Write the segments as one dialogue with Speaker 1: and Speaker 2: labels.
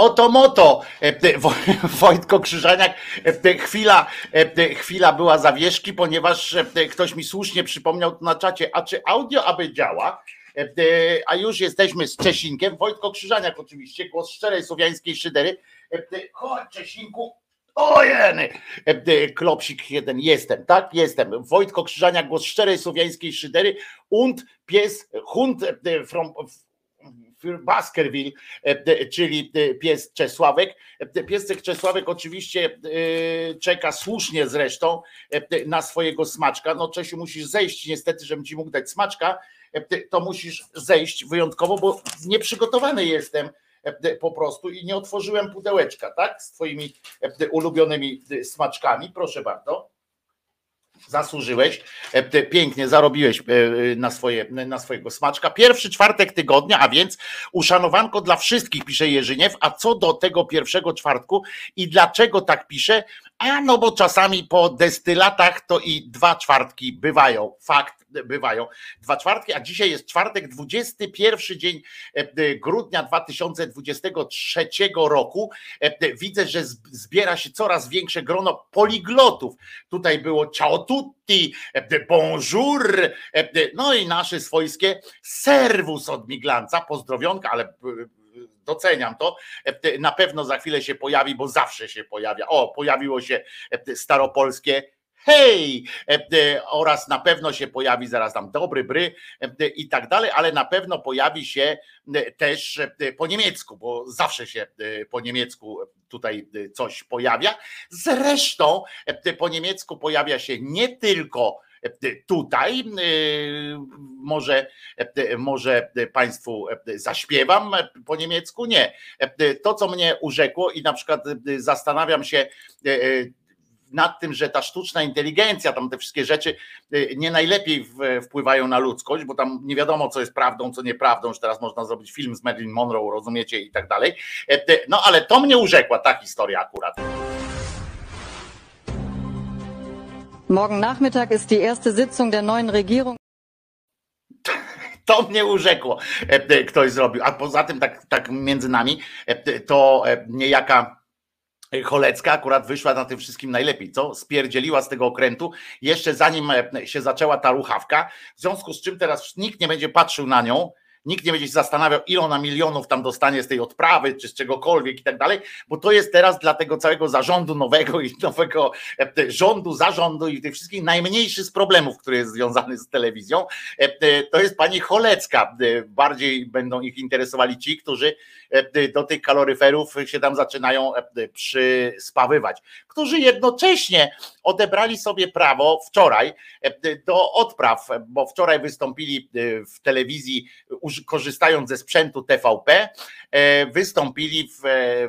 Speaker 1: Oto moto. E, Wojtko Krzyżaniak, e, chwila, e, chwila była zawieszki, ponieważ ktoś mi słusznie przypomniał na czacie, a czy audio aby działa? A już jesteśmy z Czesinkiem. Wojtko Krzyżaniak oczywiście, głos szczerej słowiańskiej szydery. Chodź Czesinku, Ojeny! Klopsik jeden, jestem, tak? Jestem. Wojtko Krzyżania, głos szczerej słowiańskiej szydery. Und pies, hund from, Baskerville, e, czyli e, pies Czesławek. E, Piesek Czesławek oczywiście czeka słusznie zresztą na swojego smaczka. No Czesiu musisz zejść niestety, żebym ci mógł dać smaczka, to musisz zejść wyjątkowo, bo nieprzygotowany jestem po prostu i nie otworzyłem pudełeczka, tak? Z twoimi ulubionymi smaczkami, proszę bardzo zasłużyłeś, e, pięknie zarobiłeś e, na, swoje, na swojego smaczka. Pierwszy czwartek tygodnia, a więc uszanowanko dla wszystkich, pisze Jerzyniew. A co do tego pierwszego czwartku i dlaczego tak pisze? A no bo czasami po destylatach to i dwa czwartki bywają. Fakt bywają dwa czwartki, a dzisiaj jest czwartek, 21 dzień e, grudnia 2023 roku. E, widzę, że zbiera się coraz większe grono poliglotów. Tutaj było ciao tutti, e, bonjour, no i nasze swojskie serwus od miglanca, pozdrowionka, ale doceniam to. Na pewno za chwilę się pojawi, bo zawsze się pojawia. O, pojawiło się staropolskie hej, e, e, oraz na pewno się pojawi zaraz tam dobry bry e, i tak dalej, ale na pewno pojawi się też po niemiecku, bo zawsze się po niemiecku tutaj coś pojawia. Zresztą po niemiecku pojawia się nie tylko tutaj. Może, może Państwu zaśpiewam po niemiecku? Nie. To, co mnie urzekło, i na przykład zastanawiam się, nad tym, że ta sztuczna inteligencja, tam te wszystkie rzeczy y, nie najlepiej wpływają na ludzkość, bo tam nie wiadomo, co jest prawdą, co nieprawdą, że teraz można zrobić film z Marilyn Monroe, rozumiecie, i tak dalej. No ale to mnie urzekła, ta historia akurat.
Speaker 2: Morgen Nachmittag ist die erste Sitzung der neuen Regierung.
Speaker 1: To mnie urzekło, e, ktoś zrobił. A poza tym, tak, tak między nami, e, to niejaka Cholecka akurat wyszła na tym wszystkim najlepiej, co? Spierdzieliła z tego okrętu, jeszcze zanim e, się zaczęła ta ruchawka, w związku z czym teraz nikt nie będzie patrzył na nią, Nikt nie będzie się zastanawiał, ile ona milionów tam dostanie z tej odprawy, czy z czegokolwiek i tak dalej, bo to jest teraz dla tego całego zarządu nowego i nowego e, rządu, zarządu i tych wszystkich najmniejszy z problemów, który jest związany z telewizją. E, to jest pani Cholecka. Bardziej będą ich interesowali ci, którzy do tych kaloryferów się tam zaczynają przyspawywać, którzy jednocześnie odebrali sobie prawo wczoraj do odpraw, bo wczoraj wystąpili w telewizji korzystając ze sprzętu TVP, e, wystąpili w,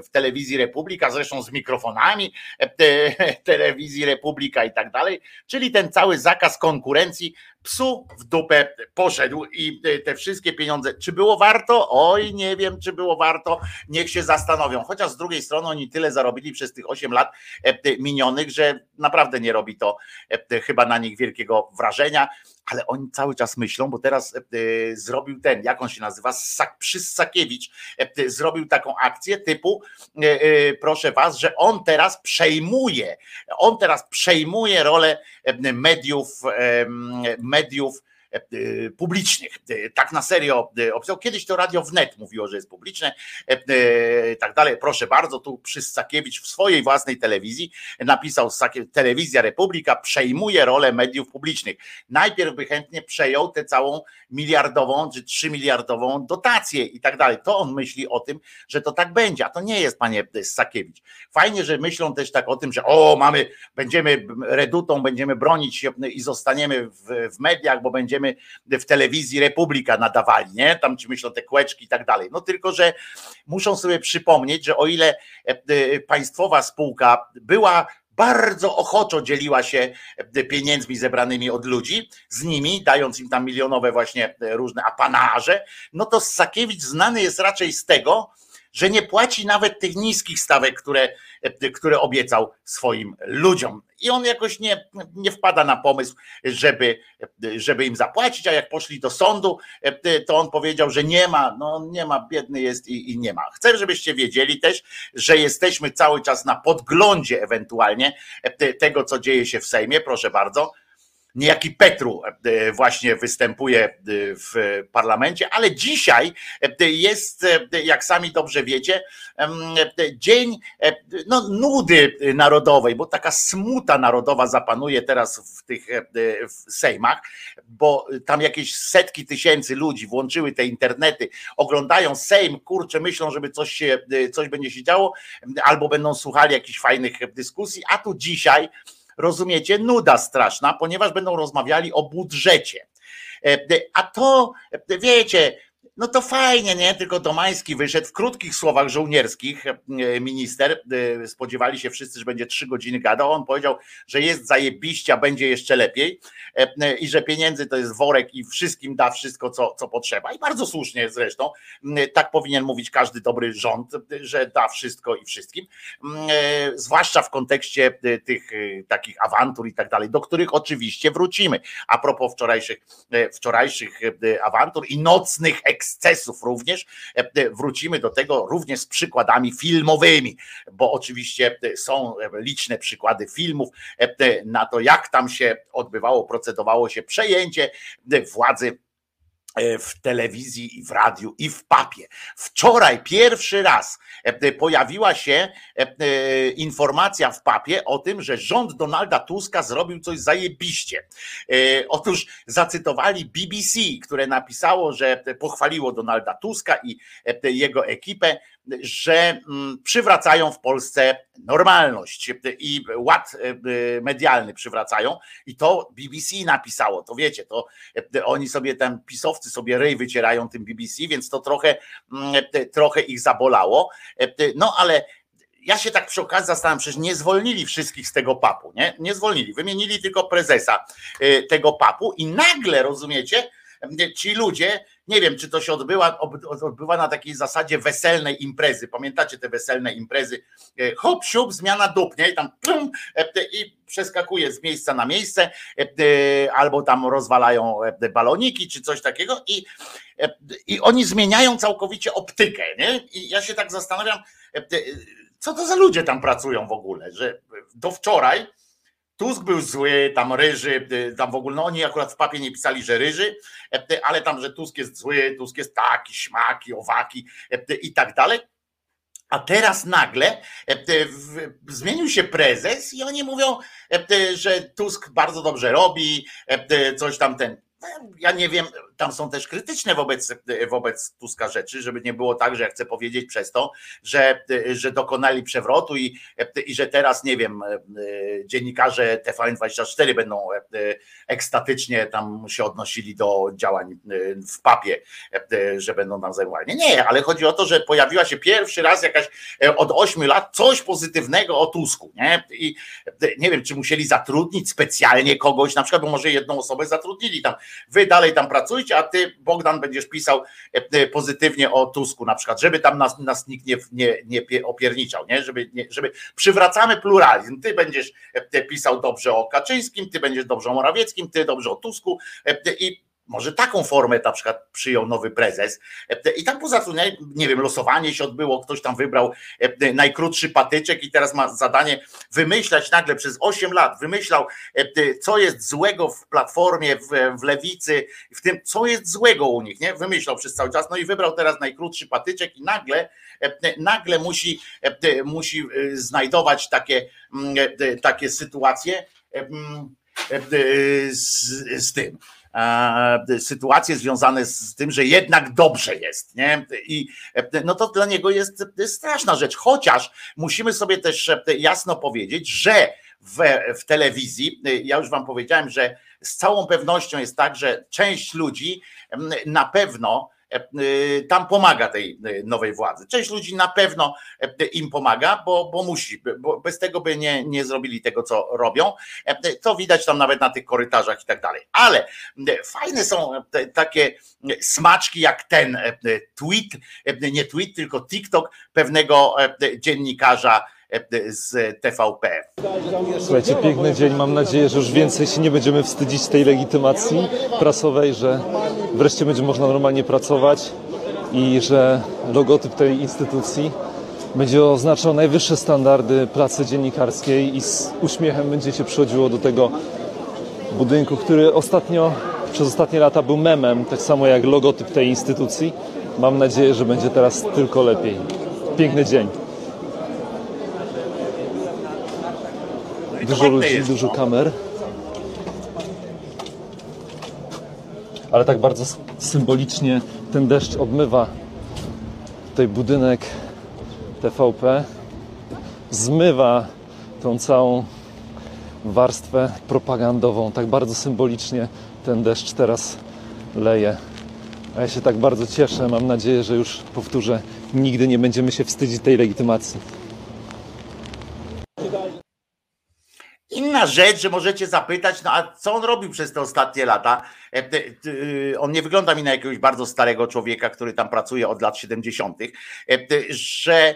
Speaker 1: w telewizji Republika, zresztą z mikrofonami e, telewizji Republika i tak dalej, czyli ten cały zakaz konkurencji psu w dupę poszedł i te wszystkie pieniądze, czy było warto? Oj, nie wiem, czy było warto, niech się zastanowią. Chociaż z drugiej strony oni tyle zarobili przez tych 8 lat e, minionych, że naprawdę nie robi to chyba na nich wielkiego wrażenia ale oni cały czas myślą, bo teraz e, zrobił ten, jak on się nazywa, Sak, Przyssakiewicz, e, zrobił taką akcję typu, e, proszę was, że on teraz przejmuje, on teraz przejmuje rolę mediów, mediów E, publicznych. E, tak na serio e, opisał. Kiedyś to Radio Wnet mówiło, że jest publiczne tak dalej. Proszę bardzo, tu Przyssakiewicz w swojej własnej telewizji napisał Telewizja Republika przejmuje rolę mediów publicznych. Najpierw by chętnie przejął tę całą miliardową czy trzymiliardową dotację i tak dalej. To on myśli o tym, że to tak będzie, a to nie jest, panie Sakiewicz. Fajnie, że myślą też tak o tym, że o, mamy, będziemy redutą, będziemy bronić się i zostaniemy w, w mediach, bo będziemy będziemy w telewizji Republika nadawali, nie? Tam ci myślą te kłeczki i tak dalej. No tylko, że muszą sobie przypomnieć, że o ile e, e, państwowa spółka była bardzo ochoczo dzieliła się e, pieniędzmi zebranymi od ludzi, z nimi, dając im tam milionowe właśnie różne apanarze, no to Sakiewicz znany jest raczej z tego, że nie płaci nawet tych niskich stawek, które, które obiecał swoim ludziom. I on jakoś nie, nie wpada na pomysł, żeby, żeby im zapłacić, a jak poszli do sądu, to on powiedział, że nie ma, no nie ma, biedny jest i, i nie ma. Chcę, żebyście wiedzieli też, że jesteśmy cały czas na podglądzie ewentualnie tego, co dzieje się w Sejmie, proszę bardzo niejaki Petru e, właśnie występuje e, w parlamencie, ale dzisiaj e, jest, jak sami dobrze wiecie, dzień no, nudy narodowej, bo taka smuta narodowa zapanuje teraz w tych w sejmach, bo tam jakieś setki tysięcy ludzi włączyły te internety, oglądają Sejm, kurczę, myślą, żeby coś się, coś będzie się działo, albo będą słuchali jakichś fajnych dyskusji, a tu dzisiaj rozumiecie, nuda straszna, ponieważ będą rozmawiali o budżecie. E, a to, wiecie, no to fajnie, nie? Tylko Domański wyszedł w krótkich słowach żołnierskich. e, Minister, e, spodziewali się wszyscy, że będzie trzy godziny gadał. On powiedział, że jest zajebiście, a będzie jeszcze lepiej e, i że pieniędzy to jest worek i wszystkim da wszystko, co, co potrzeba. I bardzo słusznie zresztą. M, Tak powinien mówić każdy dobry rząd, że da wszystko i wszystkim. M, e, Zwłaszcza w kontekście tych takich awantur i tak dalej, do których oczywiście wrócimy. A propos wczorajszych, wczorajszych awantur i nocnych ekscesów również, e, e, wrócimy do tego również z przykładami filmowymi, bo oczywiście e, są liczne przykłady filmów na to, jak tam się odbywało, procedowało się przejęcie władzy w telewizji i w radiu i w papie. Wczoraj pierwszy raz e, pojawiła się e, e, informacja w papie o tym, że rząd Donalda Tuska zrobił coś zajebiście. E, Otóż zacytowali BBC, które napisało, że pochwaliło Donalda Tuska i e, jego ekipę, że mm, przywracają w Polsce normalność i ład e, medialny przywracają i to BBC napisało, to wiecie, to e, oni sobie tam pisowcy sobie ryj wycierają tym BBC, więc to trochę, mm, e, trochę ich zabolało. No ale ja się tak przy okazji zastanawiam, przecież nie zwolnili wszystkich z tego papu, nie? Nie zwolnili, wymienili tylko prezesa tego papu i nagle, rozumiecie, ci ludzie, nie wiem, czy to się odbyła, ob- odbywa na takiej zasadzie weselnej imprezy. Pamiętacie te weselne imprezy? E, Hop, siup, zmiana dup, nie? I tam plum, e, i przeskakuje z miejsca na miejsce, e, albo tam rozwalają baloniki, czy coś takiego i, i oni zmieniają całkowicie optykę, nie? I ja się tak zastanawiam, co to za ludzie tam pracują w ogóle, że do wczoraj Tusk był zły, tam ryży, y, tam w ogóle, no oni akurat w papie nie pisali, że ryży, e, y, ale tam, że Tusk jest zły, Tusk jest taki, śmaki, owaki e, i tak dalej. A teraz nagle e, zmienił się prezes i oni mówią, e, że Tusk bardzo dobrze robi, e, coś tam ten. No, Ja nie wiem, tam są też krytyczne wobec, wobec Tuska rzeczy, żeby nie było tak, że ja chcę powiedzieć przez to, że, że dokonali przewrotu i, i że teraz, nie wiem, dziennikarze TVN24 będą ekstatycznie tam się odnosili do działań w papie, że będą tam zajmowali. Nie, nie, ale chodzi o to, że pojawiła się pierwszy raz jakaś od ośmiu lat coś pozytywnego o Tusku, nie? I nie wiem, czy musieli zatrudnić specjalnie kogoś, na przykład, bo może jedną osobę zatrudnili tam. Wy dalej tam pracujcie, a ty, Bogdan, będziesz pisał e, pozytywnie o Tusku na przykład, żeby tam nas, nas nikt nie, nie, nie pie- opierniczał, nie? Żeby, nie? żeby przywracamy pluralizm. Ty będziesz e, pisał dobrze o Kaczyńskim, ty będziesz dobrze o Morawieckim, ty dobrze o Tusku e, i może taką formę na przykład przyjął nowy prezes E, i tam pozatrudniali, nie wiem, losowanie się odbyło, ktoś tam wybrał e, najkrótszy patyczek i teraz ma zadanie wymyślać nagle przez 8 lat, wymyślał e, co jest złego w Platformie, w, w Lewicy, w tym, co jest złego u nich, nie? Wymyślał przez cały czas, no i wybrał teraz najkrótszy patyczek i nagle, nagle musi, musi znajdować takie, mm, takie sytuacje mm, z, z tym sytuacje związane z tym, że jednak dobrze jest, nie? I e, no to dla niego jest straszna rzecz, chociaż musimy sobie też e, jasno powiedzieć, że w, w telewizji, e, ja już wam powiedziałem, że z całą pewnością jest tak, że część ludzi na pewno e, tam pomaga tej y, nowej władzy. Część ludzi na pewno e, im pomaga, bo, bo musi, bo bez tego by nie, nie zrobili tego, co robią. E, To widać tam nawet na tych korytarzach i tak dalej. Ale e, fajne są te, takie smaczki jak ten e, tweet, e, nie tweet, tylko TikTok pewnego e, dziennikarza e, z TVP.
Speaker 3: Słuchajcie, piękny dzień. Mam nadzieję, że już więcej się nie będziemy wstydzić tej legitymacji prasowej, że wreszcie będzie można normalnie pracować i że logotyp tej instytucji będzie oznaczał najwyższe standardy pracy dziennikarskiej i z uśmiechem będzie się przychodziło do tego budynku, który ostatnio, przez ostatnie lata był memem, tak samo jak logotyp tej instytucji. Mam nadzieję, że będzie teraz tylko lepiej. Piękny dzień. Dużo ludzi,
Speaker 1: jest,
Speaker 3: dużo
Speaker 1: no.
Speaker 3: kamer. Ale tak bardzo symbolicznie ten deszcz obmywa tutaj budynek TVP. Zmywa tą całą warstwę propagandową. Tak bardzo symbolicznie ten deszcz teraz leje A ja się tak bardzo cieszę. Mam nadzieję, że już powtórzę, nigdy nie będziemy się wstydzić tej legitymacji.
Speaker 1: Inna rzecz, że możecie zapytać, no a co on robił przez te ostatnie lata? E, e, on nie wygląda mi na jakiegoś bardzo starego człowieka, który tam pracuje od lat 70., e, że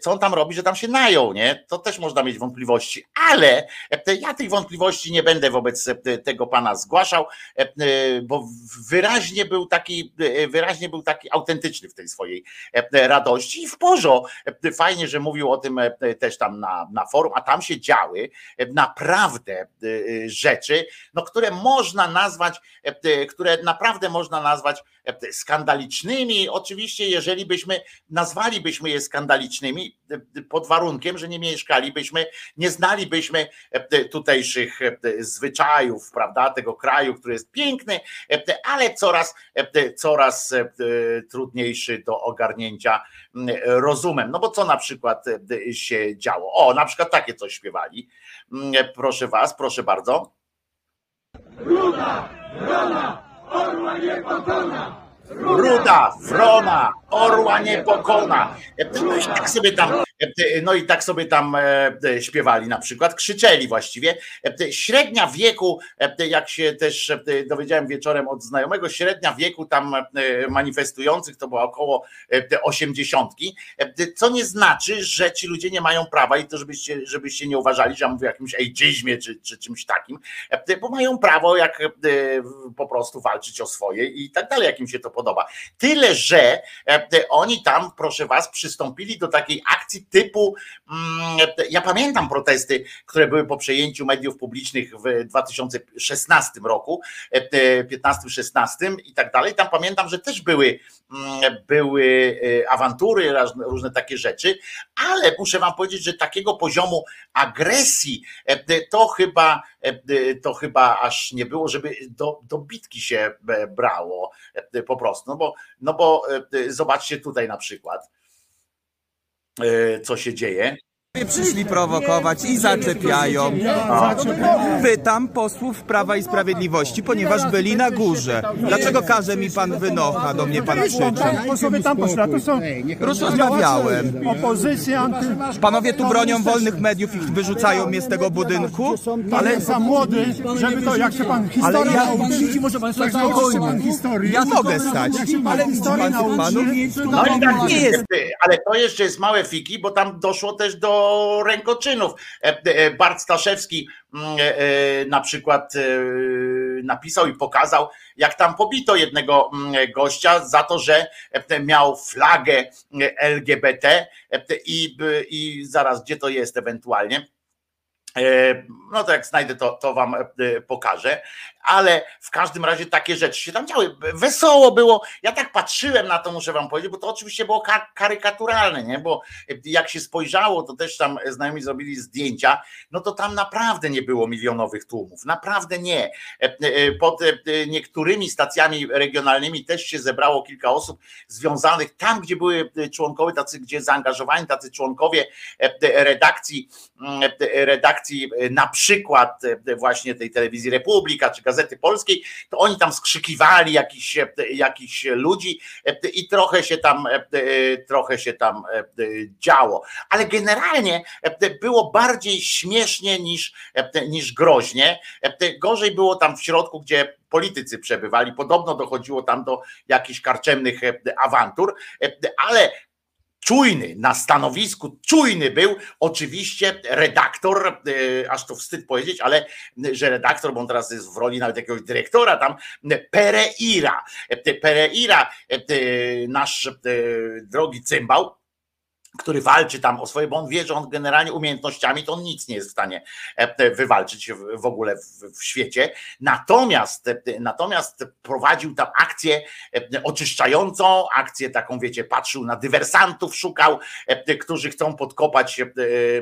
Speaker 1: co on tam robi, że tam się najął, nie? To też można mieć wątpliwości, ale ja tych wątpliwości nie będę wobec tego pana zgłaszał, bo wyraźnie był taki, wyraźnie był taki autentyczny w tej swojej radości i w porządku. Fajnie, że mówił o tym też tam na, na forum, a tam się działy naprawdę rzeczy, no, które można nazwać które naprawdę można nazwać e, skandalicznymi. Oczywiście, jeżeli byśmy nazwalibyśmy je skandalicznymi, e, pod warunkiem, że nie mieszkalibyśmy, nie znalibyśmy tutejszych zwyczajów, prawda, tego kraju, który jest piękny, ale coraz, coraz trudniejszy do ogarnięcia rozumem. No bo co na przykład się działo? O, na przykład takie coś śpiewali. Proszę was, proszę bardzo.
Speaker 4: Ruda, rana, orła nie pokona.
Speaker 1: Ruda, frona, orła nie pokona. Tak sobie tam, no i tak sobie tam e, śpiewali na przykład, krzyczeli właściwie. Średnia wieku, jak się też dowiedziałem wieczorem od znajomego, średnia wieku tam manifestujących to była około osiemdziesiątki, co nie znaczy, że ci ludzie nie mają prawa i to żebyście, żebyście nie uważali, że ja mówię o jakimś ejdzizmie czy, czy czymś takim, bo mają prawo jak po prostu walczyć o swoje i tak dalej, jak im się to podoba. Tyle, że oni tam, proszę was, przystąpili do takiej akcji typu, mm, ja pamiętam protesty, które były po przejęciu mediów publicznych w 2016 roku, 15-16 i tak dalej. Tam pamiętam, że też były, mm, były e, awantury, różne takie rzeczy, ale muszę wam powiedzieć, że takiego poziomu agresji to chyba, to chyba aż nie było, żeby do, do bitki się brało po prostu. No bo, no bo zobaczcie tutaj na przykład, co się dzieje
Speaker 5: przyszli prowokować i zaczepiają. Pytam posłów Prawa i Sprawiedliwości, ponieważ byli na górze. Dlaczego każe mi pan wynocha, do mnie pan krzyczy?
Speaker 6: Posłowie tam poszli, to są
Speaker 5: Rozmawiałem.
Speaker 6: opozycja,
Speaker 5: Panowie tu bronią wolnych mediów i wyrzucają mnie z tego budynku,
Speaker 6: ale za młody, żeby to, jak się pan historia
Speaker 5: ja-
Speaker 6: nauczy, może pan stać nauczy pan historii.
Speaker 5: ja mogę stać.
Speaker 6: Jak się pan
Speaker 5: panów-
Speaker 1: No i tak
Speaker 5: nie jest.
Speaker 1: Ale to jeszcze jest małe fiki, bo tam doszło też do rękoczynów. E, e, Bart Staszewski mm, e, na przykład napisał i pokazał, jak tam pobito jednego mm, gościa za to, że miał flagę LGBT i, i zaraz gdzie to jest ewentualnie no to jak znajdę, to, to wam pokażę, ale w każdym razie takie rzeczy się tam działy. Wesoło było. Ja tak patrzyłem na to, muszę wam powiedzieć, bo to oczywiście było karykaturalne, nie? Bo jak się spojrzało, to też tam znajomi zrobili zdjęcia, no to tam naprawdę nie było milionowych tłumów. Naprawdę nie. Pod niektórymi stacjami regionalnymi też się zebrało kilka osób związanych tam, gdzie były członkowie, tacy, gdzie zaangażowani tacy członkowie redakcji, redakcji na przykład właśnie tej telewizji Republika czy Gazety Polskiej, to oni tam skrzykiwali jakichś, jakichś ludzi i trochę się tam trochę się tam działo. Ale generalnie było bardziej śmiesznie niż, niż groźnie. Gorzej było tam w środku, gdzie politycy przebywali. Podobno dochodziło tam do jakichś karczemnych awantur, ale czujny na stanowisku, czujny był oczywiście redaktor, e, aż to wstyd powiedzieć, ale że redaktor, bo on teraz jest w roli nawet jakiegoś dyrektora tam, Pereira. Pereira, e, nasz e, drogi cymbał, który walczy tam o swoje, bo on wie, że on generalnie umiejętnościami to on nic nie jest w stanie e, wywalczyć w ogóle w, świecie. Natomiast, e, natomiast prowadził tam akcję e, oczyszczającą, akcję taką, wiecie, patrzył na dywersantów, szukał, którzy chcą podkopać,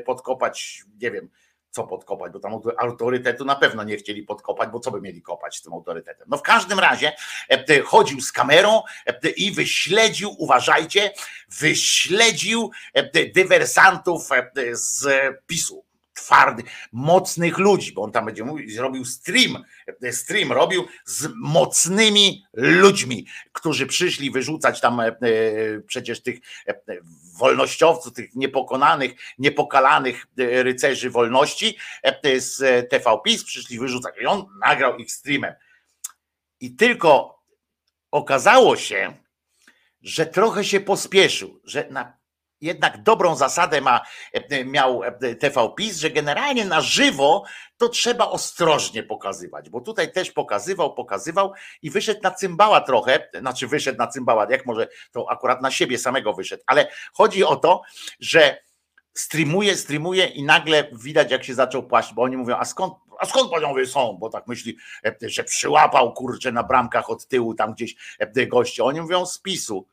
Speaker 1: podkopać, nie wiem, co podkopać, bo tam autorytetu na pewno nie chcieli podkopać, bo co by mieli kopać z tym autorytetem. No w każdym razie e, chodził z kamerą e, i wyśledził, uważajcie, wyśledził e, dywersantów z PiSu twardych, mocnych ludzi, bo on tam będzie mówił, zrobił stream, stream robił z mocnymi ludźmi, którzy przyszli wyrzucać tam e, przecież tych e, wolnościowców, tych niepokonanych, niepokalanych e, rycerzy wolności z TV PiS, przyszli wyrzucać i on nagrał ich streamem. I tylko okazało się, że trochę się pospieszył, że na jednak dobrą zasadę ma, e, miał e, TV PiS, że generalnie na żywo to trzeba ostrożnie pokazywać, bo tutaj też pokazywał, pokazywał i wyszedł na cymbała trochę, znaczy wyszedł na cymbała, jak może to akurat na siebie samego wyszedł, ale chodzi o to, że streamuje, streamuje i nagle widać jak się zaczął płaść, bo oni mówią, a skąd, a skąd panowie są, bo tak myśli, e, że przyłapał kurczę na bramkach od tyłu tam gdzieś goście, oni mówią z PiSu,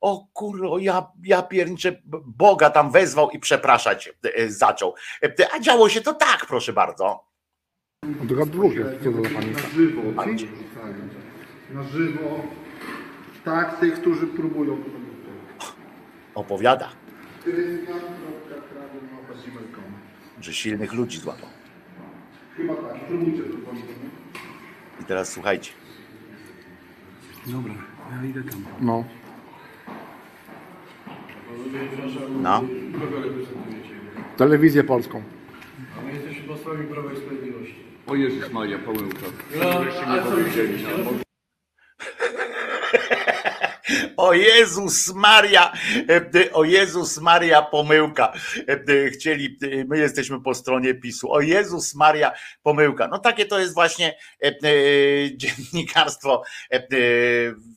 Speaker 1: o kurwa, ja, ja pierniczę, Boga tam wezwał i przepraszać e, zaczął. E, a działo się to tak, proszę bardzo.
Speaker 6: Druga drugie, co pani?
Speaker 7: Na żywo, na żywo, tak, tych, którzy próbują.
Speaker 1: Opowiada. Że silnych ludzi złapał.
Speaker 7: Chyba tak, spróbujcie to.
Speaker 1: I teraz słuchajcie.
Speaker 7: Dobra, ja idę tam.
Speaker 6: No.
Speaker 1: No.
Speaker 6: Telewizję polską.
Speaker 7: A my jesteśmy posłami Prawa i Sprawiedliwości.
Speaker 4: O Jezus Maria, pomyłka.
Speaker 7: No, a co widzieli?
Speaker 1: O Jezus Maria, e, o Jezus Maria pomyłka. E, chcieli, e, my jesteśmy po stronie PiSu. O Jezus Maria pomyłka. No takie to jest właśnie dziennikarstwo.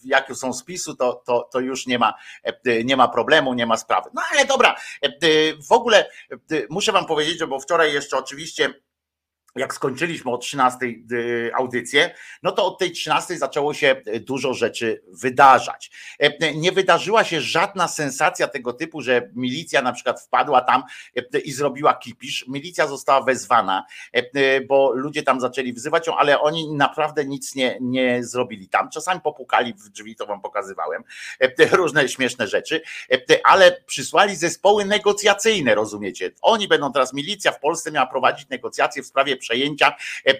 Speaker 1: Jak są z PiSu, to, to, to już nie ma, nie ma problemu, nie ma sprawy. No ale dobra, w ogóle muszę wam powiedzieć, bo wczoraj jeszcze oczywiście jak skończyliśmy o 13 y, audycję, no to od tej 13 zaczęło się y, dużo rzeczy wydarzać. E, nie wydarzyła się żadna sensacja tego typu, że milicja na przykład wpadła tam e, i zrobiła kipisz. Milicja została wezwana, e, bo ludzie tam zaczęli wzywać ją, ale oni naprawdę nic nie, nie zrobili tam. Czasami popukali w drzwi, to wam pokazywałem, różne śmieszne rzeczy, ale przysłali zespoły negocjacyjne, rozumiecie? Oni będą teraz, milicja w Polsce miała prowadzić negocjacje w sprawie przejęcia e, e,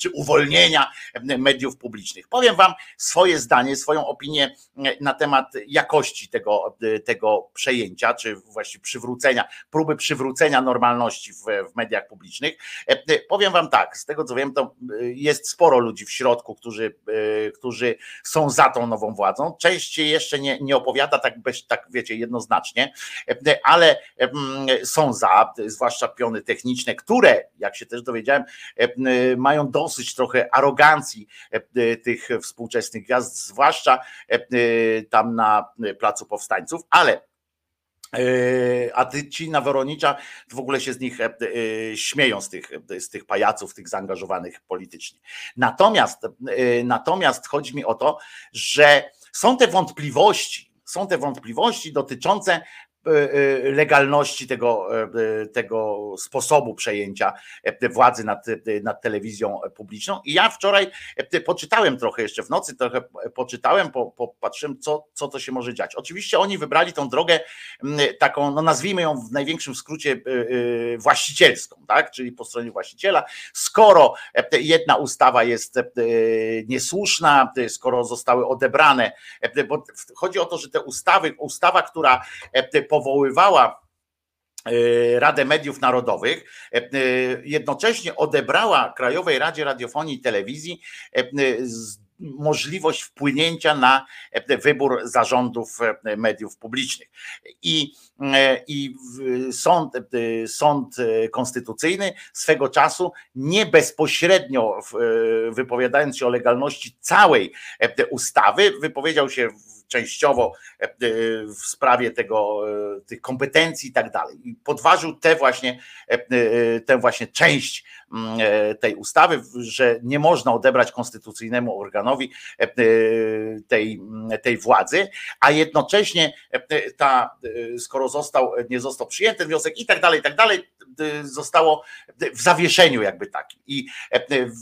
Speaker 1: czy uwolnienia mediów publicznych. Powiem Wam swoje zdanie, swoją opinię na temat jakości tego, tego przejęcia, czy właściwie przywrócenia, próby przywrócenia normalności w, w mediach publicznych. E, powiem Wam tak, z tego co wiem, to jest sporo ludzi w środku, którzy, którzy są za tą nową władzą. Część jeszcze nie, nie opowiada tak, tak wiecie, jednoznacznie, ale są za, zwłaszcza piony techniczne, które, jak się też dowiedziałem, e, mają dosyć trochę arogancji e, tych współczesnych gwiazd, zwłaszcza e, tam na Placu Powstańców, ale a ty ci na Woronicza w ogóle się z nich śmieją, z tych, z tych pajaców, tych zaangażowanych politycznie. Natomiast, natomiast chodzi mi o to, że są te wątpliwości, są te wątpliwości dotyczące E, e, legalności tego, e, tego sposobu przejęcia władzy nad, nad telewizją publiczną. I ja wczoraj poczytałem trochę jeszcze w nocy, trochę poczytałem, popatrzyłem, co, co to się może dziać. Oczywiście oni wybrali tą drogę taką, no nazwijmy ją w największym skrócie właścicielską, tak? czyli po stronie właściciela. Skoro jedna ustawa jest niesłuszna, skoro zostały odebrane, bo chodzi o to, że te ustawy, ustawa, która powoływała e, Radę Mediów Narodowych, e, e, jednocześnie odebrała Krajowej Radzie Radiofonii i Telewizji możliwość wpłynięcia na wybór zarządów mediów publicznych. I, i sąd, sąd konstytucyjny swego czasu nie bezpośrednio wypowiadając się o legalności całej ustawy, wypowiedział się częściowo e, e, w sprawie tego, e, tych kompetencji i tak dalej. I podważył tę właśnie, tę właśnie część mm, tej ustawy, że nie można odebrać konstytucyjnemu organowi tej, tej władzy, a jednocześnie ta, skoro został, nie został przyjęty wniosek i tak dalej, i tak dalej, zostało w zawieszeniu jakby takim. I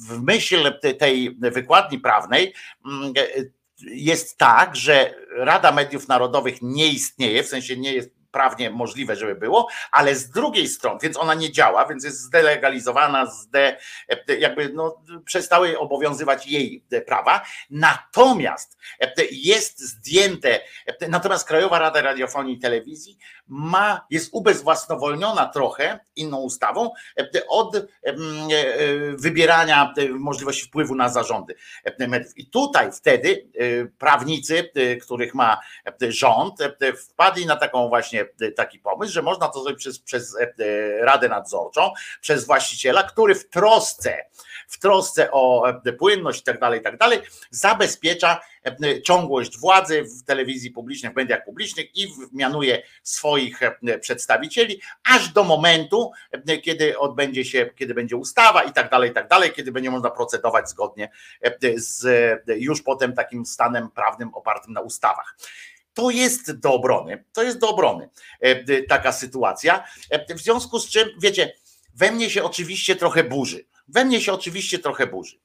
Speaker 1: w myśl tej wykładni prawnej jest tak, że Rada Mediów Narodowych nie istnieje, w sensie nie jest prawnie możliwe, żeby było, ale z drugiej strony, więc ona nie działa, więc jest zdelegalizowana, zde, jakby no, przestały obowiązywać jej prawa. Natomiast jest zdjęte, natomiast Krajowa Rada Radiofonii i Telewizji ma, jest ubezwłasnowolniona trochę inną ustawą od wybierania możliwości wpływu na zarządy. I tutaj wtedy prawnicy, których ma rząd, wpadli na taką właśnie taki pomysł, że można to zrobić przez, przez Radę Nadzorczą, przez właściciela, który w trosce, w trosce o płynność i tak dalej, i tak zabezpiecza ciągłość władzy w telewizji publicznej, w mediach publicznych i mianuje swoich przedstawicieli, aż do momentu, kiedy odbędzie się, kiedy będzie ustawa i tak dalej, i tak dalej, kiedy będzie można procedować zgodnie z już potem takim stanem prawnym opartym na ustawach. To jest do obrony, to jest do obrony taka sytuacja. W związku z czym, wiecie, we mnie się oczywiście trochę burzy. We mnie się oczywiście trochę burzy.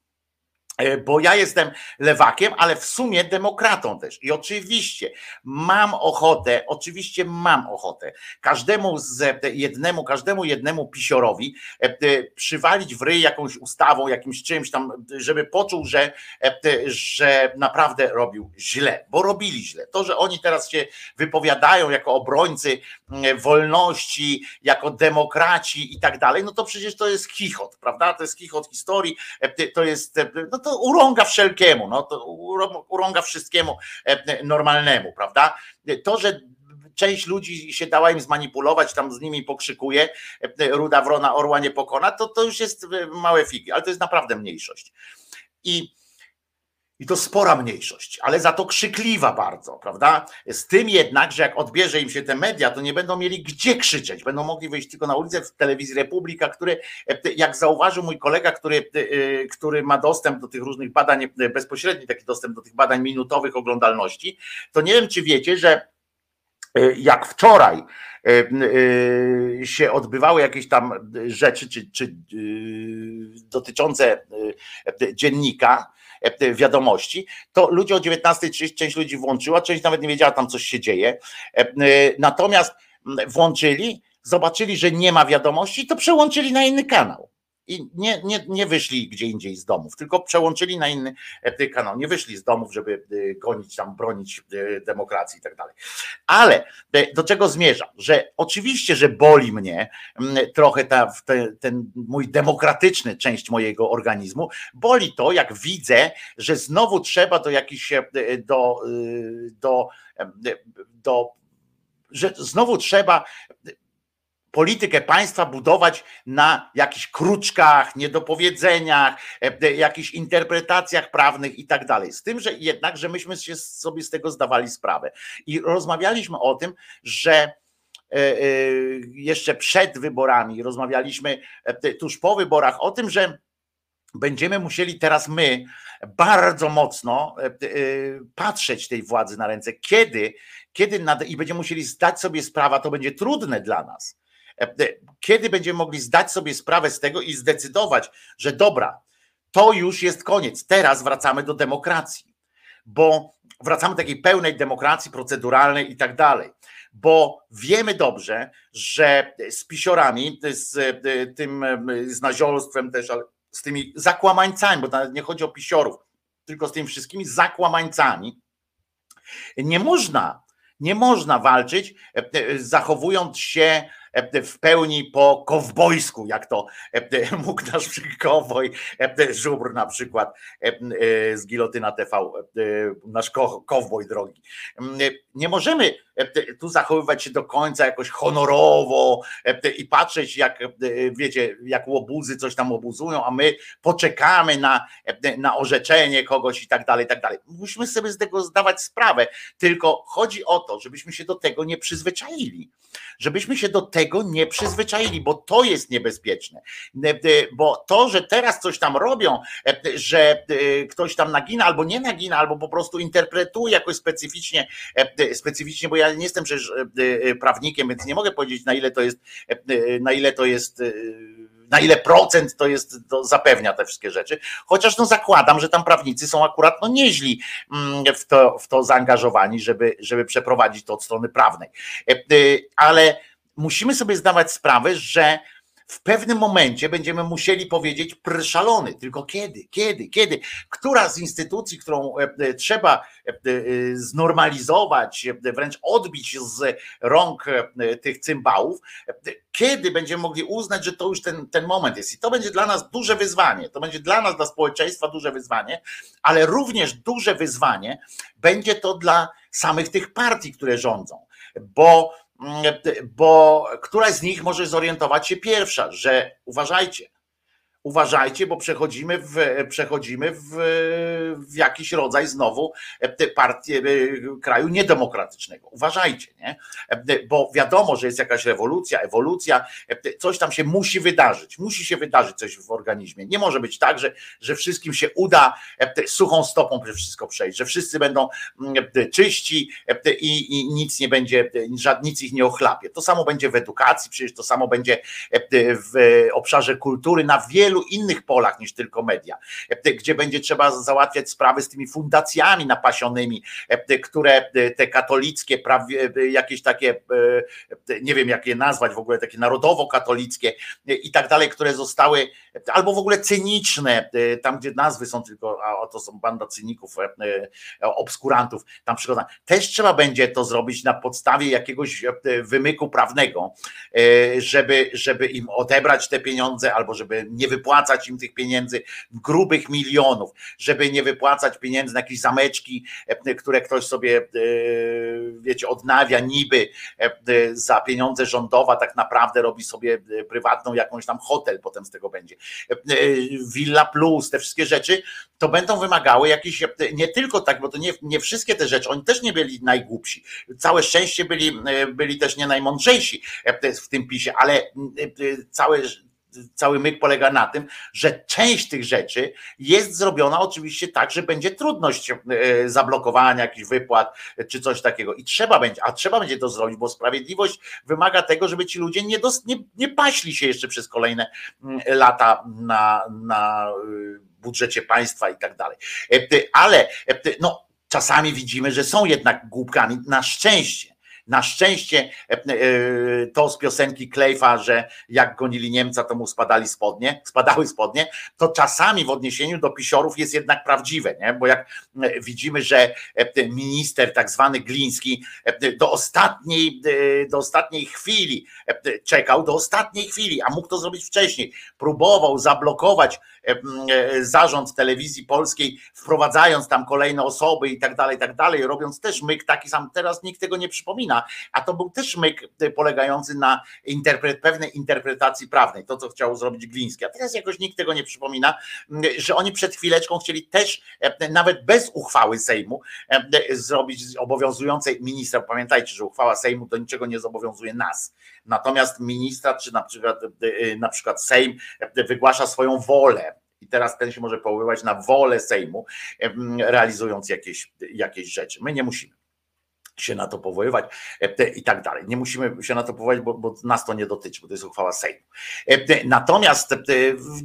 Speaker 1: E, bo ja jestem lewakiem, ale w sumie demokratą też. I oczywiście mam ochotę, oczywiście mam ochotę każdemu z jednemu, każdemu jednemu pisiorowi e, przywalić w ryj jakąś ustawą, jakimś czymś tam, żeby poczuł, że, e, że naprawdę robił źle, bo robili źle. To, że oni teraz się wypowiadają jako obrońcy wolności, jako demokraci i tak dalej, no to przecież to jest chichot, prawda? To jest chichot historii, to jest, no to urąga wszelkiemu, no to urąga wszystkiemu e, normalnemu, prawda? To, że część ludzi się dała im zmanipulować, tam z nimi pokrzykuje, e, ruda wrona orła nie pokona, to, to już jest e, małe figi, ale to jest naprawdę mniejszość. I i to spora mniejszość, ale za to krzykliwa bardzo, prawda? Z tym jednak, że jak odbierze im się te media, to nie będą mieli gdzie krzyczeć. Będą mogli wyjść tylko na ulicę w telewizji Republika, który, jak zauważył mój kolega, który, e, który ma dostęp do tych różnych badań, bezpośredni taki dostęp do tych badań minutowych oglądalności, to nie wiem, czy wiecie, że e, jak wczoraj e, się odbywały jakieś tam rzeczy, czy, czy dotyczące dziennika, E, wiadomości, to ludzie o 19.30 część ludzi włączyła, część nawet nie wiedziała tam coś się dzieje. E, e, natomiast włączyli, zobaczyli, że nie ma wiadomości, to przełączyli na inny kanał i nie, nie, nie wyszli gdzie indziej z domów, tylko przełączyli na inny e, kanał. Nie wyszli z domów, żeby e, gonić tam, bronić e, demokracji i tak dalej. Ale do czego zmierzam? Że oczywiście, że boli mnie trochę ta, ten, ten mój demokratyczny część mojego organizmu. Boli to, jak widzę, że znowu trzeba do jakichś do, do, do, do że znowu trzeba politykę państwa budować na jakichś kruczkach, niedopowiedzeniach, e, e, jakichś interpretacjach prawnych i tak dalej. Z tym, że jednak, że myśmy się sobie z tego zdawali sprawę. I rozmawialiśmy o tym, że e, jeszcze przed wyborami, rozmawialiśmy tuż po wyborach o tym, że będziemy musieli teraz my bardzo mocno patrzeć tej władzy na ręce, kiedy, kiedy i będziemy musieli zdać sobie sprawę, to będzie trudne dla nas, E, kiedy będziemy mogli zdać sobie sprawę z tego i zdecydować, że dobra, to już jest koniec, teraz wracamy do demokracji, bo wracamy do takiej pełnej demokracji proceduralnej i tak dalej, bo wiemy dobrze, że z pisiorami, z e, tym z naziolstwem też, ale z tymi zakłamańcami, bo nawet nie chodzi o pisiorów, tylko z tymi wszystkimi zakłamańcami, nie można, nie można walczyć, e, zachowując się E, w pełni po kowbojsku, jak to e, mógł nasz kowboj e, Żubr na przykład z Gilotyna TV, nasz kowboj drogi. Nie możemy tu zachowywać się do końca jakoś honorowo i patrzeć jak, wiecie, jak łobuzy coś tam obuzują, a my poczekamy na, na orzeczenie kogoś i tak dalej, i tak dalej. Musimy sobie z tego zdawać sprawę, tylko chodzi o to, żebyśmy się do tego nie przyzwyczaili żebyśmy się do tego nie przyzwyczaili, bo to jest niebezpieczne. E, e, bo to, że teraz coś tam robią, e, że ktoś tam nagina albo nie nagina, albo po prostu interpretuje jakoś specyficznie, specyficznie, bo ja nie jestem przecież prawnikiem, więc nie mogę powiedzieć, na ile to jest, na ile to jest na ile procent to jest, to zapewnia te wszystkie rzeczy. Chociaż no zakładam, że tam prawnicy są akurat no nieźli mm, w to, w to zaangażowani, żeby, żeby przeprowadzić to od strony prawnej. Ale musimy sobie zdawać sprawę, że w pewnym momencie będziemy musieli powiedzieć szalony. Tylko kiedy, kiedy, kiedy? Która z instytucji, którą e, e, trzeba e, znormalizować, wręcz odbić z rąk tych cymbałów, kiedy będziemy mogli uznać, że to już ten, ten moment jest. I to będzie dla nas duże wyzwanie. To będzie dla nas, dla społeczeństwa duże wyzwanie, ale również duże wyzwanie będzie to dla samych tych partii, które rządzą. Bo bo któraś z nich może zorientować się pierwsza, że uważajcie, uważajcie, bo przechodzimy w, przechodzimy w, w jakiś rodzaj znowu e, partii, e, kraju niedemokratycznego. Uważajcie, nie? E, bo wiadomo, że jest jakaś rewolucja, ewolucja, coś tam się musi wydarzyć, musi się wydarzyć coś w organizmie. Nie może być tak, że, że wszystkim się uda suchą stopą wszystko przejść, że wszyscy będą mm, czyści i, i nic nie będzie, nic ich nie ochlapie. To samo będzie w edukacji, przecież to samo będzie w obszarze kultury, na wielu wielu innych polach niż tylko media, gdzie będzie trzeba załatwiać sprawy z tymi fundacjami napasionymi, które te katolickie, jakieś takie, nie wiem jak je nazwać w ogóle, takie narodowo-katolickie i tak dalej, które zostały, albo w ogóle cyniczne, tam gdzie nazwy są tylko, a to są banda cyników, obskurantów, tam przygoda. Też trzeba będzie to zrobić na podstawie jakiegoś wymyku prawnego, żeby, żeby im odebrać te pieniądze, albo żeby nie wypłacać im tych pieniędzy grubych milionów, żeby nie wypłacać pieniędzy na jakieś zameczki, e, które ktoś sobie, e, wiecie, odnawia niby e, za pieniądze rządowa, tak naprawdę robi sobie prywatną jakąś tam hotel, potem z tego będzie. Villa Plus, te wszystkie rzeczy, to będą wymagały jakiś, nie tylko tak, bo to nie, nie wszystkie te rzeczy, oni też nie byli najgłupsi. Całe szczęście byli, byli też nie najmądrzejsi w tym pisie, ale całe cały myk polega na tym, że część tych rzeczy jest zrobiona oczywiście tak, że będzie trudność e, zablokowania jakichś wypłat czy coś takiego. I trzeba będzie, a trzeba będzie to zrobić, bo sprawiedliwość wymaga tego, żeby ci ludzie nie, dos, nie, nie paśli się jeszcze przez kolejne mm, lata na, na y, budżecie państwa i tak dalej. E, ale e, no, czasami widzimy, że są jednak głupkami, na szczęście na szczęście e, e, to z piosenki Klejfa, że jak gonili Niemca, to mu spadali spodnie, spadały spodnie, to czasami w odniesieniu do pisiorów jest jednak prawdziwe, nie? bo jak e, widzimy, że minister tak zwany Gliński do ostatniej, do ostatniej chwili czekał, do ostatniej chwili, a mógł to zrobić wcześniej, próbował zablokować zarząd telewizji polskiej, wprowadzając tam kolejne osoby i tak dalej, i tak dalej, robiąc też myk taki sam, teraz nikt tego nie przypomina, a to był też myk e, polegający na interpret, pewnej interpretacji prawnej, to co chciał zrobić Gliński, a teraz jakoś nikt tego nie przypomina, że oni przed chwileczką chcieli też e, nawet bez uchwały Sejmu e, zrobić obowiązującej ministra, pamiętajcie, że uchwała Sejmu do niczego nie zobowiązuje nas, natomiast ministra czy na przykład, na przykład Sejm wygłasza swoją wolę, i teraz ten się może powoływać na wolę Sejmu, realizując jakieś, jakieś rzeczy. My nie musimy się na to powoływać e, i tak dalej. Nie musimy się na to powoływać, bo, bo nas to nie dotyczy, bo to jest uchwała Sejmu. E, natomiast e,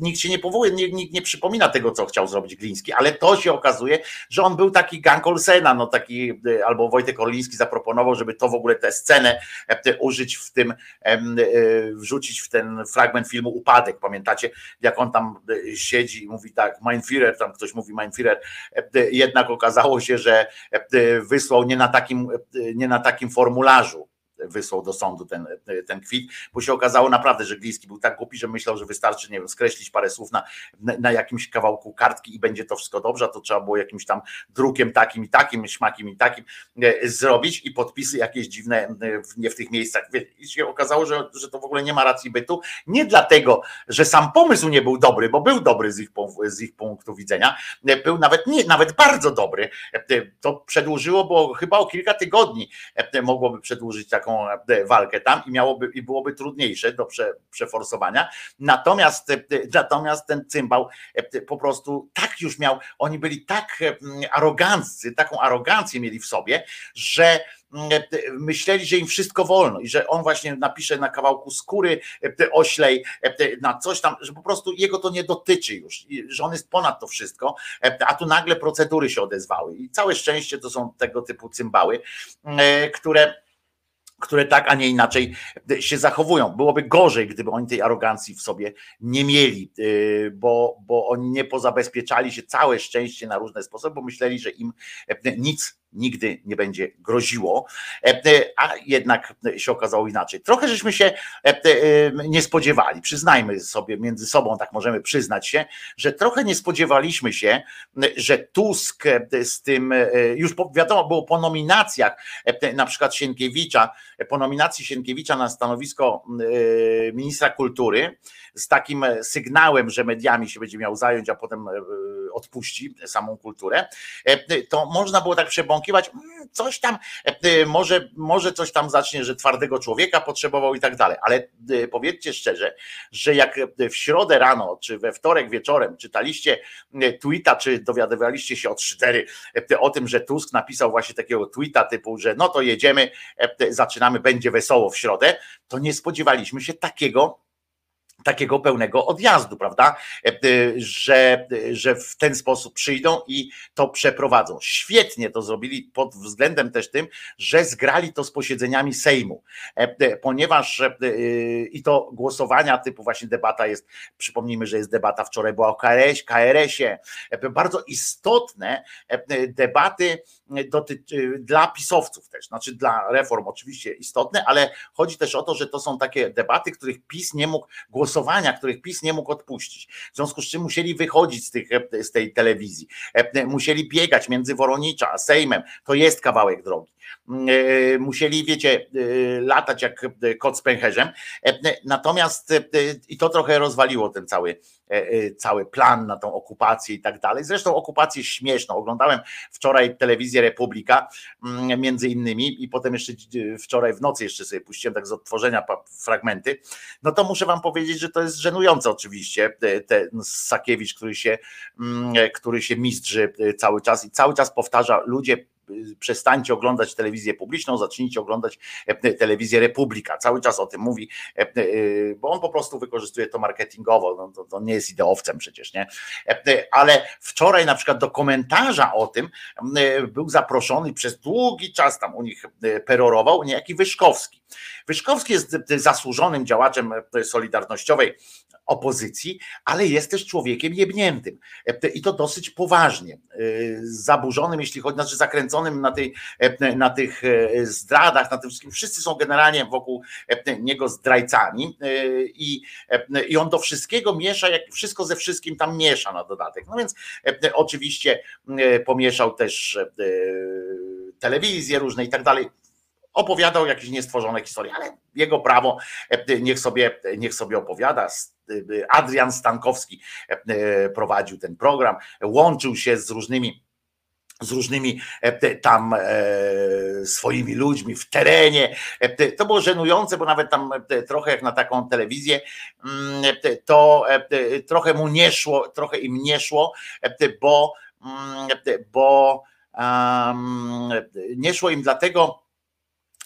Speaker 1: nikt się nie powołuje, nikt nie przypomina tego, co chciał zrobić Gliński, ale to się okazuje, że on był taki gang Olsena, no taki, albo Wojtek Orliński zaproponował, żeby to w ogóle tę scenę użyć w tym, wrzucić w ten fragment filmu Upadek. Pamiętacie, jak on tam siedzi i mówi tak, Mein Führer, tam ktoś mówi Mein Führer, jednak okazało się, że wysłał nie na takim nie na takim formularzu wysłał do sądu ten, ten kwit, bo się okazało naprawdę, że Gliński był tak głupi, że myślał, że wystarczy, nie wiem, skreślić parę słów na, na jakimś kawałku kartki i będzie to wszystko dobrze, to trzeba było jakimś tam drukiem takim i takim, śmakiem i takim e, zrobić i podpisy jakieś dziwne e, nie w tych miejscach. I się okazało, że, że to w ogóle nie ma racji bytu, nie dlatego, że sam pomysł nie był dobry, bo był dobry z ich, z ich punktu widzenia, e, był nawet nie, nawet bardzo dobry. To przedłużyło, bo chyba o kilka tygodni mogłoby przedłużyć taką taką e, walkę tam i miałoby i byłoby trudniejsze do prze, przeforsowania. Natomiast, e, natomiast ten cymbał e, po prostu tak już miał, oni byli tak aroganccy, taką arogancję mieli w sobie, że myśleli, że im wszystko wolno i że on właśnie napisze na kawałku skóry oślej, na coś tam, że po prostu jego to nie dotyczy już, że on jest ponad to wszystko, a tu nagle procedury się odezwały i całe szczęście to są tego typu cymbały, które które tak, a nie inaczej się zachowują. Byłoby gorzej, gdyby oni tej arogancji w sobie nie mieli, y, bo, bo oni nie pozabezpieczali się całe szczęście na różne sposoby, bo myśleli, że im nic nigdy nie będzie groziło, e, e, a jednak się okazało inaczej. Trochę żeśmy się e, nie spodziewali, przyznajmy sobie między sobą, tak możemy przyznać się, że trochę nie spodziewaliśmy się, że Tusk z tym, już wiadomo było po nominacjach, na przykład Sienkiewicza, po nominacji Sienkiewicza na stanowisko ministra kultury, z takim sygnałem, że mediami się będzie miał zająć, a potem odpuści samą kulturę, to można było tak przebąkiwać, mm, coś tam, e, może, może coś tam zacznie, że twardego człowieka potrzebował i tak dalej. Ale e, powiedzcie szczerze, że jak w środę rano, czy we wtorek wieczorem czytaliście e, tweeta, czy dowiadywaliście się od Sztery o tym, że Tusk napisał właśnie takiego tweeta typu, że no to jedziemy, zaczynamy, będzie wesoło w środę, to nie spodziewaliśmy się takiego takiego pełnego odjazdu, prawda? E, e, że, że w ten sposób przyjdą i to przeprowadzą. Świetnie to zrobili pod względem też tym, że zgrali to z posiedzeniami Sejmu, e, ponieważ i to głosowania typu właśnie debata jest, przypomnijmy, że jest debata wczoraj była o KRS, KRS-ie, bardzo istotne debaty dotyczy, dla pisowców też, znaczy dla reform oczywiście istotne, ale chodzi też o to, że to są takie debaty, których PiS nie mógł głosować głosowania, których PiS nie mógł odpuścić. W związku z czym musieli wychodzić z, tych, z tej telewizji. E, musieli biegać między Woronicza a Sejmem. To jest kawałek drogi. Musieli, wiecie, latać jak kot z pęcherzem. Natomiast i to trochę rozwaliło ten cały cały plan na tą okupację i tak dalej. Zresztą okupację śmieszną. Oglądałem wczoraj telewizję Republika, między innymi, i potem jeszcze wczoraj w nocy jeszcze sobie puściłem tak z odtworzenia fragmenty. No to muszę wam powiedzieć, że to jest żenujące oczywiście. Ten Sakiewicz, który się, który się mistrzy cały czas i cały czas powtarza, ludzie przestańcie oglądać telewizję publiczną, zacznijcie oglądać e, telewizję Republika. Cały czas o tym mówi, e, bo on po prostu wykorzystuje to marketingowo. No, to, to nie jest ideowcem przecież, nie? Ale wczoraj na przykład do komentarza o tym był zaproszony przez długi czas tam u nich perorował niejaki Wyszkowski. Wyszkowski jest zasłużonym działaczem solidarnościowej opozycji, ale jest też człowiekiem jebniętym i to dosyć poważnie, zaburzonym, jeśli chodzi, znaczy zakręconym na, tej, na tych zdradach, na tym wszystkim. Wszyscy są generalnie wokół niego zdrajcami i, i on do wszystkiego miesza, jak wszystko ze wszystkim tam miesza na dodatek. No więc oczywiście pomieszał też telewizję różne i tak dalej opowiadał jakieś niestworzone historie, ale jego prawo, e, niech sobie, niech sobie opowiada. E, Adrian Stankowski e, prowadził ten program, łączył się z różnymi z różnymi tam swoimi ludźmi w terenie. To było żenujące, bo nawet tam trochę jak na taką telewizję, mm, to trochę mu nie szło, trochę im nie szło, bo, mm, bo nie szło im dlatego,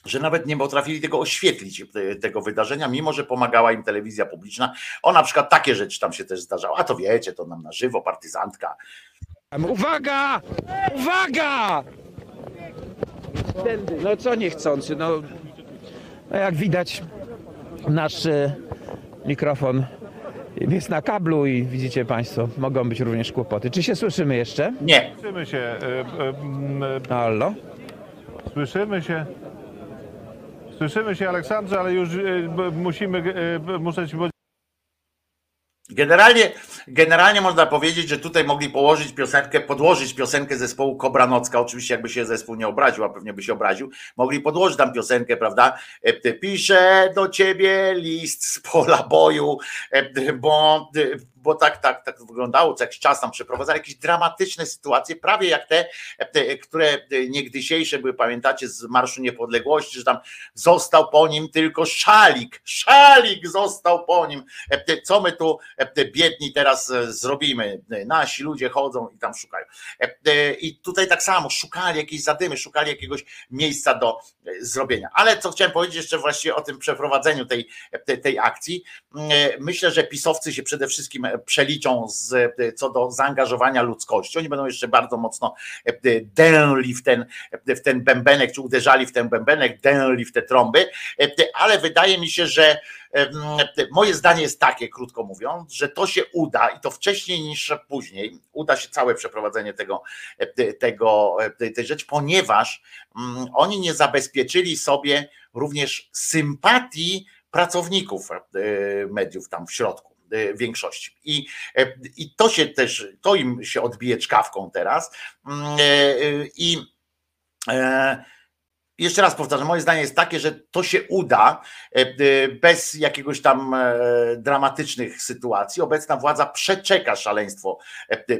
Speaker 1: że nawet nie potrafili tego oświetlić, e, tego wydarzenia, mimo że pomagała im telewizja publiczna. O na przykład takie rzeczy tam się też zdarzały. A to wiecie, to nam na żywo, partyzantka.
Speaker 5: Uwaga! Uwaga! No co niechcący, no, no jak widać nasz e, mikrofon jest na kablu i widzicie Państwo, mogą być również kłopoty. Czy się słyszymy jeszcze?
Speaker 1: Nie.
Speaker 8: Słyszymy się. E,
Speaker 5: Halo?
Speaker 8: Słyszymy się. Słyszymy się, Aleksandrze, ale już e, musimy, e, muszę ci
Speaker 1: Generalnie, generalnie można powiedzieć, że tutaj mogli położyć piosenkę, podłożyć piosenkę zespołu Kobranocka, oczywiście jakby się zespół nie obraził, a pewnie by się obraził, mogli podłożyć tam piosenkę, prawda? E, piszę do ciebie list z pola boju, bo bo tak, tak, tak wyglądało co jakiś czas tam przeprowadzali jakieś dramatyczne sytuacje, prawie jak te, te, które niegdysiejsze były, pamiętacie, z Marszu Niepodległości, że tam został po nim tylko szalik, szalik został po nim. Co my tu biedni teraz e, zrobimy. Nasi ludzie chodzą i tam szukają. I tutaj tak samo szukali jakiejś zadymy, szukali jakiegoś miejsca do zrobienia. Ale co chciałem powiedzieć jeszcze właściwie o tym przeprowadzeniu tej, tej akcji. Myślę, że pisowcy się przede wszystkim przeliczą z, co do zaangażowania ludzkości. Oni będą jeszcze bardzo mocno dęli w ten, w ten bębenek, czy uderzali w ten bębenek, dęli w te trąby, ale wydaje mi się, że moje zdanie jest takie, krótko mówiąc, że to się uda i to wcześniej niż później, uda się całe przeprowadzenie tego, tego tej rzeczy, ponieważ oni nie zabezpieczyli sobie również sympatii pracowników mediów tam w środku większości. I, I to się też, to im się odbije czkawką teraz. Mm, I jeszcze raz powtarzam, moje zdanie jest takie, że to się uda e, e, bez jakiegoś tam e, dramatycznych sytuacji. Obecna władza przeczeka szaleństwo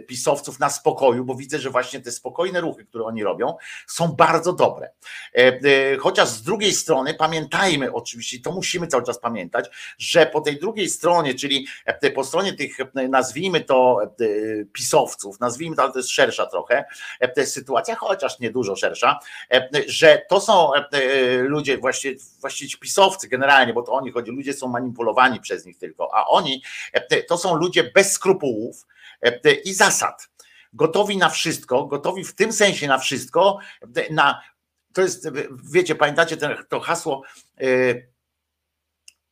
Speaker 1: pisowców na spokoju, bo widzę, że właśnie te spokojne ruchy, które oni robią, są bardzo dobre. Chociaż z drugiej strony pamiętajmy oczywiście, to musimy cały czas pamiętać, że po tej drugiej stronie, czyli po stronie tych, nazwijmy to pisowców, nazwijmy to, ale to jest szersza trochę sytuacja, chociaż nie dużo szersza, że to są e, e, ludzie, właśnie, właściwie ci pisowcy generalnie, bo to o nich chodzi, ludzie są manipulowani przez nich tylko, a oni e, to są ludzie bez skrupułów i zasad. Gotowi na wszystko, gotowi w tym sensie na wszystko, na to jest, wiecie, pamiętacie to hasło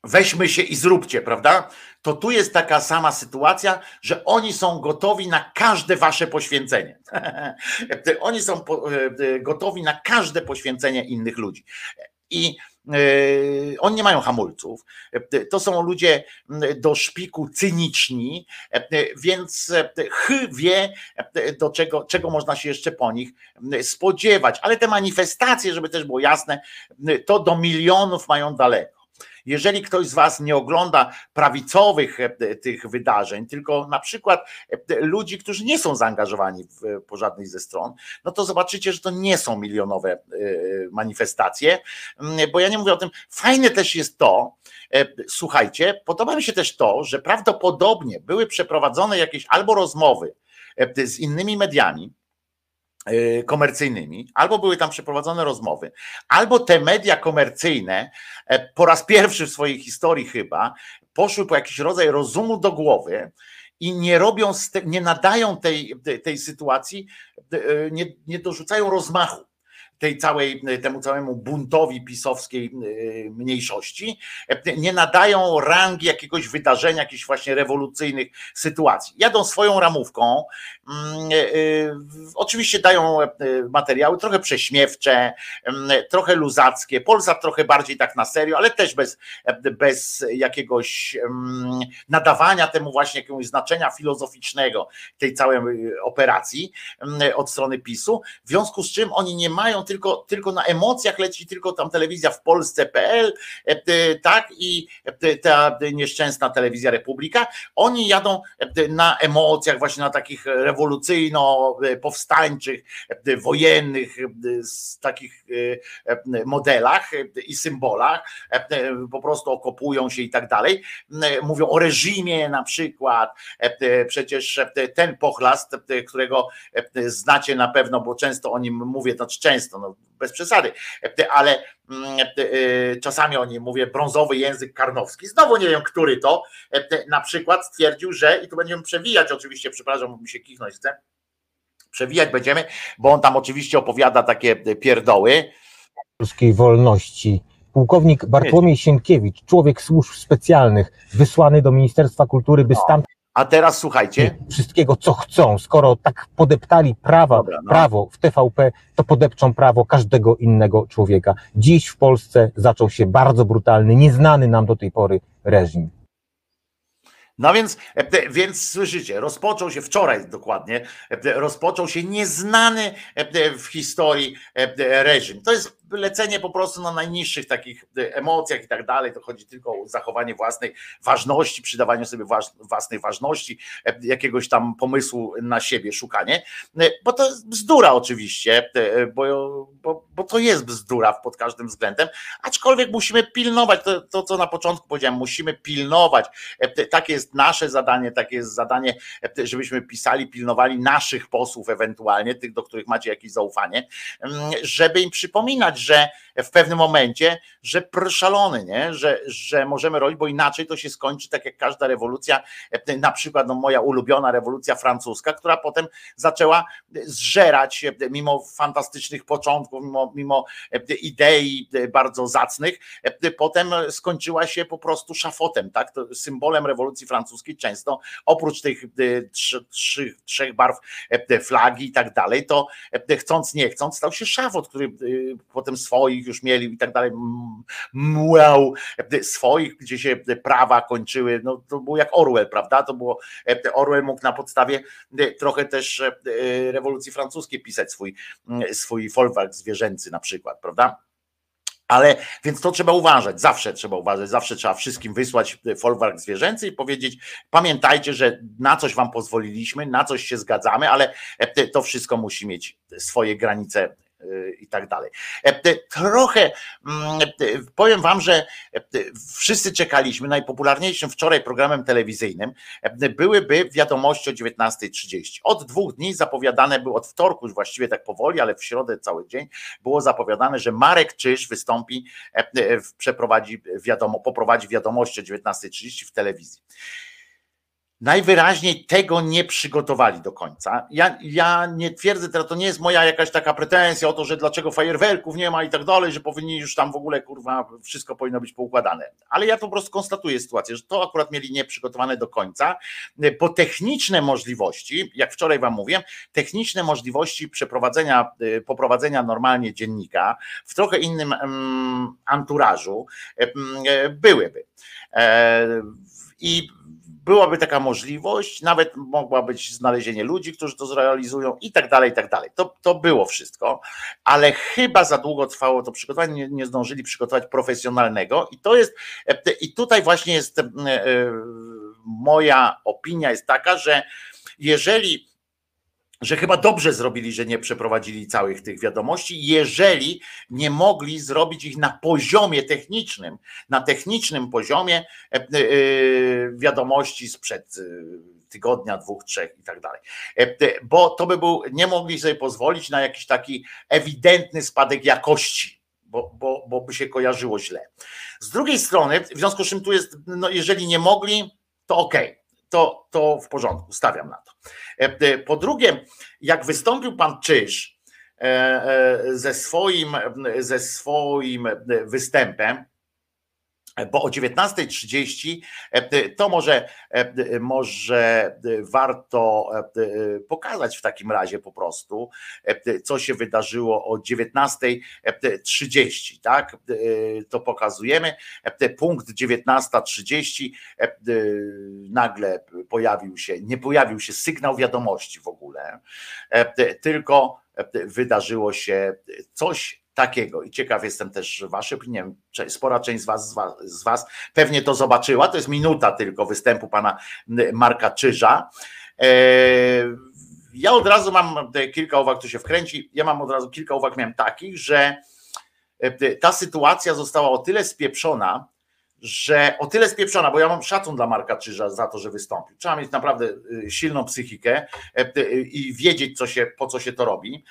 Speaker 1: weźmy się i zróbcie, prawda? To tu jest taka sama sytuacja, że oni są gotowi na każde wasze poświęcenie. oni są e, gotowi na każde poświęcenie innych ludzi. I e, oni nie mają hamulców. To są ludzie do szpiku cyniczni, więc ch wie, do czego, czego można się jeszcze po nich spodziewać. Ale te manifestacje, żeby też było jasne, to do milionów mają daleko. Jeżeli ktoś z Was nie ogląda prawicowych e, tych wydarzeń, tylko na przykład e, ludzi, którzy nie są zaangażowani w, po żadnej ze stron, no to zobaczycie, że to nie są milionowe e, manifestacje, mm, bo ja nie mówię o tym. Fajne też jest to, słuchajcie, podoba mi się też to, że prawdopodobnie były przeprowadzone jakieś albo rozmowy z innymi mediami, komercyjnymi, albo były tam przeprowadzone rozmowy, albo te media komercyjne e, po raz pierwszy w swojej historii chyba poszły po jakiś rodzaj rozumu do głowy i nie robią, nie nadają tej, tej sytuacji, e, nie, nie dorzucają rozmachu tej całej, temu całemu buntowi pisowskiej y, mniejszości, nie nadają rangi jakiegoś wydarzenia, jakichś właśnie rewolucyjnych sytuacji. Jadą swoją ramówką, mm, y, y, oczywiście dają materiały trochę prześmiewcze, mm, trochę luzackie, Polsat trochę bardziej tak na serio, ale też bez, bez jakiegoś mm, nadawania temu właśnie jakiegoś znaczenia filozoficznego tej całej operacji od strony PiSu, w związku z czym oni nie mają tylko, tylko na emocjach leci tylko tam telewizja w Polsce.pl, e, tak, i e, ta nieszczęsna telewizja Republika. Oni jadą e, na emocjach, właśnie na takich rewolucyjno-powstańczych, wojennych, z takich modelach i symbolach, po prostu okopują się i tak dalej. Mówią o reżimie na przykład. Przecież ten pochlast, którego znacie na pewno, bo często o nim mówię, znaczy często, no, bez przesady, ale mm, e, czasami o nim mówię brązowy język karnowski, znowu nie wiem, który to, na przykład stwierdził, że, i tu będziemy przewijać oczywiście, przepraszam, mi się kichnąć chce, przewijać będziemy, bo on tam oczywiście opowiada takie pierdoły.
Speaker 9: Polskiej wolności. Pułkownik Bartłomiej Sienkiewicz, człowiek służb specjalnych, wysłany do Ministerstwa Kultury, by no. stamtąd
Speaker 1: a teraz słuchajcie.
Speaker 9: Wszystkiego, co chcą. Skoro tak podeptali prawa, Dobra, no. prawo w TVP, to podepczą prawo każdego innego człowieka. Dziś w Polsce zaczął się bardzo brutalny, nieznany nam do tej pory reżim.
Speaker 1: No więc, e, więc słyszycie, rozpoczął się wczoraj dokładnie, e, rozpoczął się nieznany e, w historii reżim. To jest lecenie po prostu na najniższych takich emocjach i tak dalej, to chodzi tylko o zachowanie własnej ważności, przydawanie sobie własnej ważności, jakiegoś tam pomysłu na siebie, szukanie, bo to jest bzdura oczywiście, bo, bo, bo to jest bzdura pod każdym względem, aczkolwiek musimy pilnować, to, to co na początku powiedziałem, musimy pilnować, takie jest nasze zadanie, takie jest zadanie, żebyśmy pisali, pilnowali naszych posłów ewentualnie, tych, do których macie jakieś zaufanie, żeby im przypominać, że w pewnym momencie, że szalony, nie? Że, że możemy robić, bo inaczej to się skończy tak jak każda rewolucja, na przykład no, moja ulubiona rewolucja francuska, która potem zaczęła zżerać mimo fantastycznych początków, mimo, mimo idei bardzo zacnych, potem skończyła się po prostu szafotem, tak? To symbolem rewolucji francuskiej często oprócz tych trzech, trzech barw flagi i tak dalej, to chcąc nie chcąc stał się szafot, który potem swoich już mieli i tak dalej, młał swoich, gdzie się prawa kończyły, no to było jak Orwell, prawda? To było, Orwell mógł na podstawie trochę też rewolucji francuskiej pisać swój, swój folwark zwierzęcy na przykład, prawda? Ale więc to trzeba uważać, zawsze trzeba uważać, zawsze trzeba wszystkim wysłać folwark zwierzęcy i powiedzieć: pamiętajcie, że na coś wam pozwoliliśmy, na coś się zgadzamy, ale to wszystko musi mieć swoje granice i tak dalej. Trochę mm, powiem Wam, że wszyscy czekaliśmy, najpopularniejszym wczoraj programem telewizyjnym byłyby wiadomości o 19.30. Od dwóch dni zapowiadane było, od wtorku właściwie tak powoli, ale w środę cały dzień było zapowiadane, że Marek Czyż wystąpi, przeprowadzi wiadomo, poprowadzi wiadomości o 19.30 w telewizji najwyraźniej tego nie przygotowali do końca. Ja, ja nie twierdzę teraz, to nie jest moja jakaś taka pretensja o to, że dlaczego fajerwerków nie ma i tak dalej, że powinni już tam w ogóle kurwa wszystko powinno być poukładane. Ale ja po prostu konstatuję sytuację, że to akurat mieli nieprzygotowane do końca, bo techniczne możliwości, jak wczoraj wam mówiłem, techniczne możliwości przeprowadzenia, y, poprowadzenia normalnie dziennika w trochę innym um, anturażu um, byłyby. E, I byłaby taka możliwość, nawet mogła być znalezienie ludzi, którzy to zrealizują i tak dalej, i tak dalej. To, to było wszystko, ale chyba za długo trwało to przygotowanie, nie, nie zdążyli przygotować profesjonalnego i to jest, i tutaj właśnie jest e, moja opinia jest taka, że jeżeli że chyba dobrze zrobili, że nie przeprowadzili całych tych wiadomości, jeżeli nie mogli zrobić ich na poziomie technicznym, na technicznym poziomie e, e, wiadomości sprzed e, tygodnia, dwóch, trzech i tak dalej. Bo to by był, nie mogli sobie pozwolić na jakiś taki ewidentny spadek jakości, bo, bo, bo by się kojarzyło źle. Z drugiej strony, w związku z czym tu jest, no jeżeli nie mogli, to okej. Okay to, to w porządku, stawiam na to. E, e, po drugie, jak wystąpił pan Czyż e, ze swoim, ze swoim występem, bo o 19.30 e, to może, e, może warto e, pokazać w takim razie po prostu, co się wydarzyło o 19.30, tak? To pokazujemy. Punkt 19.30 nagle pojawił się, nie pojawił się sygnał wiadomości w ogóle, tylko wydarzyło się coś takiego. I ciekaw jestem też waszej opinii. Spora część z was, z was, pewnie to zobaczyła. To jest minuta tylko występu pana Marka Czyża. E, ja od razu mam kilka uwag, tu się wkręci. Ja mam od razu kilka uwag miałem takich, że e, ta sytuacja została o tyle spieprzona, że o tyle spieprzona, bo ja mam szacun dla Marka Czyża za to, że wystąpił. Trzeba mieć naprawdę y, silną psychikę e, y, i wiedzieć, co się, po co się to robi,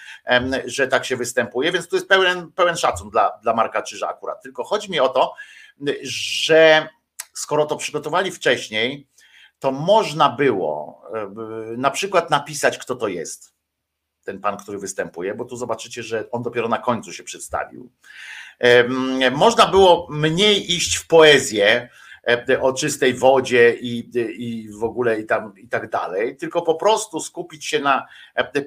Speaker 1: że tak się występuje, więc tu jest pełen, pełen szacun dla, dla Marka Czyża akurat. Tylko chodzi mi o to, że skoro to przygotowali wcześniej, to można było e, na przykład napisać, kto to jest, ten pan, który występuje, bo tu zobaczycie, że on dopiero na końcu się przedstawił. Można było mniej iść w poezję o czystej wodzie i, i w ogóle i, tam, i tak dalej, tylko po prostu skupić się na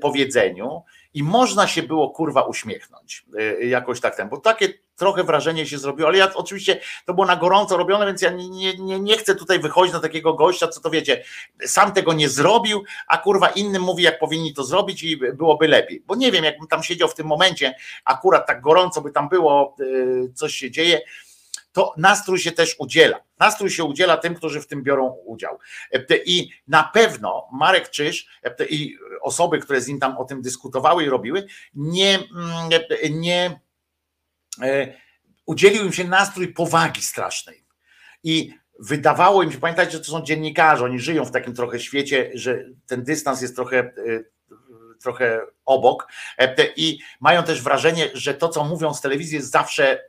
Speaker 1: powiedzeniu i można się było kurwa uśmiechnąć e, jakoś tak ten, bo takie trochę wrażenie się zrobiło, ale ja oczywiście to było na gorąco robione, więc ja nie, nie, nie chcę tutaj wychodzić na takiego gościa, co to wiecie, sam tego nie zrobił, a kurwa innym mówi, jak powinni to zrobić i byłoby lepiej. Bo nie wiem, jakbym tam siedział w tym momencie, akurat tak gorąco by tam było, y, coś się dzieje, to nastrój się też udziela. Nastrój się udziela tym, którzy w tym biorą udział. I na pewno Marek Czyż i osoby, które z nim tam o tym dyskutowały i robiły, nie, nie e, udzielił im się nastrój powagi strasznej. I wydawało im się, pamiętajcie, że to są dziennikarze, oni żyją w takim trochę świecie, że ten dystans jest trochę, e, trochę obok i mają też wrażenie, że to, co mówią z telewizji, jest zawsze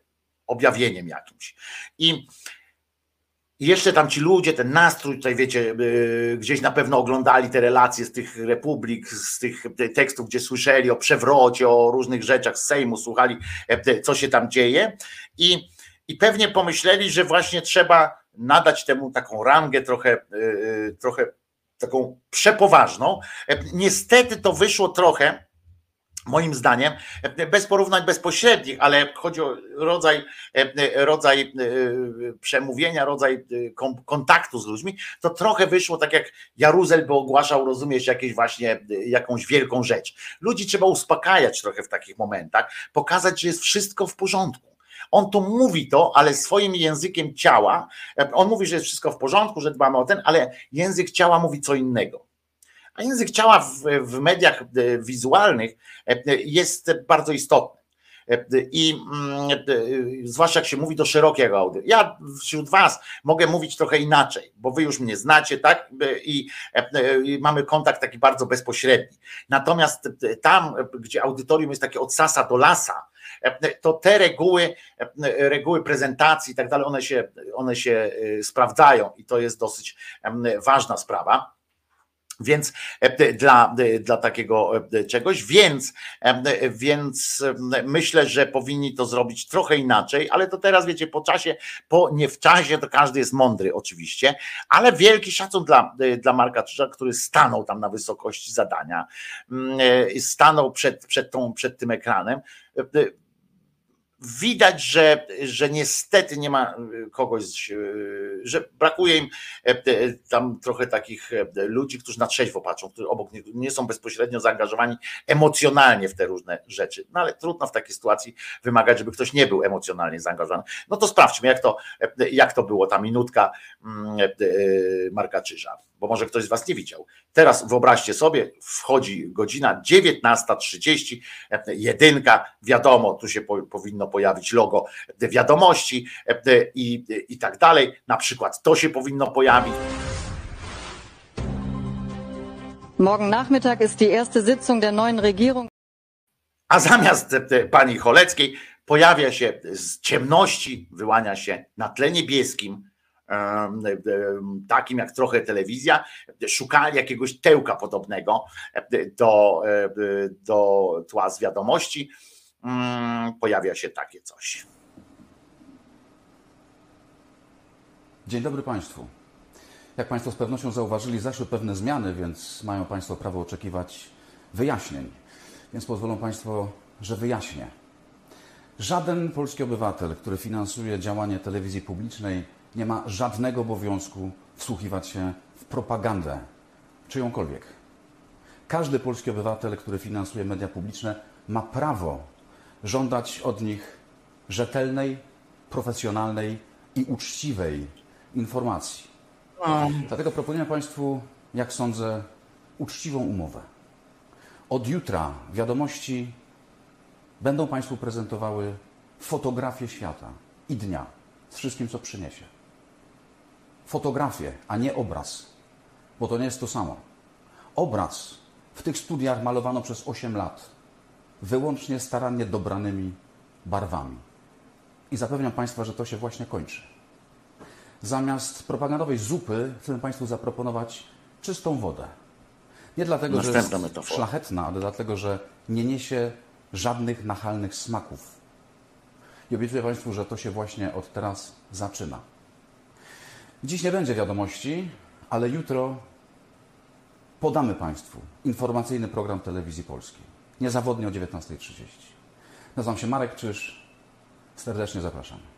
Speaker 1: objawieniem jakimś. I jeszcze tam ci ludzie, ten nastrój, tutaj wiecie, y, gdzieś na pewno oglądali te relacje z tych republik, z tych tekstów, gdzie słyszeli o przewrocie, o różnych rzeczach z Sejmu, słuchali, e, co się tam dzieje. I, i pewnie pomyśleli, że właśnie trzeba nadać temu taką rangę trochę, trochę taką przepoważną. E, niestety to wyszło trochę moim zdaniem, bez porównań bezpośrednich, ale chodzi o rodzaj, rodzaj e, przemówienia, rodzaj e, kontaktu z ludźmi, to trochę wyszło tak jak Jaruzel by ogłaszał, rozumiesz, jakieś właśnie e, jakąś wielką rzecz. Ludzi trzeba uspokajać trochę w takich momentach, pokazać, że jest wszystko w porządku. On tu mówi to, ale swoim językiem ciała, on mówi, że jest wszystko w porządku, że dbamy o ten, ale język ciała mówi co innego. A język ciała w, w mediach e, wizualnych e, jest bardzo istotny. E, I mm, zwłaszcza jak się mówi do szerokiego audytu. Ja wśród Was mogę mówić trochę inaczej, bo Wy już mnie znacie, tak? I mamy kontakt taki bardzo bezpośredni. Natomiast tam, gdzie audytorium jest takie od sasa do lasa, to te reguły, reguły prezentacji i tak dalej, one się, one się sprawdzają i to jest dosyć ważna sprawa. Więc e, dla, e, dla takiego e, czegoś, więc, więc myślę, że powinni to zrobić trochę inaczej, ale to teraz wiecie, po czasie, po nie w czasie, to każdy jest mądry oczywiście, ale wielki szacun dla, dla Marka Czyża, który stanął tam na wysokości zadania, mm, stanął przed, przed, tą, przed tym ekranem widać, że, że niestety nie ma y, kogoś, y, że brakuje im e, tam trochę takich e, ludzi, którzy na trzeźwo patrzą, którzy obok nie, nie są bezpośrednio zaangażowani emocjonalnie w te różne rzeczy. No ale trudno w takiej sytuacji wymagać, żeby ktoś nie był emocjonalnie zaangażowany. No to sprawdźmy, jak to, e, jak to było, ta minutka mm, Marka Czyża bo może ktoś z Was nie widział. Teraz wyobraźcie sobie, wchodzi godzina 19.30, jedynka, wiadomo, tu się po, powinno pojawić logo wiadomości i, i tak dalej. Na przykład to się powinno pojawić.
Speaker 2: Morgen Nachmittag ist die erste Sitzung der neuen Regierung.
Speaker 1: A zamiast pani Choleckiej pojawia się z ciemności, wyłania się na tle niebieskim takim jak trochę telewizja, szukali jakiegoś tełka podobnego do, do tła z wiadomości. Mm, pojawia się takie coś.
Speaker 10: Dzień dobry Państwu. Jak Państwo z pewnością zauważyli, zaszły pewne zmiany, więc mają Państwo prawo oczekiwać wyjaśnień. Więc pozwolą Państwo, że wyjaśnię. Żaden polski obywatel, który finansuje działanie telewizji publicznej, nie ma żadnego obowiązku wsłuchiwać się w propagandę czyjąkolwiek. Każdy polski obywatel, który finansuje media publiczne, ma prawo żądać od nich rzetelnej, profesjonalnej i uczciwej informacji. Dlatego proponuję Państwu, jak sądzę, uczciwą umowę. Od jutra wiadomości będą Państwu prezentowały fotografię świata i dnia z wszystkim, co przyniesie fotografię, a nie obraz, bo to nie jest to samo. Obraz w tych studiach malowano przez 8 lat, wyłącznie starannie dobranymi barwami. I zapewniam Państwa, że to się właśnie kończy. Zamiast propagandowej zupy chcę Państwu zaproponować czystą wodę. Nie dlatego, że jest metafora. szlachetna, ale dlatego, że nie niesie żadnych nachalnych smaków. I obiecuję Państwu, że to się właśnie od teraz zaczyna. Dziś nie będzie wiadomości, ale jutro podamy Państwu informacyjny program telewizji polskiej. Niezawodnie o 19.30. Nazywam się Marek Czyż. Serdecznie zapraszam.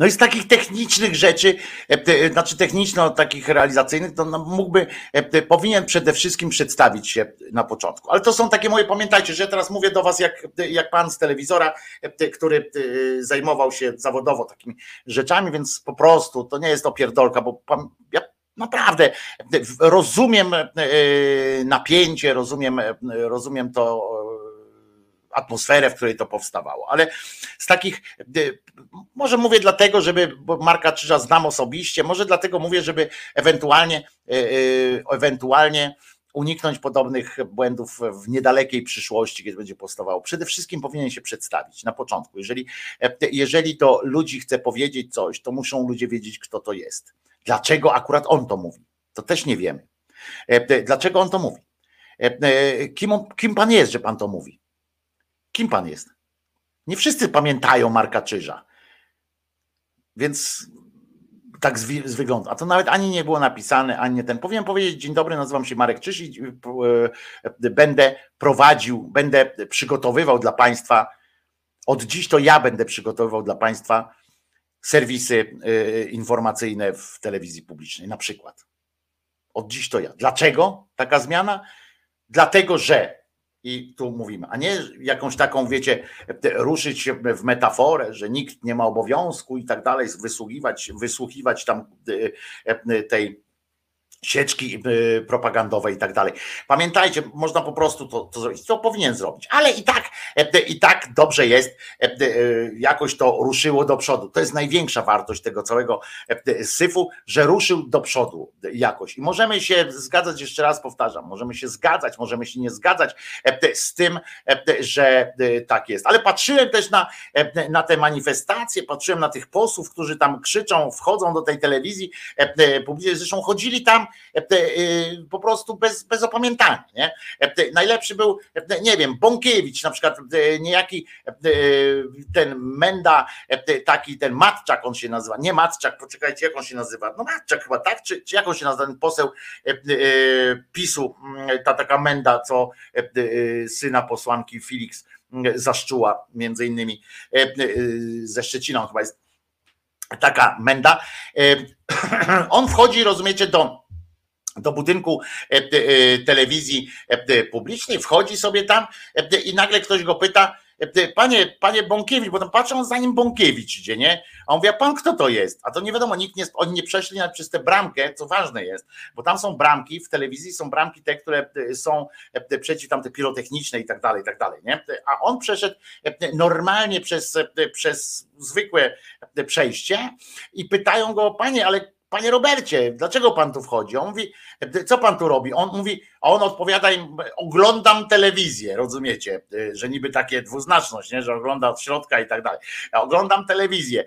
Speaker 1: No i z takich technicznych rzeczy, e, znaczy techniczno takich realizacyjnych, to mógłby, e, powinien przede wszystkim przedstawić się na początku. Ale to są takie moje, pamiętajcie, że teraz mówię do was jak, jak pan z telewizora, e, który zajmował się zawodowo takimi rzeczami, więc po prostu to nie jest opierdolka, bo pan, ja naprawdę rozumiem napięcie, rozumiem, rozumiem to atmosferę, w której to powstawało. Ale z takich, y, może mówię dlatego, żeby, bo Marka Czyża znam osobiście, może dlatego mówię, żeby ewentualnie, y, y, ewentualnie uniknąć podobnych błędów w niedalekiej przyszłości, kiedy będzie powstawało. Przede wszystkim powinien się przedstawić na początku. Jeżeli, jeżeli to ludzi chce powiedzieć coś, to muszą ludzie wiedzieć, kto to jest. Dlaczego akurat on to mówi? To też nie wiemy. Dlaczego on to mówi? Kim, on, kim pan jest, że pan to mówi? Kim pan jest? Nie wszyscy pamiętają Marka Czyża. Więc tak z, wyglądu. A to nawet ani nie było napisane, ani nie ten. Powiem powiedzieć, dzień dobry, nazywam się Marek Czyż i e, będę prowadził, będę przygotowywał dla Państwa, od dziś to ja będę przygotowywał dla Państwa serwisy e, informacyjne w telewizji publicznej, na przykład. Od dziś to ja. Dlaczego taka zmiana? Dlatego, że i tu mówimy, a nie jakąś taką, wiecie, ruszyć się w metaforę, że nikt nie ma obowiązku i tak dalej, wysłuchiwać, wysłuchiwać tam e, tej sieczki y, propagandowe i tak dalej. Pamiętajcie, można po prostu to, to zrobić, co powinien zrobić, ale i tak, e, i tak dobrze jest, e, e, jakoś to ruszyło do przodu. To jest największa wartość tego całego syfu, że ruszył do przodu jakoś. I możemy się zgadzać, jeszcze raz powtarzam, możemy się zgadzać, możemy się nie zgadzać z tym, że tak jest. Ale patrzyłem też na, na te manifestacje, patrzyłem na tych posłów, którzy tam krzyczą, wchodzą do tej telewizji publicznej, zresztą chodzili tam E, po prostu bez, bez opamiętania. Nie? E, najlepszy był, e, nie wiem, Bąkiewicz, na przykład niejaki ten Menda, taki ten Matczak on się nazywa, nie Matczak, poczekajcie, jak on się nazywa, no Matczak chyba, tak? Czy, czy jak on się nazywa, ten poseł PiSu, mm, ta taka Menda, co syna posłanki Felix mm, zaszczuła między innymi ze Szczeciną chyba jest taka Menda. On wchodzi, rozumiecie, do do budynku e, e, telewizji e, publicznej, wchodzi sobie tam i nagle ktoś go pyta, panie, panie Bąkiewicz, bo tam patrzą, za nim Bąkiewicz idzie, nie? A on mówi, a pan kto to jest? A to nie wiadomo, nikt nie, oni nie przeszli nawet przez tę bramkę, co ważne jest, bo tam są bramki, w telewizji są bramki te, które są przeciw tam te pirotechniczne i tak dalej, i tak dalej, nie? A on przeszedł normalnie przez, przez zwykłe przejście i pytają go, panie, ale Panie Robercie, dlaczego pan tu wchodzi? On mówi, co pan tu robi? On mówi, a on odpowiada im, oglądam telewizję, rozumiecie, że niby takie dwuznaczność, nie? że ogląda od środka i tak dalej. Ja oglądam telewizję.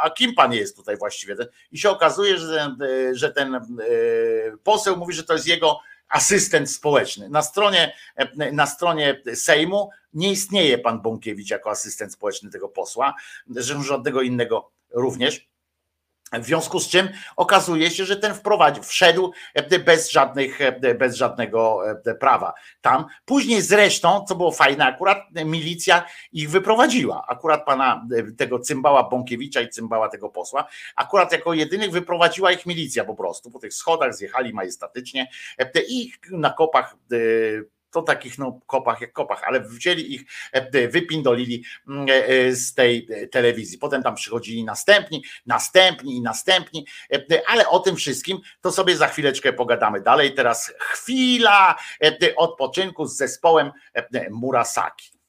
Speaker 1: A kim pan jest tutaj właściwie? I się okazuje, że ten, że ten poseł mówi, że to jest jego asystent społeczny. Na stronie, na stronie Sejmu nie istnieje pan Bąkiewicz jako asystent społeczny tego posła, że żadnego innego również. W związku z czym okazuje się, że ten wprowadził, wszedł e, bez, żadnych, e, bez żadnego e, prawa tam. Później zresztą, co było fajne, akurat milicja ich wyprowadziła. Akurat pana tego cymbała Bąkiewicza i cymbała tego posła, akurat jako jedynych wyprowadziła ich milicja po prostu. Po tych schodach zjechali majestatycznie i na kopach to takich no, kopach jak kopach, ale wzięli ich, e, wypindolili mm, e, e, z tej telewizji. Potem tam przychodzili następni, następni i następni, ale o tym wszystkim to sobie za chwileczkę pogadamy dalej. Teraz chwila odpoczynku z zespołem Murasaki.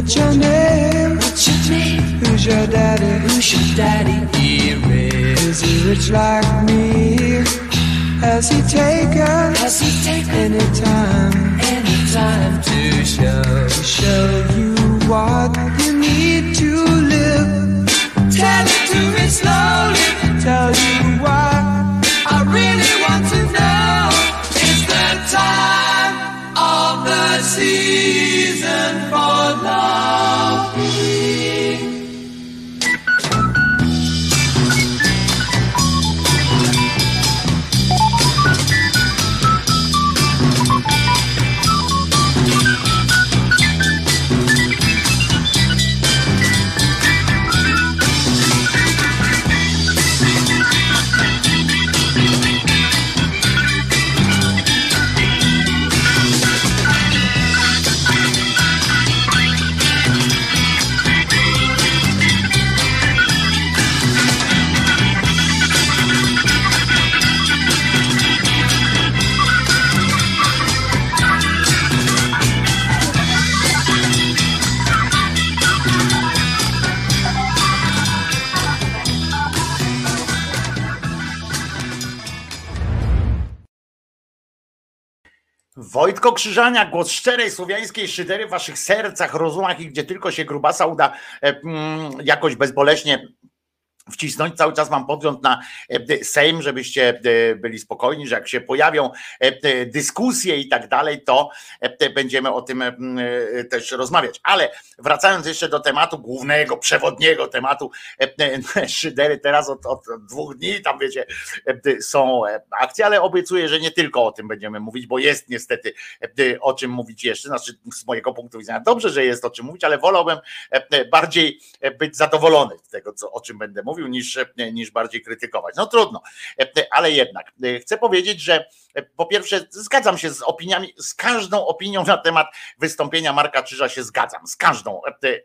Speaker 11: What's your name? What's your name? Who's your daddy? Who's your daddy? He. Is he rich like me? Has he taken? Has he taken any time? Any time to show to show you what you need to live? Tell it to me slowly. Tell you
Speaker 1: Wojtko Krzyżania, głos szczerej słowiańskiej szydery w waszych sercach, rozumach i gdzie tylko się grubasa uda e, mm, jakoś bezboleśnie wcisnąć. Cały czas mam podgląd na e, Sejm, żebyście e, byli spokojni, że jak się pojawią e, dyskusje i tak dalej, to będziemy o tym też rozmawiać. Ale wracając jeszcze do tematu głównego, przewodniego tematu Szydery, teraz od, od dwóch dni, tam wiecie, są akcje, ale obiecuję, że nie tylko o tym będziemy mówić, bo jest niestety o czym mówić jeszcze, znaczy z mojego punktu widzenia dobrze, że jest o czym mówić, ale wolałbym bardziej być zadowolony z tego, co, o czym będę mówił, niż, niż bardziej krytykować. No trudno, ale jednak chcę powiedzieć, że po pierwsze zgadzam się z opiniami, z każdą opinią na temat wystąpienia Marka Czyża się zgadzam, z każdą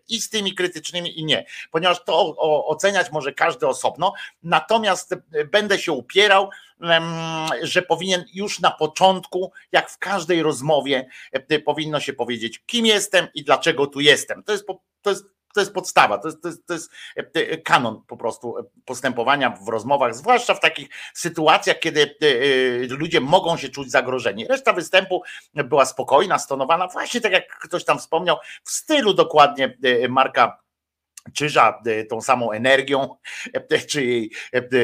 Speaker 1: i z tymi krytycznymi i nie, ponieważ to oceniać może każdy osobno, natomiast będę się upierał, że powinien już na początku, jak w każdej rozmowie, powinno się powiedzieć, kim jestem i dlaczego tu jestem. To jest, to jest to jest podstawa, to jest, to, jest, to jest e, kanon po prostu postępowania w rozmowach, zwłaszcza w takich sytuacjach, kiedy e, ludzie mogą się czuć zagrożeni. Reszta występu była spokojna, stonowana, właśnie tak jak ktoś tam wspomniał, w stylu dokładnie e, Marka czyża tą samą energią, czy jej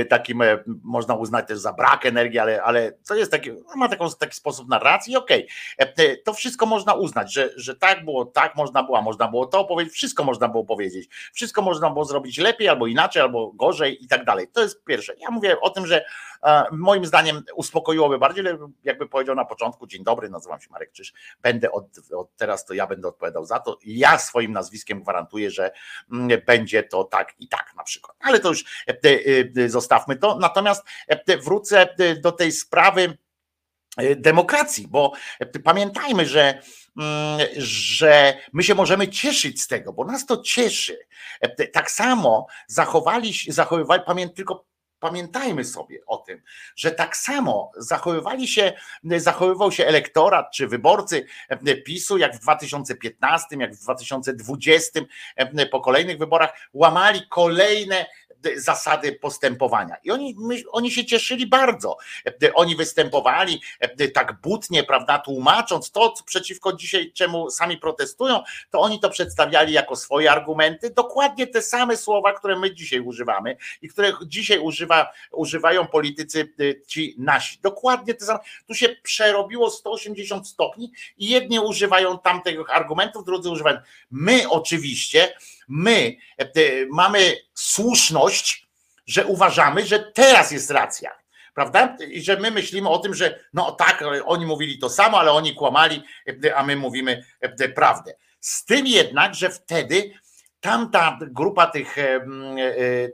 Speaker 1: takim można uznać też za brak energii, ale, ale to jest taki, ma taką, taki sposób narracji, okej, okay. to wszystko można uznać, że, że tak było, tak można było, można było to powiedzieć, wszystko można było powiedzieć, wszystko można było zrobić lepiej albo inaczej, albo gorzej i tak dalej. To jest pierwsze. Ja mówię o tym, że e, moim zdaniem uspokoiłoby bardziej, jakby powiedział na początku, dzień dobry, nazywam się Marek Czyż, będę od, od teraz to ja będę odpowiadał za to ja swoim nazwiskiem gwarantuję, że mm, będzie to tak i tak na przykład. Ale to już e, e, zostawmy to. Natomiast e, wrócę e, do tej sprawy e, demokracji, bo e, pamiętajmy, że mm, że my się możemy cieszyć z tego, bo nas to cieszy. E, Tak samo zachowali, zachowywali, pamięt, tylko pamiętajmy sobie o tym, że tak samo zachowywali się, zachowywał się elektorat czy wyborcy e, PiSu, jak w 2015, jak w 2020, e, po kolejnych wyborach, łamali kolejne zasady postępowania. I oni, my, oni się cieszyli bardzo. E, Oni występowali e, tak butnie, prawda, tłumacząc to, co przeciwko dzisiaj, czemu sami protestują, to oni to przedstawiali jako swoje argumenty. Dokładnie te same słowa, które my dzisiaj używamy i które dzisiaj używa, używają politycy y, ci nasi. Dokładnie te same. Tu się przerobiło 180 stopni i jedni używają tamtych argumentów, drudzy używają. My oczywiście, my e, mamy słuszność, że uważamy, że teraz jest racja. Prawda? I że my myślimy o tym, że no tak, oni mówili to samo, ale oni kłamali, e, a my mówimy e, prawdę. Z tym jednak, że wtedy tamta grupa tych,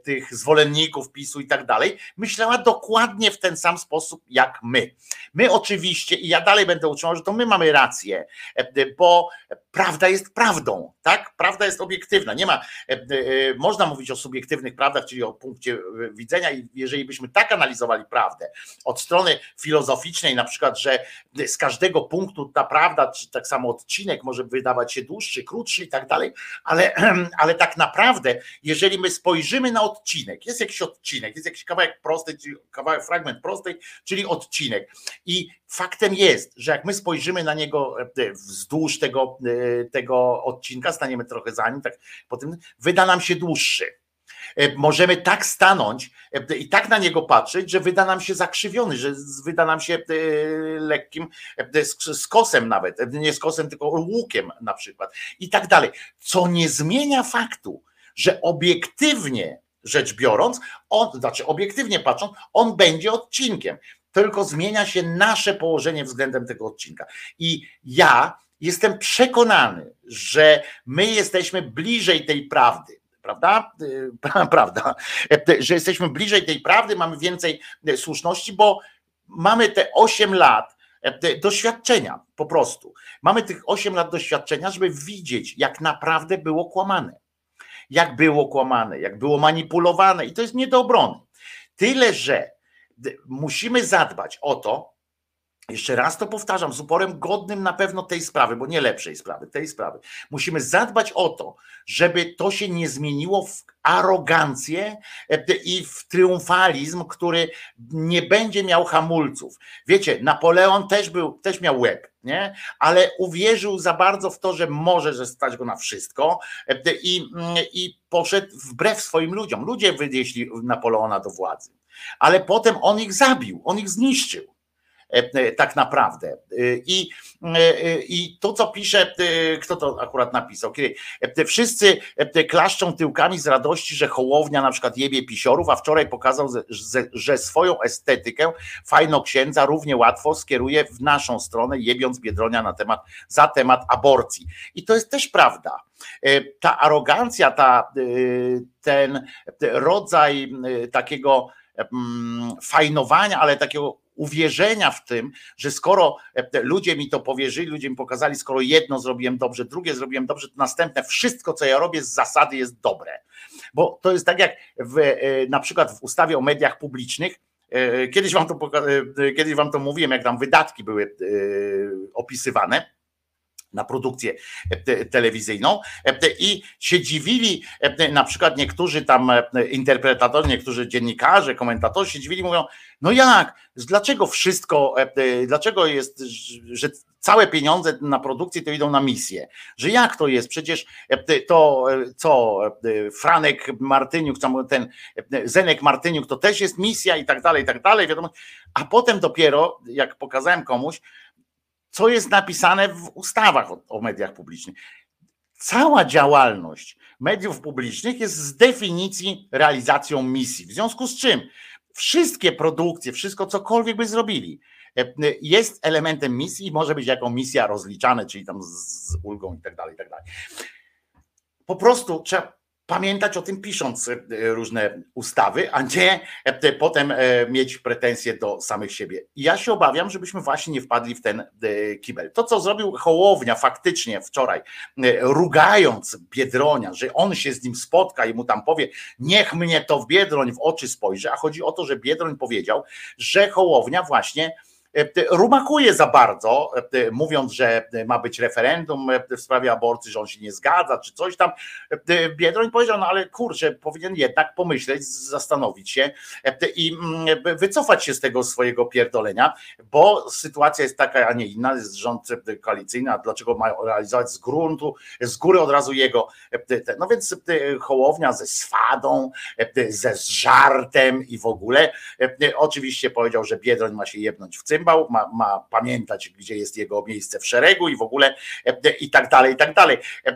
Speaker 1: tych zwolenników PiSu i tak dalej myślała dokładnie w ten sam sposób jak my. My oczywiście, i ja dalej będę utrzymał, że to my mamy rację, bo prawda jest prawdą, tak? Prawda jest obiektywna. Nie ma, e, e, można mówić o subiektywnych prawdach, czyli o punkcie e, widzenia, i jeżeli byśmy tak analizowali prawdę od strony filozoficznej, na przykład, że z każdego punktu ta prawda, czy tak samo odcinek może wydawać się dłuższy, krótszy i tak dalej, ale, ale tak naprawdę, jeżeli my spojrzymy na odcinek, jest jakiś odcinek, jest jakiś kawałek czyli kawałek, fragment prostej, czyli odcinek. I faktem jest, że jak my spojrzymy na niego wzdłuż tego, tego odcinka, staniemy trochę za nim, tak potem wyda nam się dłuższy. E, Możemy tak stanąć e, i tak na niego patrzeć, że wyda nam się zakrzywiony, że wyda nam się e, lekkim sk- skosem nawet, nie skosem, tylko łukiem na przykład i tak dalej. Co nie zmienia faktu, że obiektywnie rzecz biorąc, on, znaczy obiektywnie patrząc, on będzie odcinkiem. Tylko zmienia się nasze położenie względem tego odcinka. I ja jestem przekonany, że my jesteśmy bliżej tej prawdy. Prawda? Y, Prawda, że jesteśmy bliżej tej prawdy, mamy więcej y, słuszności, bo mamy te 8 lat doświadczenia po prostu. Mamy tych 8 lat doświadczenia, żeby widzieć, jak naprawdę było kłamane jak było kłamane, jak było manipulowane i to jest nie do obrony. Tyle, że musimy zadbać o to, jeszcze raz to powtarzam, z uporem godnym na pewno tej sprawy, bo nie lepszej sprawy, tej sprawy. Musimy zadbać o to, żeby to się nie zmieniło w arogancję e, i w triumfalizm, który nie będzie miał hamulców. Wiecie, Napoleon też był, też miał łeb, nie? Ale uwierzył za bardzo w to, że może, że stać go na wszystko e, i, mm, i poszedł wbrew swoim ludziom. Ludzie wywieźli Napoleona do władzy, ale potem on ich zabił, on ich zniszczył tak naprawdę. E, I, e, e, I to, co pisze, e, kto to akurat napisał, kiedy e, wszyscy e, klaszczą tyłkami z radości, że Hołownia na przykład jebie pisiorów, a wczoraj pokazał, że- swoją estetykę fajno księdza równie łatwo skieruje w naszą stronę, jebiąc Biedronia na temat, za temat aborcji. I to jest też prawda. E, Ta arogancja, ta, e, ten rodzaj e, takiego fajnowania, ale takiego uwierzenia w tym, że skoro e, ludzie mi to powierzyli, ludzie mi pokazali, skoro jedno zrobiłem dobrze, drugie zrobiłem dobrze, to następne wszystko, co ja robię z zasady jest dobre. Bo to jest tak jak w, e, na przykład w ustawie o mediach publicznych, e, kiedyś wam to, kiedyś wam to mówiłem, jak tam wydatki były opisywane, na produkcję e, te- telewizyjną. E, i się dziwili e, na przykład niektórzy tam interpretatorzy, niektórzy dziennikarze, komentatorzy się dziwili, mówią, no jak, dlaczego wszystko, dlaczego jest, że całe pieniądze na produkcję to idą na misję, że jak to jest, przecież to co, Franek Martyniuk, ten Zenek Martyniuk, to też jest misja i tak dalej, i tak dalej, wiadomo, a potem dopiero, jak pokazałem komuś, co jest napisane w ustawach o, o mediach publicznych. Cała działalność mediów publicznych jest z definicji realizacją misji. W związku z czym wszystkie produkcje, wszystko cokolwiek by zrobili, e, jest elementem misji i może być jako misja rozliczane, czyli tam z, ulgą i tak dalej, i tak dalej. Po prostu trzeba pamiętać o tym, pisząc e, różne ustawy, a nie e, potem e, mieć pretensje do samych siebie. Ja się obawiam, żebyśmy właśnie nie wpadli w ten kibel. To, co zrobił Hołownia faktycznie wczoraj, rugając Biedronia, że on się z nim spotka i mu tam powie, niech mnie to w Biedroń w oczy spojrzy, a chodzi o to, że Biedroń powiedział, że Hołownia właśnie rumakuje za bardzo, e, mówiąc, że ma być referendum e, w sprawie aborcji, że on się nie zgadza, czy coś tam. Biedroń powiedział, no ale kurczę, powinien jednak pomyśleć, zastanowić się i mm, wycofać się z tego swojego pierdolenia, bo sytuacja jest taka, a nie inna, jest rząd koalicyjny, a dlaczego mają realizować z gruntu, z góry od razu jego. No więc Hołownia ze swadą, ze żartem i w ogóle. Oczywiście powiedział, że Biedroń ma się jebnąć w cymbał, ma, ma pamiętać, gdzie jest jego miejsce w szeregu i w ogóle e, i tak dalej, i tak dalej. E,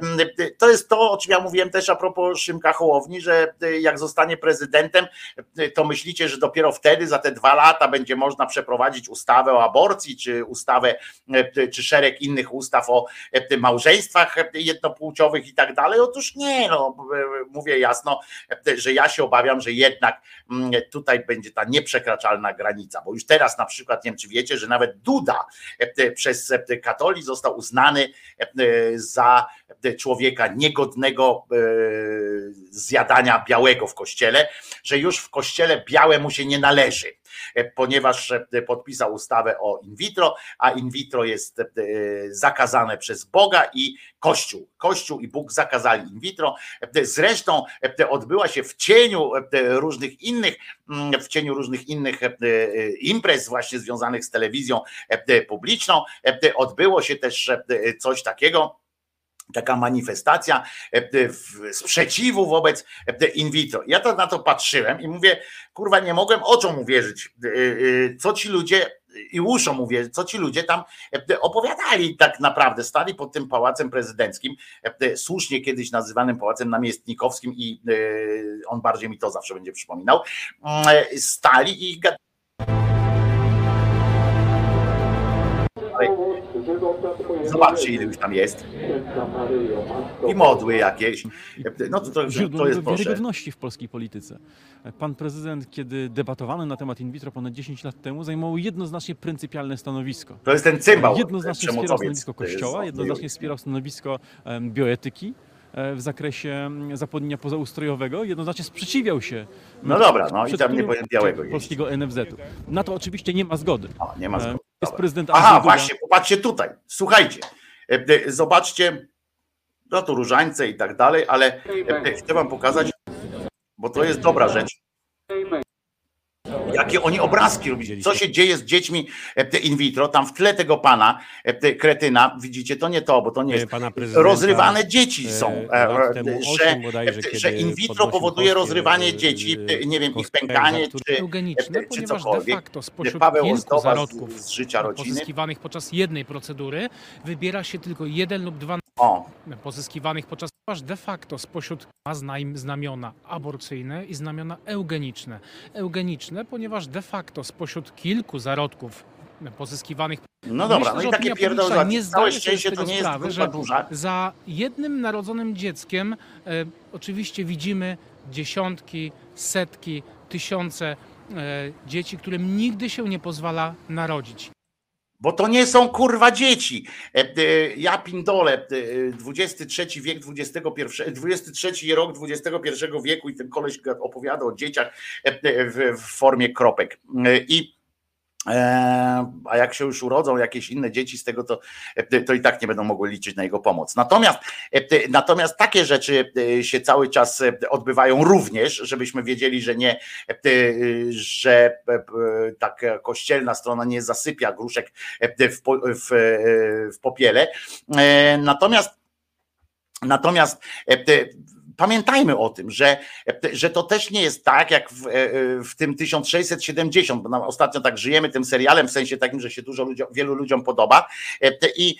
Speaker 1: to jest to, o czym ja mówiłem też a propos Szymka Hołowni, że e, jak zostanie prezydentem, to myślicie, że dopiero wtedy, za te dwa lata będzie można przeprowadzić ustawę o aborcji, czy ustawę, czy szereg innych ustaw o małżeństwach jednopłciowych i tak dalej. Otóż nie, no, mówię jasno, że ja się obawiam, że jednak tutaj będzie ta nieprzekraczalna granica, bo już teraz na przykład, nie wiem, czy wiecie, że nawet Duda e, przez e, katoli został uznany e, za człowieka niegodnego zjadania białego w kościele, że już w kościele białe mu się nie należy ponieważ podpisał ustawę o in vitro, a in vitro jest zakazane przez Boga i Kościół. Kościół i Bóg zakazali in vitro. Zresztą odbyła się w cieniu różnych innych, w cieniu różnych innych imprez właśnie związanych z telewizją publiczną. Odbyło się też coś takiego, taka manifestacja sprzeciwu wobec in vitro. Ja to na to patrzyłem i mówię, kurwa, nie mogłem oczom uwierzyć, co ci ludzie i uszom mówię, co ci ludzie tam opowiadali tak naprawdę, stali pod tym pałacem prezydenckim, słusznie kiedyś nazywanym pałacem namiestnikowskim i on bardziej mi to zawsze będzie przypominał, stali i Zobaczcie, ile już tam jest. I modły jakieś. No to, to, to jest proszę.
Speaker 12: wiarygodności w polskiej polityce. Pan prezydent, kiedy debatowano na temat in vitro ponad 10 lat temu, zajmował jednoznacznie pryncypialne stanowisko.
Speaker 1: To jest ten cymbał.
Speaker 12: Jednoznacznie wspierał stanowisko Kościoła, jednoznacznie wspierał stanowisko bioetyki e, w zakresie zapłodnienia pozaustrojowego, jednoznacznie sprzeciwiał się
Speaker 1: No dobra, no i tam nie powinien białego
Speaker 12: polskiego NFZ-u. Na to oczywiście nie ma zgody.
Speaker 1: nie ma zgody.
Speaker 12: Jest prezydent
Speaker 1: Aha,
Speaker 12: Andrzej Duda.
Speaker 1: właśnie, popatrzcie tutaj. Słuchajcie, e, e, zobaczcie, no tu różańce i tak dalej, ale e, chcę wam pokazać, bo to jest dobra rzecz. Jakie oni obrazki robili, co się dzieje z dziećmi e, in vitro, tam w tle tego pana, e, kretyna, widzicie, to nie to, bo to nie jest,
Speaker 13: prezydenta,
Speaker 1: rozrywane dzieci
Speaker 13: e,
Speaker 1: są, e, że, że in vitro powoduje rozrywanie
Speaker 13: e,
Speaker 1: dzieci, e, nie wiem, ich pękanie, czy,
Speaker 14: eugeniczne,
Speaker 1: e, czy
Speaker 14: ponieważ de
Speaker 1: cokolwiek.
Speaker 14: facto spośród
Speaker 1: Paweł Ozdoba
Speaker 14: zarodków
Speaker 1: z, z życia rodziny.
Speaker 14: pozyskiwanych podczas jednej procedury wybiera się tylko jeden lub dwa
Speaker 1: O.
Speaker 14: pozyskiwanych podczas ponieważ de facto spośród ma znamiona aborcyjne i znamiona eugeniczne. Eugeniczne, ponieważ de facto spośród kilku zarodków pozyskiwanych
Speaker 1: No dobra,
Speaker 14: Myślę,
Speaker 1: no i takie
Speaker 14: publiczna nie
Speaker 1: całe szczęście to nie jest
Speaker 14: sprawy, że
Speaker 1: duża.
Speaker 14: za jednym narodzonym dzieckiem e, oczywiście widzimy dziesiątki, setki, tysiące e, dzieci, którym nigdy się nie pozwala narodzić.
Speaker 1: Bo to nie są kurwa dzieci. E, e, Ja pindolę, e, XXIII wiek, XXI, XXIII rok XXI wieku i ten koleś opowiada o dzieciach e, w, formie kropek. E, I e, a jak się już urodzą jakieś inne dzieci z tego, to, e, to i tak nie będą mogły liczyć na jego pomoc. Natomiast, e, natomiast takie rzeczy e, się cały czas odbywają również, żebyśmy wiedzieli, że nie, że tak kościelna strona nie zasypia gruszek w, w, w popiele. E, Natomiast Natomiast pamiętajmy o tym, że, e, że to też nie jest tak, jak w, e, w tym 1670, bo nam ostatnio tak żyjemy tym serialem, w sensie takim, że się dużo ludziom, wielu ludziom podoba. e, I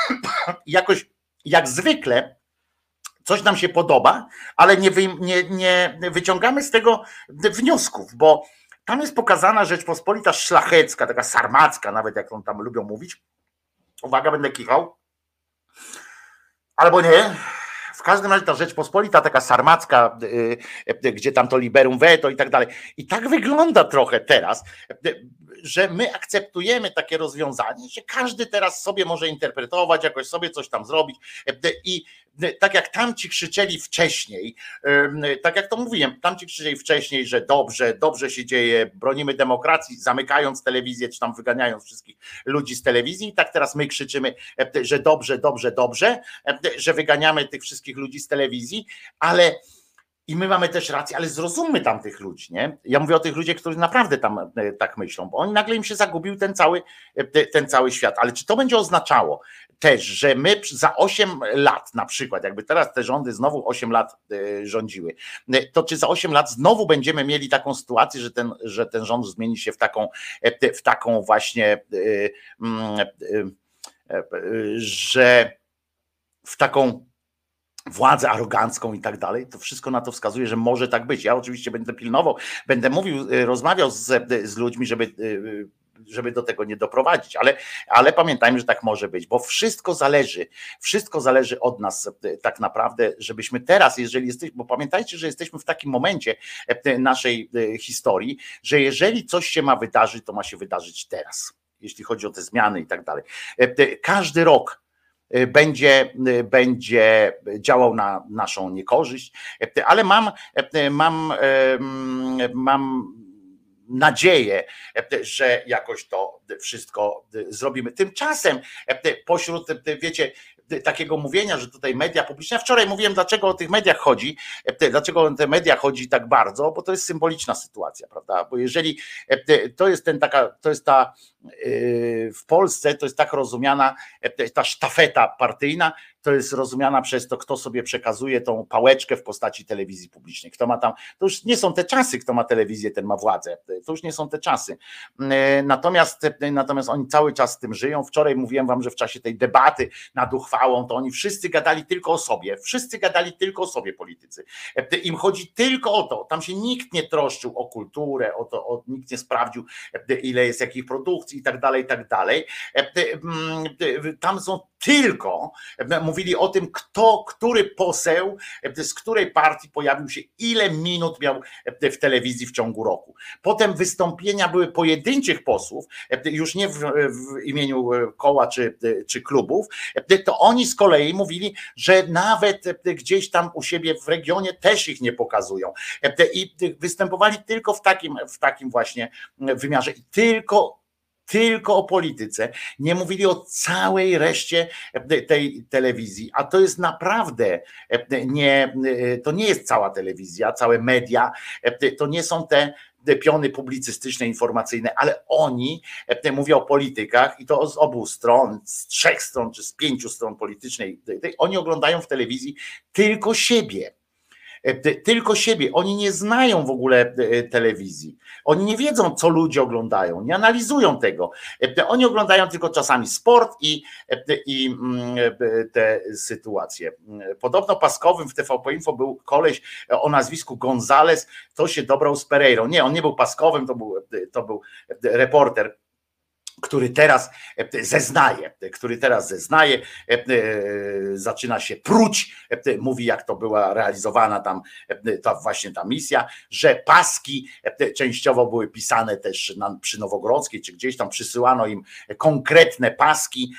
Speaker 1: jakoś jak zwykle coś nam się podoba, ale nie, wy, nie, nie wyciągamy z tego wniosków, bo tam jest pokazana Rzeczpospolita szlachecka, taka sarmacka, nawet jak on tam lubią mówić. Uwaga, będę kichał. Albo nie. W każdym razie ta Rzeczpospolita, taka sarmacka, y, y, gdzie tam to liberum veto i tak dalej. I tak wygląda trochę teraz, y, że my akceptujemy takie rozwiązanie, że każdy teraz sobie może interpretować, jakoś sobie coś tam zrobić. I tak jak tamci krzyczeli wcześniej, tak jak to mówiłem, tamci krzyczeli wcześniej, że dobrze, dobrze się dzieje, bronimy demokracji, zamykając telewizję, czy tam wyganiając wszystkich ludzi z telewizji, tak teraz my krzyczymy, że dobrze, dobrze, dobrze, że wyganiamy tych wszystkich ludzi z telewizji, ale i my mamy też rację, ale zrozummy tam tych ludzi, nie? Ja mówię o tych ludziach, którzy naprawdę tam e, tak myślą, bo oni nagle im się zagubił ten cały, e, ten cały świat. Ale czy to będzie oznaczało też, że my za 8 lat na przykład, jakby teraz te rządy znowu 8 lat e, rządziły, to czy za 8 lat znowu będziemy mieli taką sytuację, że ten, że ten rząd zmieni się w taką, w taką właśnie, mm, że w taką władzę arogancką i tak dalej, to wszystko na to wskazuje, że może tak być. Ja oczywiście będę pilnował, będę mówił, y, rozmawiał z, z ludźmi, żeby y, żeby do tego nie doprowadzić, ale, ale pamiętajmy, że tak może być, bo wszystko zależy, wszystko zależy od nas y, tak naprawdę, żebyśmy teraz, jeżeli jesteśmy, bo pamiętajcie, że jesteśmy w takim momencie naszej historii, że jeżeli coś się ma wydarzyć, to ma się wydarzyć teraz, jeśli chodzi o te zmiany i tak dalej. Każdy rok Y, będzie, y, będzie działał na naszą niekorzyść, y, ale mam, mam, mam nadzieję, że jakoś to wszystko zrobimy. Tymczasem pośród, wiecie, takiego mówienia, że tutaj media publiczne. Ja wczoraj mówiłem, dlaczego o tych mediach chodzi, dlaczego o te media chodzi tak bardzo, bo to jest symboliczna sytuacja, prawda? Bo jeżeli to jest ten taka, to jest ta w Polsce to jest tak rozumiana ta sztafeta partyjna, to jest rozumiana przez to, kto sobie przekazuje tą pałeczkę w postaci telewizji publicznej. Kto ma tam, to już nie są te czasy, kto ma telewizję, ten ma władzę. To już nie są te czasy. Natomiast, natomiast oni cały czas z tym żyją. Wczoraj mówiłem wam, że w czasie tej debaty nad uchwałą, to oni wszyscy gadali tylko o sobie. Wszyscy gadali tylko o sobie politycy. Im chodzi tylko o to. Tam się nikt nie troszczył o kulturę, o to, o, nikt nie sprawdził, ile jest jakich produkcji i tak dalej, i tak dalej. Tam są tylko mówili o tym, kto, który poseł z której partii pojawił się, ile minut miał w telewizji w ciągu roku. Potem wystąpienia były pojedynczych posłów, już nie w, w imieniu koła czy, czy klubów, to oni z kolei mówili, że nawet gdzieś tam u siebie w regionie też ich nie pokazują. I występowali tylko w takim, w takim właśnie wymiarze. I tylko tylko o polityce, nie mówili o całej reszcie e, tej telewizji, a to jest naprawdę e, nie, e, to nie jest cała telewizja, całe media, to nie są te piony publicystyczne, informacyjne, ale oni mówią o politykach i to z obu stron, z trzech stron czy z pięciu stron politycznej, oni oglądają w telewizji tylko siebie tylko siebie. Oni nie znają w ogóle e, telewizji. Oni nie wiedzą, co ludzie oglądają, nie analizują tego. E, oni oglądają tylko czasami sport i, i mm, te sytuacje. Podobno Paskowym w TVP Info był koleś o nazwisku Gonzales, to się dobrał z Pereirą. Nie, on nie był Paskowym, to był, to był reporter który teraz e, zeznaje, który teraz zeznaje, e, e, zaczyna się pruć, mówi jak to była realizowana tam ta właśnie ta misja, że paski częściowo były pisane też przy Nowogrodzkiej, czy gdzieś tam przysyłano im konkretne paski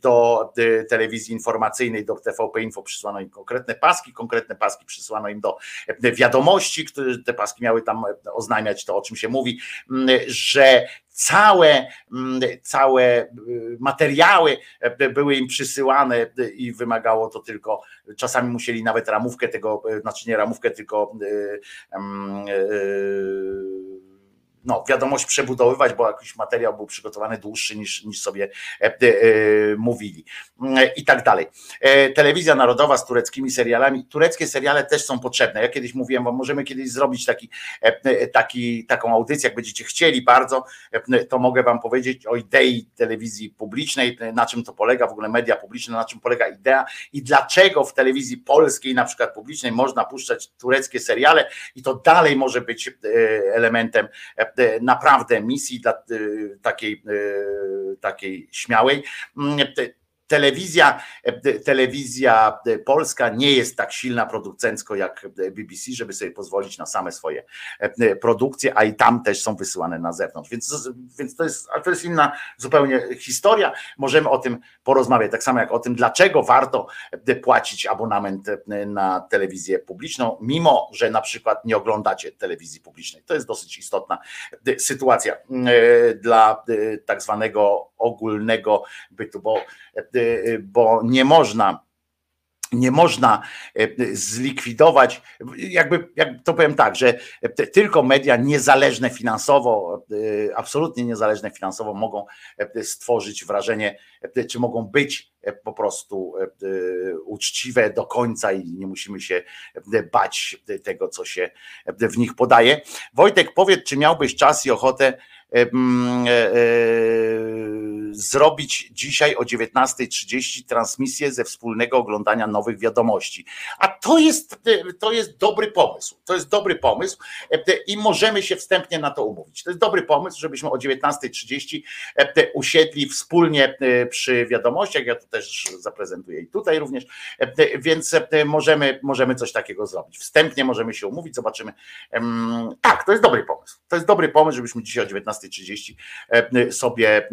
Speaker 1: do telewizji informacyjnej, do TVP Info przysyłano im konkretne paski, konkretne paski przysyłano im do wiadomości, które te paski miały tam oznajmiać to, o czym się mówi, że całe, mm, całe y, materiały e, były im przysyłane i wymagało to tylko, czasami musieli nawet ramówkę tego, e, znaczy nie ramówkę, tylko y, y, no, wiadomość przebudowywać, bo jakiś materiał był przygotowany dłuższy niż, niż sobie e, e, mówili e, i tak dalej. Telewizja narodowa z tureckimi serialami. Tureckie seriale też są potrzebne. Ja kiedyś mówiłem wam, możemy kiedyś zrobić taki, taki, taką audycję, jak będziecie chcieli bardzo, to mogę wam powiedzieć o idei telewizji publicznej, na czym to polega, w ogóle media publiczne, na czym polega idea i dlaczego w telewizji polskiej, na przykład publicznej, można puszczać tureckie seriale i to dalej może być elementem naprawdę misji e, takiej, e, takiej śmiałej. Te- Telewizja, e, telewizja e, polska nie jest tak silna producencko jak e, BBC, żeby sobie pozwolić na same swoje produkcje, a i tam też są wysyłane na zewnątrz. Więc, więc to, jest, to jest inna zupełnie historia. Możemy o tym porozmawiać, tak samo jak o tym, dlaczego warto płacić abonament na telewizję publiczną, mimo że na przykład nie oglądacie telewizji publicznej. To jest dosyć istotna sytuacja dla tak zwanego ogólnego bytu, bo, e, bo nie można nie można e, zlikwidować, jakby, jak to powiem tak, że tylko media niezależne finansowo, e, absolutnie niezależne finansowo mogą e, stworzyć wrażenie, e, czy mogą być e, po prostu e, e, uczciwe do końca i nie musimy się e, bać tego, co się e, w nich podaje. Wojtek, powiedz, czy miałbyś czas i ochotę e, e, zrobić dzisiaj o 19.30 transmisję ze wspólnego oglądania nowych wiadomości. A to jest, to jest dobry pomysł. To jest dobry pomysł i możemy się wstępnie na to umówić. To jest dobry pomysł, żebyśmy o 19.30 e, usiedli wspólnie e, przy wiadomościach. Ja to też zaprezentuję i tutaj również, E, więc możemy, możemy coś takiego zrobić. Wstępnie możemy się umówić, zobaczymy. Tak, to jest dobry pomysł. To jest dobry pomysł, żebyśmy dzisiaj o 19.30 e, sobie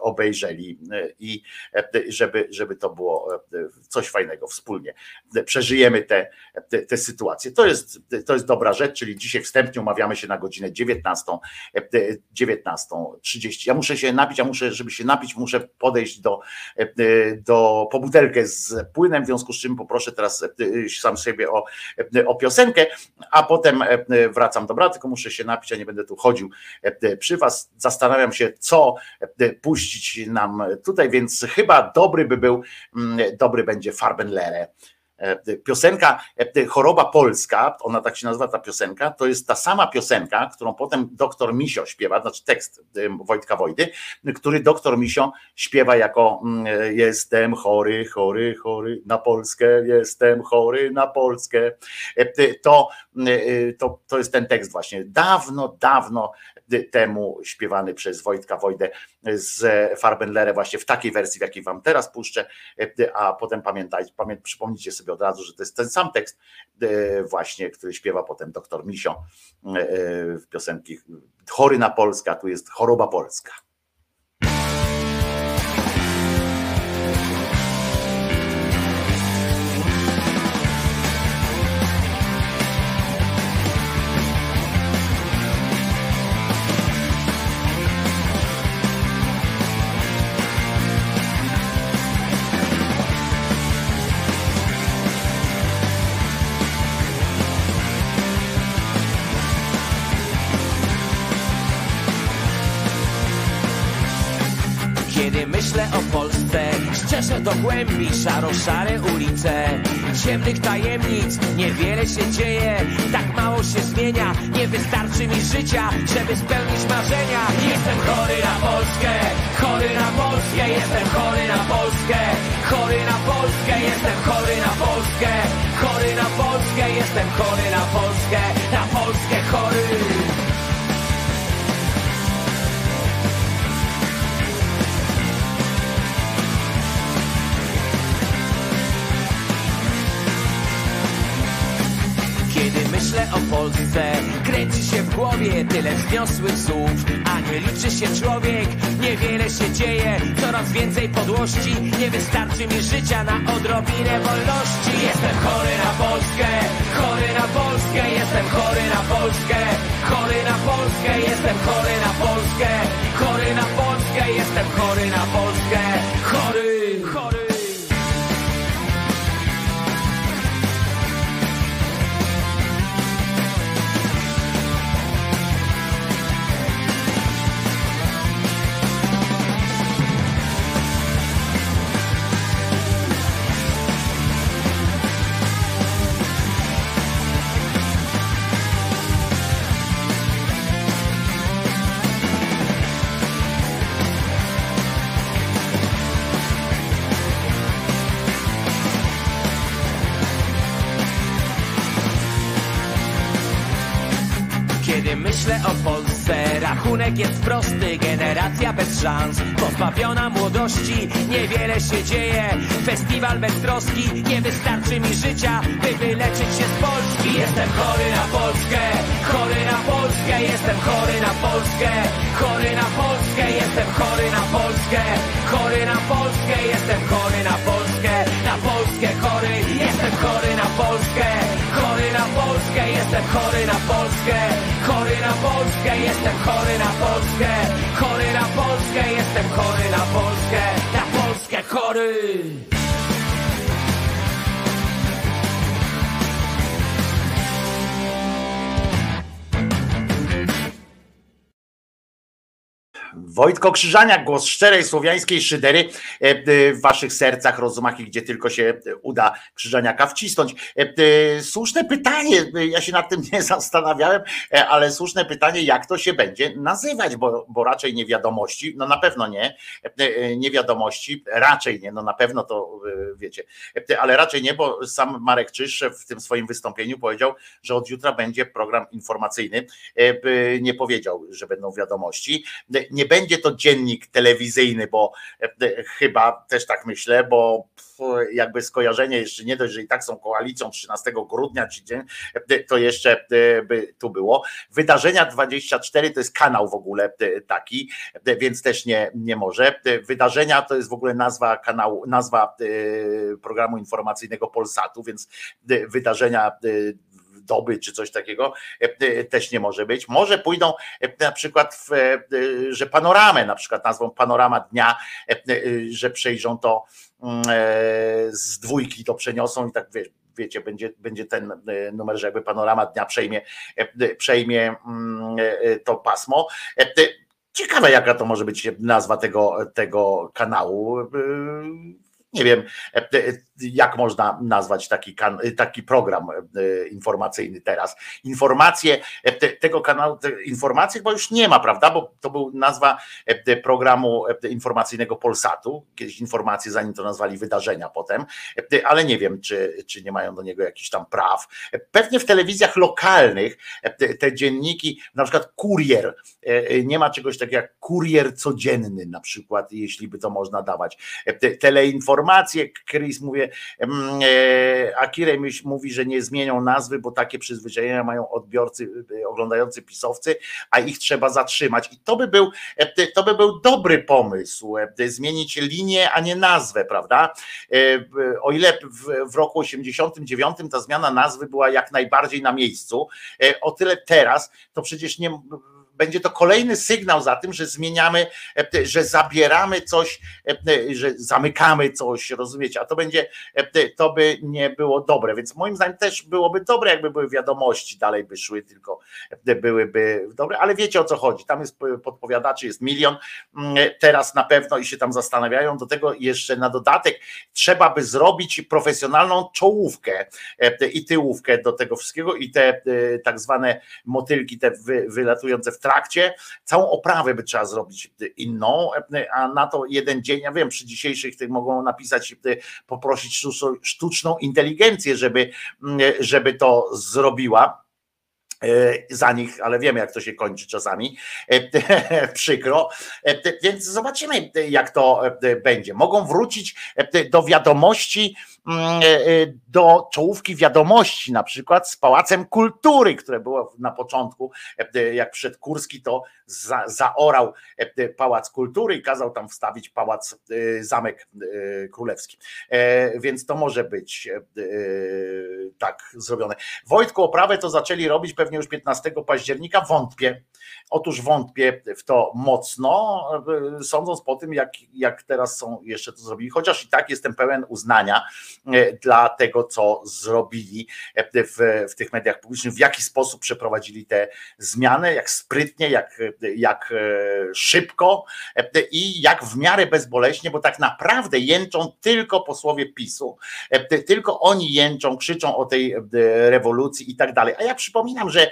Speaker 1: obejrzeli e, i e, żeby, żeby to było e, coś fajnego wspólnie. Przeżyjemy te, te, te sytuacje. To jest, to jest dobra rzecz, czyli dzisiaj wstępnie umawiamy się na godzinę 19, e, 19.30. Ja muszę się napić, ja muszę, żeby się napić, muszę podejść do, do po butelkę z płynem, w związku z czym poproszę teraz sam siebie o, o piosenkę, a potem wracam do brata, tylko muszę się napić, a nie będę tu chodził przy was. Zastanawiam się, co puścić nam tutaj, więc chyba dobry by był, mm, dobry będzie Farbenlere. E, Piosenka e, Choroba Polska, ona tak się nazywa ta piosenka, to jest ta sama piosenka, którą potem doktor Misio śpiewa, znaczy tekst Wojtka Wojdy, który doktor Misio śpiewa jako mm, jestem chory, chory, chory na Polskę, jestem chory na Polskę. E, To, e, to, to jest ten tekst właśnie. Dawno, dawno temu śpiewany przez Wojtka Wojdę z Farbenlere właśnie w takiej wersji, w jakiej wam teraz puszczę, a potem pamiętajcie, pamię, przypomnijcie sobie od razu, że to jest ten sam tekst e, właśnie, który śpiewa potem doktor Misio e, w piosenki Chory na Polskę, a tu jest Choroba Polska.
Speaker 13: Do głębi szaro-szare ulice. Ciemnych tajemnic, niewiele się dzieje, tak mało się zmienia, nie wystarczy mi życia, żeby spełnić marzenia. Jestem chory na Polskę, chory na Polskę, jestem chory na Polskę, chory na Polskę, jestem chory na Polskę, chory na Polskę, jestem chory na Polskę, na Polskę chory. Myślę o Polsce, kręci się w głowie tyle wzniosłych słów, a nie liczy się człowiek, niewiele się dzieje, coraz więcej podłości, nie wystarczy mi życia na odrobinę wolności. Jestem chory na Polskę, chory na Polskę, jestem chory na Polskę, chory na Polskę, jestem chory na Polskę, chory na Polskę, jestem chory na Polskę, Kiedy myślę o Polsce, rachunek jest prosty, generacja bez szans, pozbawiona młodości, niewiele się dzieje. Festiwal bez troski, nie wystarczy mi życia, by wyleczyć się z Polski. Jestem chory na Polskę, chory na Polskę, jestem chory na Polskę, chory na Polskę, jestem chory na Polskę, chory na Polskę, jestem chory na Polskę, na Polskę chory, jestem chory na Polskę, chory na Polskę, jestem chory na Polskę, Polskę, jestem chory na Polskę, chory na Polskę, jestem chory na Polskę, na Polskę chory.
Speaker 1: Wojtko Krzyżaniak, głos szczerej słowiańskiej szydery e, e, w waszych sercach, rozumach i gdzie tylko się uda Krzyżaniaka wcisnąć. E, słuszne pytanie, ja się nad tym nie zastanawiałem, ale słuszne pytanie, jak to się będzie nazywać, bo, bo raczej nie wiadomości, no na pewno nie, nie wiadomości, raczej nie, no na pewno to wiecie, ale raczej nie, bo sam Marek Czysz w tym swoim wystąpieniu powiedział, że od jutra będzie program informacyjny, nie powiedział, że będą wiadomości, nie będzie to dziennik telewizyjny, bo e, chyba też tak myślę, bo jakby skojarzenie jeszcze nie dość, że i tak są koalicją 13 grudnia e, to jeszcze e, by tu było. Wydarzenia 24 to jest kanał w ogóle taki, więc też nie, nie może. Wydarzenia to jest w ogóle nazwa kanału, nazwa programu informacyjnego Polsatu, więc wydarzenia doby czy coś takiego e, też nie może być. Może pójdą e, na przykład, w, e, że panoramę, na przykład nazwą panorama dnia, że przejrzą to mm, z dwójki to przeniosą i tak wiesz, wiecie, będzie, będzie ten numer, że jakby panorama dnia przejmie, przejmie mm, to pasmo. Ciekawe, jaka to może być nazwa tego, tego kanału nie wiem, e, e, jak można nazwać taki, taki program e, informacyjny teraz. Informacje tego kanału, informacje bo już nie ma, prawda? Bo to był nazwa programu informacyjnego Polsatu. Kiedyś informacje, zanim to nazwali wydarzenia potem, ale nie wiem, czy, czy nie mają do niego jakichś tam praw. Pewnie w telewizjach lokalnych te dzienniki, na przykład kurier, nie ma czegoś takiego jak kurier codzienny, na przykład, jeśli by to można dawać. Teleinformacje, informacje. Chris mówię, e, Akire mówi, że nie zmienią nazwy, bo takie przyzwyczajenia mają odbiorcy, e, oglądający pisowcy, a ich trzeba zatrzymać. I to by był, e, to by był dobry pomysł, zmienić linię, a nie nazwę, prawda? O ile w, w roku 89 ta zmiana nazwy była jak najbardziej na miejscu, o tyle teraz to przecież nie będzie to kolejny sygnał za tym, że zmieniamy, e, że zabieramy coś, e, że zamykamy coś, rozumiecie, a to będzie, e, to by nie było dobre, więc moim zdaniem też byłoby dobre, jakby były wiadomości, dalej by szły, tylko byłyby dobre, ale wiecie o co chodzi, tam jest podpowiadaczy, jest milion, mm, teraz na pewno i się tam zastanawiają, do tego jeszcze na dodatek trzeba by zrobić profesjonalną czołówkę i tyłówkę do tego wszystkiego i te tak zwane motylki, te wylatujące w trakcie. Całą oprawę by trzeba zrobić inną, a na to jeden dzień, ja wiem, przy dzisiejszych tych mogą napisać, poprosić sztuczną inteligencję, żeby, żeby to zrobiła e, za nich, ale wiemy, jak to się kończy czasami. E, przykro. E, więc zobaczymy, jak to będzie. Mogą wrócić do wiadomości Mm, e, e, do czołówki wiadomości, na przykład z Pałacem Kultury, które było na początku, e, jak przed Kurski, to za, zaorał Pałac Kultury i kazał tam wstawić Pałac Zamek Królewski. Więc to może być tak zrobione. Wojtku, oprawę to zaczęli robić pewnie już 15 października, wątpię. Otóż wątpię w to mocno, sądząc po tym, jak, jak teraz są jeszcze to zrobili, chociaż i tak jestem pełen uznania, E, dla tego, co zrobili e, w, w tych mediach publicznych, w jaki sposób przeprowadzili te zmiany, jak sprytnie, jak, jak e, szybko i jak w miarę bezboleśnie, bo tak naprawdę jęczą tylko posłowie PiSu, tylko oni jęczą, krzyczą o tej rewolucji i tak dalej. A ja przypominam, że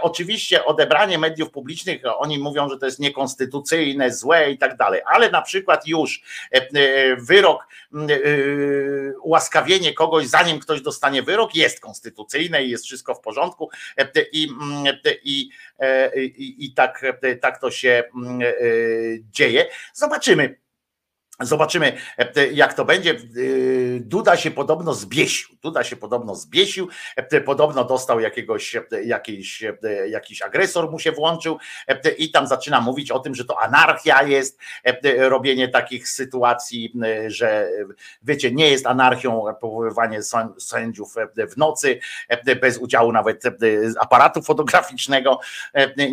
Speaker 1: oczywiście odebranie mediów publicznych, oni mówią, że to jest niekonstytucyjne, złe i tak dalej, ale na przykład już wyrok ułaskawienia ułaskawienie kogoś, zanim ktoś dostanie wyrok, jest konstytucyjne i jest wszystko w porządku i, i, i, i tak, tak to się dzieje. Zobaczymy. Zobaczymy, jak to będzie. Duda się podobno zbiesił. Duda się podobno zbiesił. Podobno dostał jakiegoś, jakiś, jakiś agresor mu się włączył i tam zaczyna mówić o tym, że to anarchia jest, robienie takich sytuacji, że wiecie, nie jest anarchią powoływanie sędziów w nocy, bez udziału nawet aparatu fotograficznego,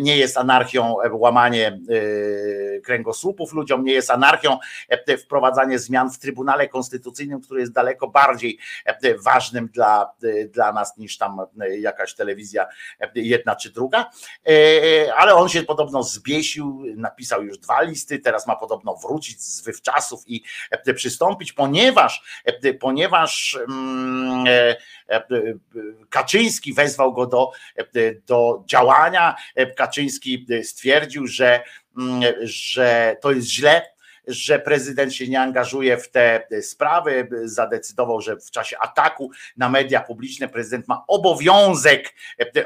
Speaker 1: nie jest anarchią łamanie kręgosłupów ludziom, nie jest anarchią wprowadzanie zmian w Trybunale Konstytucyjnym, który jest daleko bardziej e, ważnym dla, e, dla nas niż tam e, jakaś telewizja jedna czy druga. Ale on się podobno zbiesił, napisał już dwa listy, teraz ma podobno wrócić z wywczasów i przystąpić, ponieważ, ponieważ mm, Kaczyński wezwał go do, do działania. Kaczyński stwierdził, że, mm, że to jest źle, że prezydent się nie angażuje w te sprawy, zadecydował, że w czasie ataku na media publiczne prezydent ma obowiązek,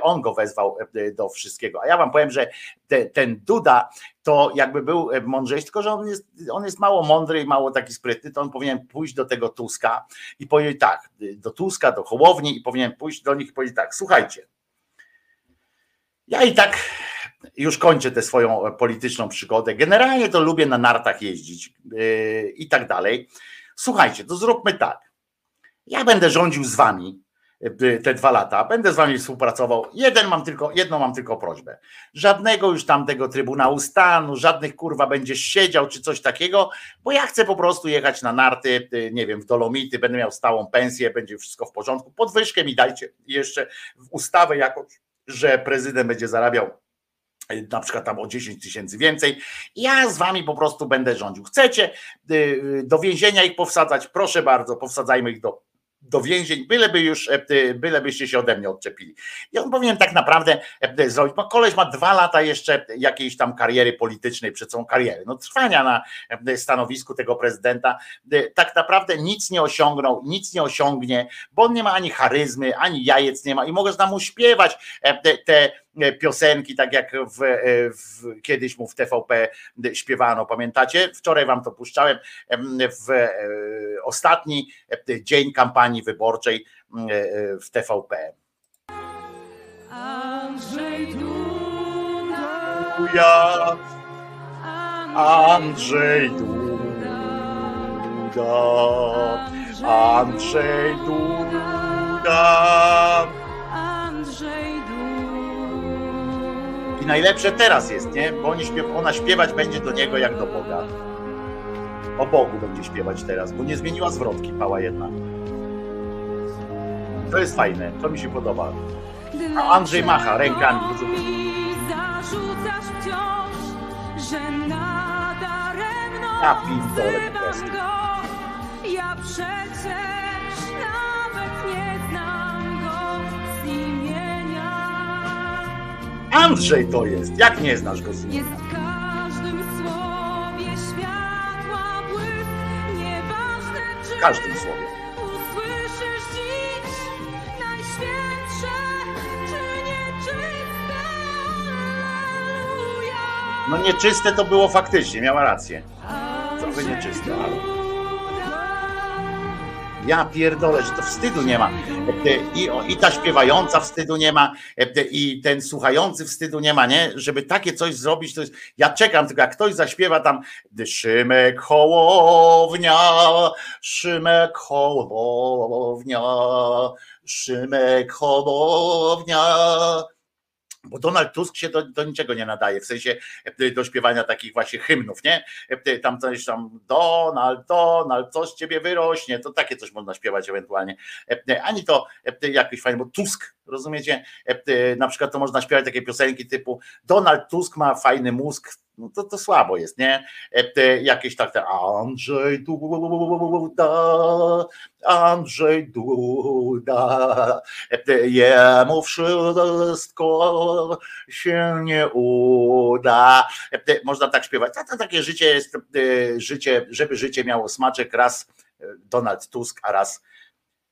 Speaker 1: on go wezwał do wszystkiego. A ja wam powiem, że te, ten Duda to jakby był mądrzejszy, tylko że on jest, on jest mało mądry i mało taki sprytny, to on powinien pójść do tego Tuska i powiedzieć tak, do Tuska, do Hołowni i powinien pójść do nich i powiedzieć tak, słuchajcie, ja i tak już kończę tę swoją polityczną przygodę. Generalnie to lubię na nartach jeździć yy, i tak dalej. Słuchajcie, to zróbmy tak. Ja będę rządził z wami yy, te dwa lata, będę z wami współpracował. Jeden mam tylko, jedną mam tylko prośbę. Żadnego już tam tego Trybunału Stanu, żadnych kurwa będziesz siedział czy coś takiego, bo ja chcę po prostu jechać na narty, yy, nie wiem, w Dolomity, będę miał stałą pensję, będzie wszystko w porządku. Podwyżkę mi dajcie jeszcze w ustawę jakąś, że prezydent będzie zarabiał na przykład tam o 10 tysięcy więcej. Ja z wami po prostu będę rządził. Chcecie y, do więzienia ich powsadzać? Proszę bardzo, powsadzajmy ich do do więzień, byleby już, e, bylebyście się ode mnie odczepili. I on powinien tak naprawdę e, zrobić, bo koleś ma dwa lata jeszcze jakiejś tam kariery politycznej, przed sobą kariery, no trwania na e, stanowisku tego prezydenta, tak naprawdę nic nie osiągnął, nic nie osiągnie, bo on nie ma ani charyzmy, ani jajec nie ma i można mu śpiewać te piosenki, tak jak w, w, kiedyś mu w TVP śpiewano, pamiętacie? Wczoraj wam to puszczałem w ostatni dzień kampanii wyborczej w TVP. Andrzej Duda, Andrzej Duda, Andrzej Duda. I najlepsze teraz jest, nie? Bo oni śpiew, ona śpiewać będzie do niego jak do Boga. O Bogu będzie śpiewać teraz, bo nie zmieniła zwrotki, pała jedna. To jest fajne, to mi się podoba. A Andrzej macha rękami. Zarzucasz wciąż, że nadaremno ja po prostu. Ja przecież nawet nie Andrzej to jest, jak nie znasz go z imienia? W każdym słowie. Usłyszysz dziś najświętsze, czy nieczyste No nieczyste to było faktycznie, miała rację. Trochę nieczyste, ale... Ja pierdolę, że to wstydu nie ma. I, I ta śpiewająca wstydu nie ma, i ten słuchający wstydu nie ma, nie? Żeby takie coś zrobić, to jest. Ja czekam, tylko jak ktoś zaśpiewa tam Szymek Hołownia, Szymek Hołownia, Szymek Hołownia bo Donald Tusk się do, do, niczego nie nadaje, w sensie e, do śpiewania takich właśnie hymnów, nie? E, tam coś tam Donald, Donald, coś z ciebie wyrośnie, to takie coś można śpiewać ewentualnie. E, ani to jakiś fajny, bo Tusk, rozumiecie? Na przykład to można śpiewać takie piosenki typu Donald Tusk ma fajny mózg, no to, to słabo jest, nie? Te, jakieś tak, te Andrzej Duda, Andrzej Duda, jemu wszystko się nie uda. Można tak śpiewać. To, to takie życie jest, życie, żeby życie miało smaczek, raz Donald Tusk, a raz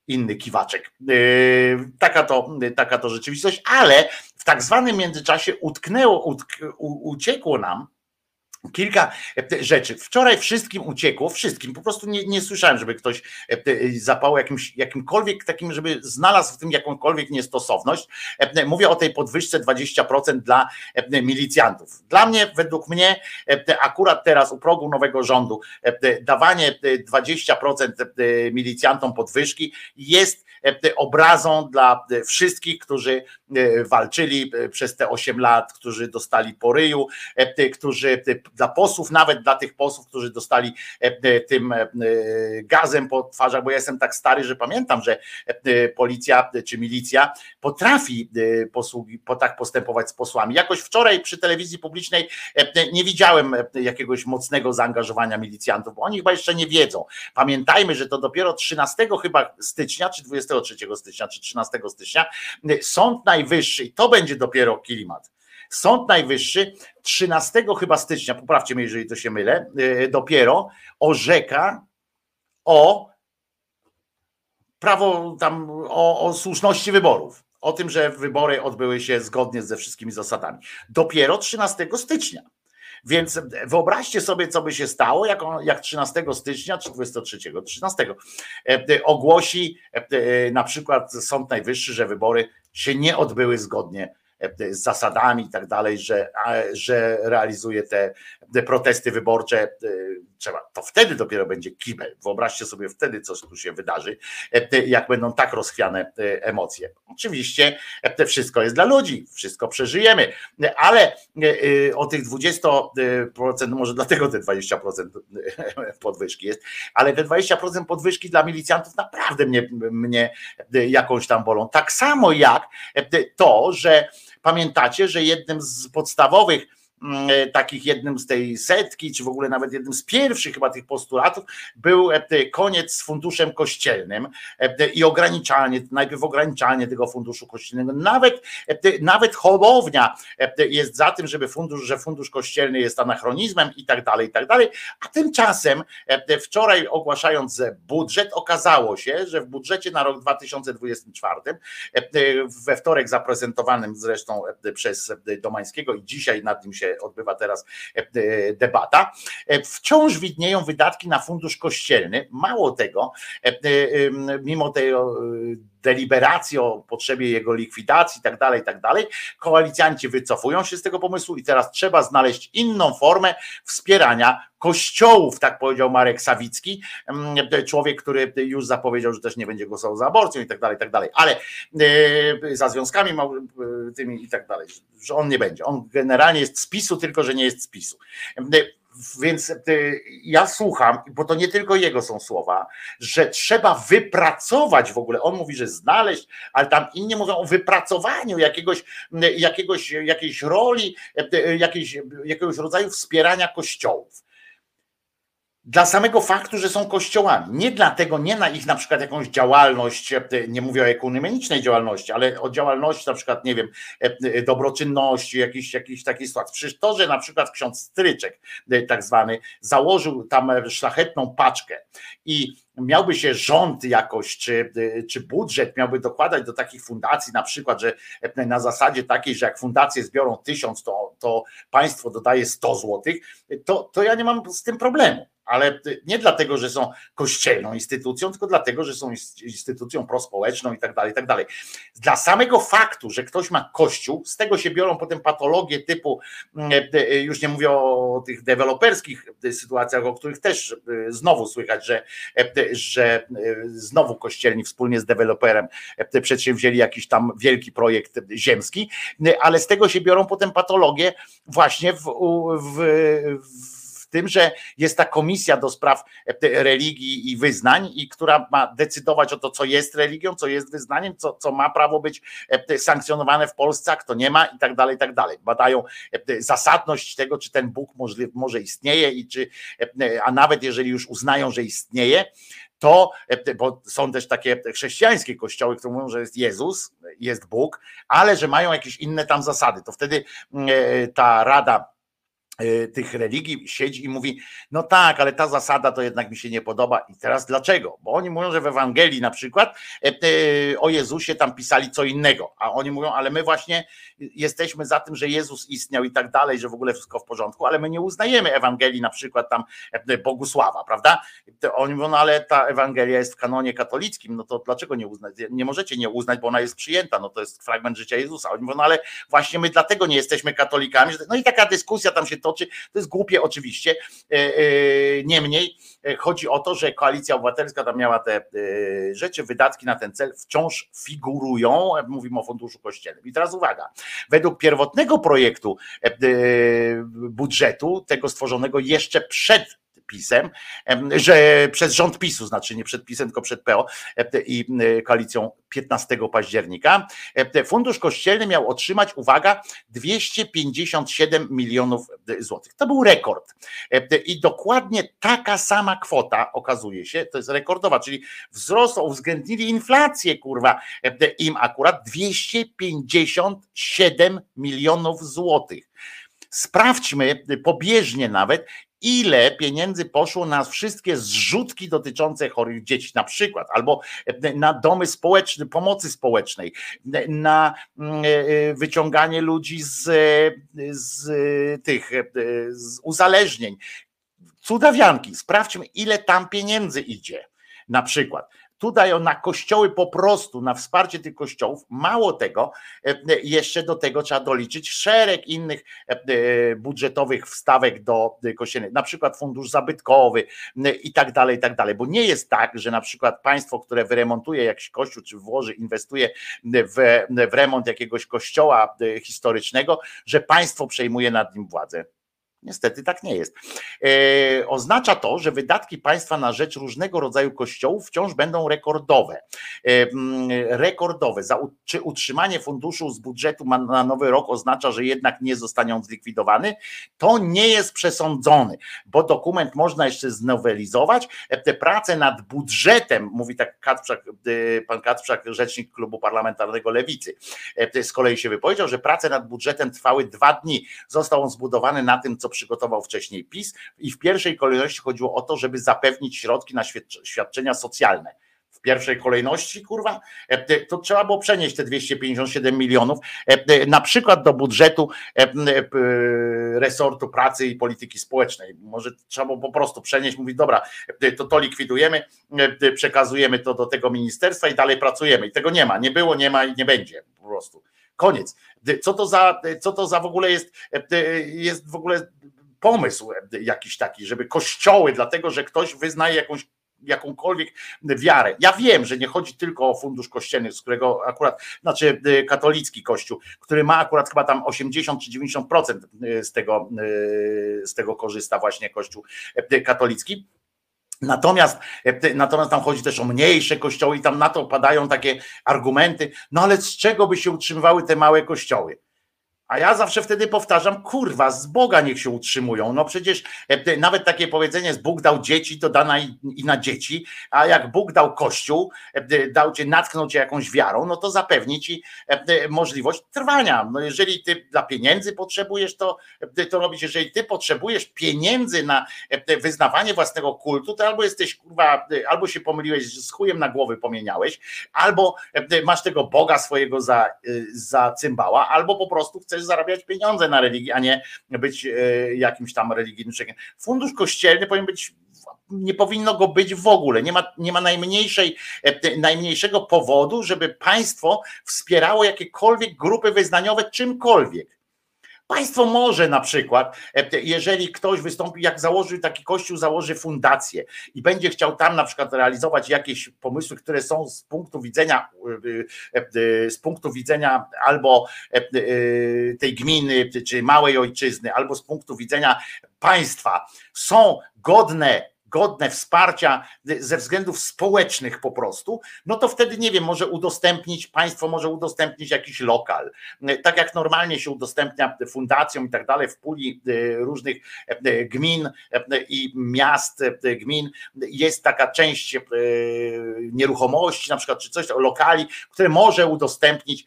Speaker 1: inny kiwaczek. Taka to, taka to rzeczywistość, ale w tak zwanym międzyczasie utknęło, utk, uciekło nam Kilka e, rzeczy. Wczoraj wszystkim uciekło, wszystkim. Po prostu nie, nie słyszałem, żeby ktoś e, zapał jakimś, jakimkolwiek takim, żeby znalazł w tym jakąkolwiek niestosowność. E, mówię o tej podwyżce 20% dla milicjantów. Dla mnie, według mnie, akurat teraz u progu nowego rządu, dawanie 20% milicjantom podwyżki jest obrazą dla wszystkich, którzy walczyli przez te 8 lat, którzy dostali po ryju, którzy dla posłów, nawet dla tych posłów, którzy dostali e, tym e, gazem po twarzach, bo ja jestem tak stary, że pamiętam, że e, policja czy milicja potrafi posługi, po tak postępować z posłami. Jakoś wczoraj przy telewizji publicznej nie widziałem jakiegoś mocnego zaangażowania milicjantów, bo oni chyba jeszcze nie wiedzą. Pamiętajmy, że to dopiero 13 chyba stycznia, czy 23 stycznia, czy 13 stycznia Sąd Najwyższy, i to będzie dopiero klimat Sąd Najwyższy 13 chyba stycznia, poprawcie mnie, jeżeli to się mylę, e, dopiero orzeka o prawo tam, o, o słuszności wyborów. O tym, że wybory odbyły się zgodnie ze wszystkimi zasadami. Dopiero 13 stycznia. Więc wyobraźcie sobie, co by się stało, jak, jak 13 stycznia czy 23, 13 e, ogłosi e, na przykład Sąd Najwyższy, że wybory się nie odbyły zgodnie z zasadami i tak dalej, że, że realizuje te, te protesty wyborcze, e, trzeba, to wtedy dopiero będzie kibel. Wyobraźcie sobie wtedy, co tu się wydarzy, e, jak będą tak rozchwiane e, emocje. Oczywiście to wszystko jest dla ludzi, wszystko przeżyjemy, ale o tych 20%, może dlatego te 20% podwyżki jest, ale te 20% podwyżki dla milicjantów naprawdę mnie, mnie jakąś tam bolą. Tak samo jak to, że Pamiętacie, że jednym z podstawowych takich jednym z tej setki, czy w ogóle nawet jednym z pierwszych chyba tych postulatów był e, koniec z funduszem kościelnym e, i ograniczanie, najpierw ograniczanie tego funduszu kościelnego. Nawet, nawet Hołownia jest za tym, żeby fundusz, że fundusz kościelny jest anachronizmem i tak dalej, i tak dalej. A tymczasem wczoraj ogłaszając budżet, okazało się, że w budżecie na rok 2024, we wtorek zaprezentowanym zresztą przez Domańskiego i dzisiaj nad nim się odbywa teraz e, e, debata, e, wciąż widnieją wydatki na fundusz kościelny. Mało tego, mimo tej deliberacji o potrzebie jego likwidacji i tak dalej, i tak dalej. Koalicjanci wycofują się z tego pomysłu i teraz trzeba znaleźć inną formę wspierania kościołów, tak powiedział Marek Sawicki, człowiek, który już zapowiedział, że też nie będzie głosował za aborcją i tak dalej, i tak dalej, ale za związkami tymi i tak dalej, że on nie będzie. On generalnie jest z PiSu, tylko że nie jest z PiSu. Więc y, ja słucham, bo to nie tylko jego są słowa, że trzeba wypracować w ogóle. On mówi, że znaleźć, ale tam inni mówią o wypracowaniu jakiegoś, jakiegoś, jakiejś roli, y, jakiejś, jakiegoś rodzaju wspierania kościołów dla samego faktu, że są kościołami. Nie dlatego, nie na ich na przykład jakąś działalność, e, nie mówię o ekumenicznej działalności, ale o działalności na przykład, nie wiem, e, e, dobroczynności, jakiejś, jakiejś takiej sytuacji. Przecież to, że na przykład ksiądz Stryczek, tak zwany, założył tam szlachetną paczkę i miałby się rząd jakoś, czy, czy budżet miałby dokładać do takich fundacji, na przykład, że na zasadzie takiej, że jak fundacje zbiorą tysiąc, to, to państwo dodaje 100 złotych, to, to ja nie mam z tym problemu ale nie dlatego, że są kościelną instytucją, tylko dlatego, że są instytucją prospołeczną i tak dalej, i tak dalej. Dla samego faktu, że ktoś ma kościół, z tego się biorą potem patologie typu, mm, już nie mówię o tych deweloperskich sytuacjach, o których też e, znowu słychać, że, e, że znowu kościelni wspólnie z deweloperem przedsięwzięli jakiś tam wielki projekt ziemski, ale z tego się biorą potem patologie właśnie w, w, w tym, że jest ta komisja do spraw e, religii i wyznań, i która ma decydować o to, co jest religią, co jest wyznaniem, co, co ma prawo być e, sankcjonowane w Polsce, a kto nie ma, i tak dalej, i tak dalej. Badają e, zasadność tego, czy ten Bóg może, może istnieje, i czy, a nawet jeżeli już uznają, że istnieje, to, bo są też takie chrześcijańskie kościoły, które mówią, że jest Jezus, jest Bóg, ale że mają jakieś inne tam zasady. To wtedy ta rada tych religii siedzi i mówi, no tak, ale ta zasada to jednak mi się nie podoba. I teraz dlaczego? Bo oni mówią, że w Ewangelii na przykład e, e, o Jezusie tam pisali co innego, a oni mówią, ale my właśnie jesteśmy za tym, że Jezus istniał i tak dalej, że w ogóle wszystko w porządku, ale my nie uznajemy Ewangelii na przykład tam Bogusława, prawda? Oni mówią, no ale ta Ewangelia jest w kanonie katolickim, no to dlaczego nie uznać? Nie możecie nie uznać, bo ona jest przyjęta, no to jest fragment życia Jezusa. Oni mówią, no ale właśnie my dlatego nie jesteśmy katolikami. No i taka dyskusja tam się toczy, to jest głupie oczywiście. E, e, niemniej e, chodzi o to, że koalicja obywatelska tam miała te rzeczy, wydatki na ten cel wciąż figurują. Mówimy o funduszu kościelnym. I teraz uwaga, według pierwotnego projektu budżetu, tego stworzonego jeszcze przed PiSem, że przez rząd PiSu, znaczy nie przed PiSem, tylko przed PO i koalicją 15 października. Fundusz Kościelny miał otrzymać, uwaga, 257 milionów złotych. To był rekord. I dokładnie taka sama kwota okazuje się, to jest rekordowa, czyli wzrost, uwzględnili inflację, kurwa, im akurat 257 milionów złotych. Sprawdźmy pobieżnie nawet, ile pieniędzy poszło na wszystkie zrzutki dotyczące chorych dzieci, na przykład, albo na domy społeczne, pomocy społecznej, na mm, e, wyciąganie ludzi z, z tych z uzależnień. Cudawianki, sprawdźmy, ile tam pieniędzy idzie. Na przykład tu dają na kościoły po prostu, na wsparcie tych kościołów. Mało tego, e, jeszcze do tego trzeba doliczyć szereg innych e, e, budżetowych wstawek do kościelnych, na przykład fundusz zabytkowy i tak dalej, i tak dalej. Bo nie jest tak, że na przykład państwo, które wyremontuje jakiś kościół, czy włoży, inwestuje w, w remont jakiegoś kościoła historycznego, że państwo przejmuje nad nim władzę. Niestety tak nie jest. E, oznacza to, że wydatki państwa na rzecz różnego rodzaju kościołów wciąż będą rekordowe. E, rekordowe. Czy utrzymanie funduszu z budżetu na nowy rok oznacza, że jednak nie zostanie on zlikwidowany? To nie jest przesądzony, bo dokument można jeszcze znowelizować. E, te prace nad budżetem, mówi tak Kacprzak, pan Kacprzak, rzecznik klubu parlamentarnego Lewicy, z kolei się wypowiedział, że prace nad budżetem trwały dwa dni. Został on zbudowany na tym, co przygotował wcześniej PiS i w pierwszej kolejności chodziło o to, żeby zapewnić środki na świadczenia socjalne w pierwszej kolejności, kurwa, e, to trzeba było przenieść te 257 milionów e, na przykład do budżetu e, resortu pracy i polityki społecznej. Może trzeba było po prostu przenieść, mówić, dobra, to to likwidujemy, przekazujemy to do tego ministerstwa i dalej pracujemy. I tego nie ma, nie było, nie ma i nie będzie po prostu. Koniec. Co to za, co to za w ogóle jest, jest w ogóle pomysł jakiś taki, żeby kościoły, dlatego że ktoś wyznaje jakąś jakąkolwiek wiarę. Ja wiem, że nie chodzi tylko o fundusz kościelny, z którego akurat, znaczy katolicki kościół, który ma akurat chyba tam 80 czy 90% z tego, z tego korzysta właśnie kościół katolicki. Natomiast, e, natomiast tam chodzi też o mniejsze kościoły i tam na to padają takie argumenty, no ale z czego by się utrzymywały te małe kościoły? A ja zawsze wtedy powtarzam, kurwa, z Boga niech się utrzymują. No przecież e, nawet takie powiedzenie, jest Bóg dał dzieci, to da na, i na dzieci, a jak Bóg dał kościół, e, dał cię, natknął cię jakąś wiarą, no to zapewni ci e, możliwość trwania. No jeżeli ty dla pieniędzy potrzebujesz to, to robić, jeżeli ty potrzebujesz pieniędzy na wyznawanie własnego kultu, to albo jesteś, kurwa, albo się pomyliłeś, z chujem na głowy pomieniałeś, albo masz tego Boga swojego za, za cymbała, albo po prostu chcesz zarabiać pieniądze na religii, a nie być e, jakimś tam religijnym człowiekiem. Fundusz kościelny powinien być nie powinno go być w ogóle. Nie ma, nie ma najmniejszej, e, najmniejszego powodu, żeby państwo wspierało jakiekolwiek grupy wyznaniowe czymkolwiek. Państwo może na przykład, e, jeżeli ktoś wystąpi, jak założy taki kościół, założy fundację i będzie chciał tam na przykład realizować jakieś pomysły, które są z punktu widzenia, e, e, z punktu widzenia albo tej gminy, czy małej ojczyzny, albo z punktu widzenia państwa, są godne godne wsparcia ze względów społecznych po prostu, no to wtedy nie wiem, może udostępnić, państwo może udostępnić jakiś lokal. Tak jak normalnie się udostępnia fundacjom i tak dalej w puli różnych gmin i miast, gmin, jest taka część nieruchomości, na przykład, czy coś, lokali, które może udostępnić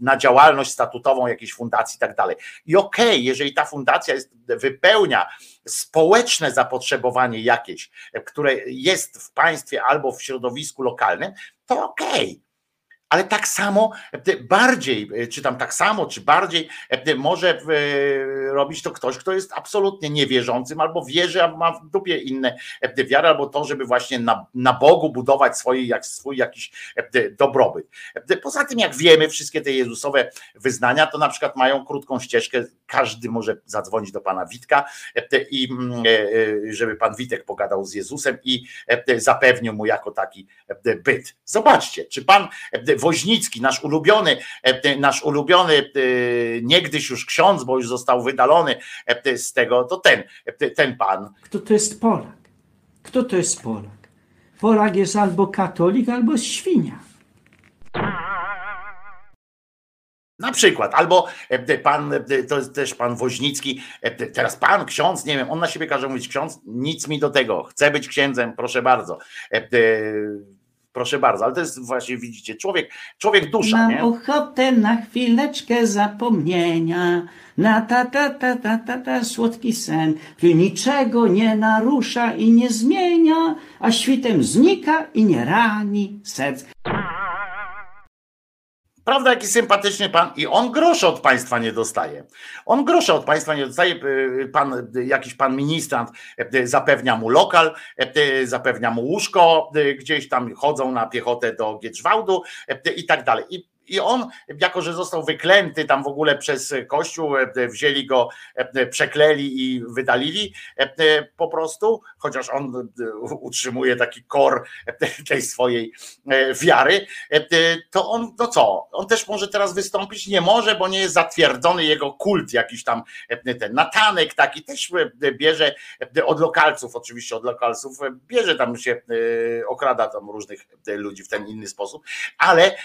Speaker 1: na działalność statutową jakiejś fundacji i tak dalej. I okej, okay, jeżeli ta fundacja jest, wypełnia społeczne zapotrzebowanie jakieś, które jest w państwie albo w środowisku lokalnym, to okej. Okay ale tak samo, bardziej, czy tam tak samo, czy bardziej może robić to ktoś, kto jest absolutnie niewierzącym, albo wierzy, a ma w dupie inne wiary, albo to, żeby właśnie na, na Bogu budować swoje, jak, swój jakiś dobrobyt. Poza tym, jak wiemy, wszystkie te Jezusowe wyznania, to na przykład mają krótką ścieżkę, każdy może zadzwonić do pana Witka i żeby pan Witek pogadał z Jezusem i zapewnił mu jako taki byt. Zobaczcie, czy pan Woźnicki, nasz ulubiony, e, nasz ulubiony e, niegdyś już ksiądz, bo już został wydalony e, z tego, to ten, ten pan.
Speaker 15: Kto to jest Polak? Kto to jest Polak? Polak jest albo katolik, albo świnia.
Speaker 1: Na przykład, albo pan, to jest też pan Woźnicki, teraz pan, ksiądz, nie wiem, on na siebie każe mówić ksiądz, nic mi do tego, chcę być księdzem, proszę bardzo Proszę bardzo, ale to jest właśnie, widzicie, człowiek, człowiek dusza,
Speaker 15: Mam
Speaker 1: nie?
Speaker 15: ochotę na chwileczkę zapomnienia, na ta, ta, ta, ta, ta, ta, słodki sen, który niczego nie narusza i nie zmienia, a świtem znika i nie rani serc.
Speaker 1: Prawda, jaki sympatyczny pan i on grosze od państwa nie dostaje. On grosze od państwa nie dostaje. Y, pan, jakiś pan ministrant y, zapewnia mu lokal, y, zapewnia mu łóżko, gdzieś tam chodzą na piechotę do Giedrzwałdu i tak dalej. I i on, jako że został wyklęty tam w ogóle przez Kościół, e, wzięli go, e, przekleli i wydalili e, po prostu, chociaż on utrzymuje taki kor tej swojej wiary, to on, no co, on też może teraz wystąpić? Nie może, bo nie jest zatwierdzony jego kult jakiś tam, ten Natanek taki też bierze od lokalców, oczywiście od lokalców, bierze tam się, okrada tam różnych ludzi w ten inny sposób, ale,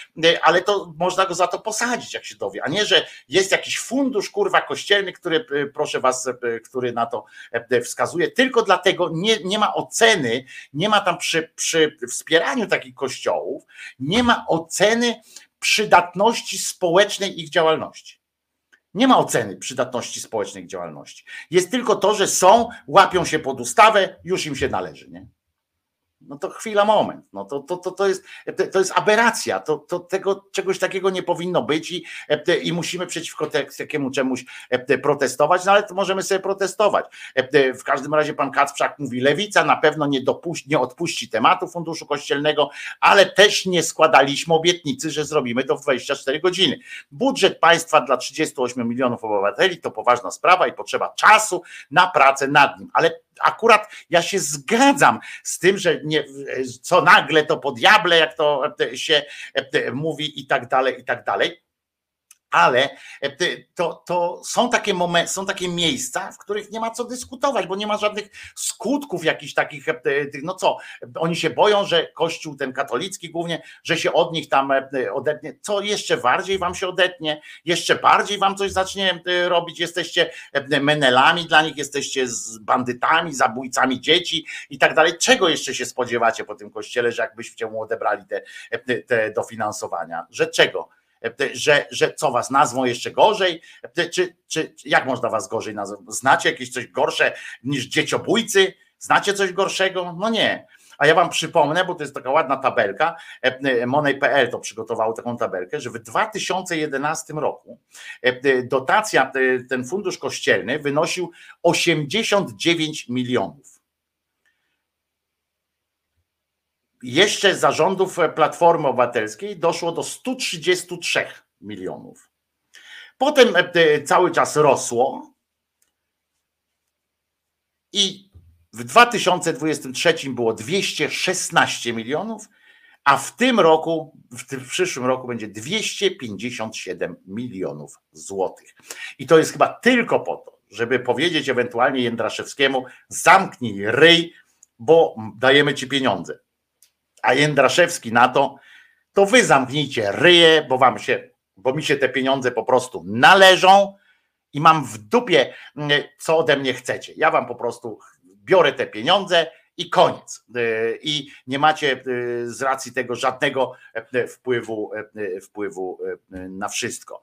Speaker 1: ale to można go za to posadzić, jak się dowie, a nie, że jest jakiś fundusz kurwa kościelny, który, e, proszę was, e, który na to e, wskazuje. Tylko dlatego nie, nie ma oceny, nie ma tam przy, przy wspieraniu takich kościołów, nie ma oceny przydatności społecznej ich działalności. Nie ma oceny przydatności społecznej działalności. Jest tylko to, że są, łapią się pod ustawę, już im się należy. Nie? No to chwila, moment. No to, to, to, to, jest, to jest aberracja. To, to tego czegoś takiego nie powinno być i, i musimy przeciwko takiemu czemuś protestować, no ale to możemy sobie protestować. W każdym razie pan Kacprzak mówi, lewica na pewno nie, dopuści, nie odpuści tematu Funduszu Kościelnego, ale też nie składaliśmy obietnicy, że zrobimy to w 24 godziny. Budżet państwa dla 38 milionów obywateli to poważna sprawa i potrzeba czasu na pracę nad nim, ale akurat ja się zgadzam z tym, że nie, co nagle to po diable, jak to się mówi i tak dalej, i tak dalej ale e, to, to są, takie momenty, są takie miejsca, w których nie ma co dyskutować, bo nie ma żadnych skutków jakichś takich, e, no co, oni się boją, że Kościół ten katolicki głównie, że się od nich tam e, odetnie, co jeszcze bardziej wam się odetnie, jeszcze bardziej wam coś zacznie robić, jesteście menelami dla nich, jesteście z bandytami, zabójcami dzieci i tak dalej. Czego jeszcze się spodziewacie po tym kościele, że jakbyście mu odebrali te, te dofinansowania? Że czego? Że, że co was nazwą jeszcze gorzej? Czy, czy jak można was gorzej nazwać? Znacie jakieś coś gorsze niż dzieciobójcy? Znacie coś gorszego? No nie. A ja wam przypomnę, bo to jest taka ładna tabelka, Money.pl to przygotowało taką tabelkę, że w 2011 roku dotacja, ten fundusz kościelny wynosił 89 milionów. Jeszcze zarządów Platformy Obywatelskiej doszło do 133 milionów. Potem e, cały czas rosło i w 2023 było 216 milionów, a w tym roku, w przyszłym roku będzie 257 milionów złotych. I to jest chyba tylko po to, żeby powiedzieć ewentualnie Jędraszewskiemu, zamknij ryj, bo dajemy ci pieniądze. A Jędraszewski na to, to wy zamknijcie ryje, bo wam się, bo mi się te pieniądze po prostu należą i mam w dupie, mm, co ode mnie chcecie. Ja wam po prostu biorę te pieniądze i koniec. E, I nie macie e, z racji tego żadnego e, wpływu, wpływu na wszystko.